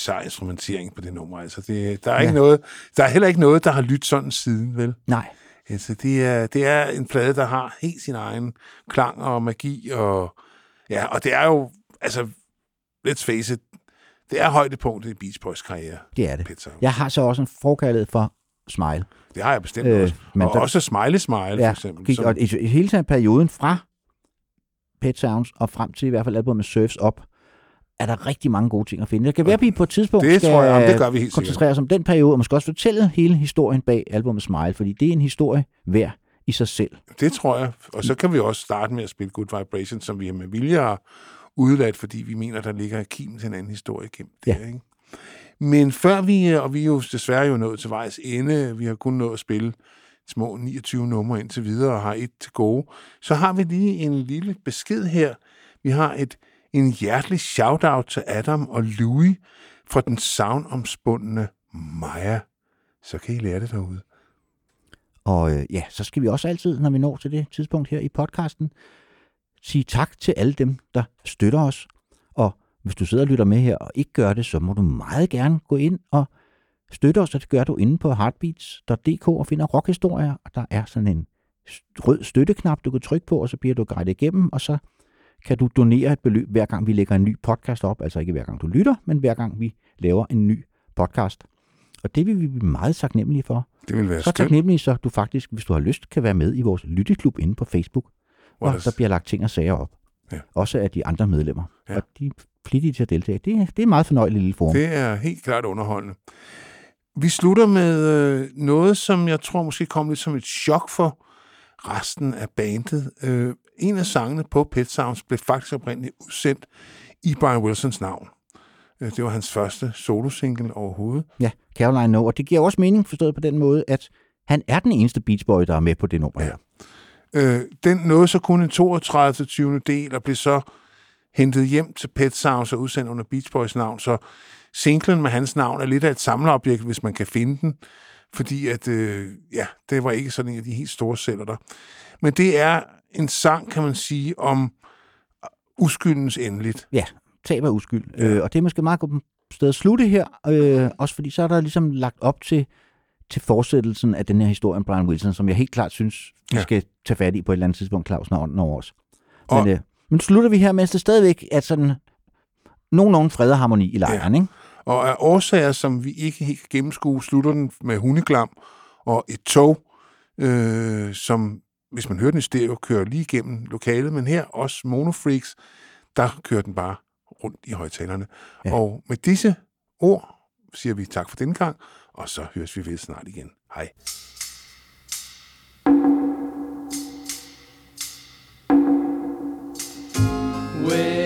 bizarre instrumentering på det nummer. Altså, det, der, er ikke Ja. noget, der er heller ikke noget, der har lyttet sådan siden, vel? Nej, Altså, det er, det er en plade, der har helt sin egen klang og magi, og, ja, og det er jo, altså, let's face it, det er højdepunktet i Beach Boys karriere. det er det. Sounds. Jeg har så også en forkærlighed for Smile. Det har jeg bestemt Øh, også. men Og der- også Smiley Smile, for Ja, eksempel. gik, som- og i, i hele tiden perioden fra Pet Sounds og frem til i hvert fald albumet Surfs Up, er der rigtig mange gode ting at finde. Det kan være, at vi på et tidspunkt Det skal tror jeg, det gør vi helt koncentrere os om den periode, og måske også fortælle hele historien bag albumet Smile, fordi det er en historie værd i sig selv. Det tror jeg. Og så kan vi også starte med at spille Good Vibration, som vi med vilje har udladt, fordi vi mener, der ligger kimen til en anden historie gemt Ja. der. Ikke? Men før vi, og vi er jo desværre jo nået til vejs ende, vi har kun nået at spille små 29 numre indtil videre og har et til gode, så har vi lige en lille besked her. Vi har et en hjertelig shout-out til Adam og Louis fra den savnomspundne Maja. Så kan I lære det derude. Og øh, ja, så skal vi også altid, når vi når til det tidspunkt her i podcasten, sige tak til alle dem, der støtter os. Og hvis du sidder og lytter med her og ikke gør det, så må du meget gerne gå ind og støtte os, og det gør du inde på heartbeats.dk og finder rockhistorier, og der er sådan en rød støtteknap, du kan trykke på, og så bliver du guidet igennem, og så kan du donere et beløb, hver gang vi lægger en ny podcast op, altså ikke hver gang du lytter, men hver gang vi laver en ny podcast. Og det vil vi blive meget taknemmelige for. Det vil være Så skønt. taknemmelig, så du faktisk, hvis du har lyst, kan være med i vores lytteklub inde på Facebook, hvor hvor der- bliver lagt ting og sager op. Ja. Også af de andre medlemmer. Ja. Og de er flittige til at deltage. Det, er- det er en meget fornøjelig lille forum. Det er helt klart underholdende. Vi slutter med øh, noget, som jeg tror måske kom lidt som et chok for resten af bandet. En af sangene på Pet Sounds blev faktisk oprindeligt udsendt i Brian Wilsons navn. Øh, det var hans første solosingle overhovedet. Ja, Caroline No. Og det giver også mening, forstået på den måde, at han er den eneste Beach Boy, der er med på det nummer her. Øh, den nåede så kun en 32. 20. del og blev så hentet hjem til Pet Sounds og udsendt under Beach Boys navn, så singlen med hans navn er lidt af et samleobjekt, hvis man kan finde den, fordi at, øh, ja, det var ikke sådan en af de helt store sælger der. Men det er en sang, kan man sige, om uskyldens endeligt. Ja, tab af uskyld. Ja. Øh, og det er måske meget godt sted at slutte her, øh, også fordi så er der ligesom lagt op til, til fortsættelsen af den her historie om Brian Wilson, som jeg helt klart synes, vi Ja. skal tage fat i på et eller andet tidspunkt, Claus, når ånden over os. Men, Og- øh, men slutter vi her, mens det stadigvæk er sådan nogenlunde fred og harmoni i lejren, ja. ikke? Og af årsager, som vi ikke helt kan gennemskue, slutter den med hundeklam og et tog, øh, som, hvis man hører den i stereo, kører lige igennem lokalet, men her også monofreaks, der kører den bare rundt i højtalerne. Ja. Og med disse ord siger vi tak for denne gang, og så høres vi ved snart igen. Hej. Where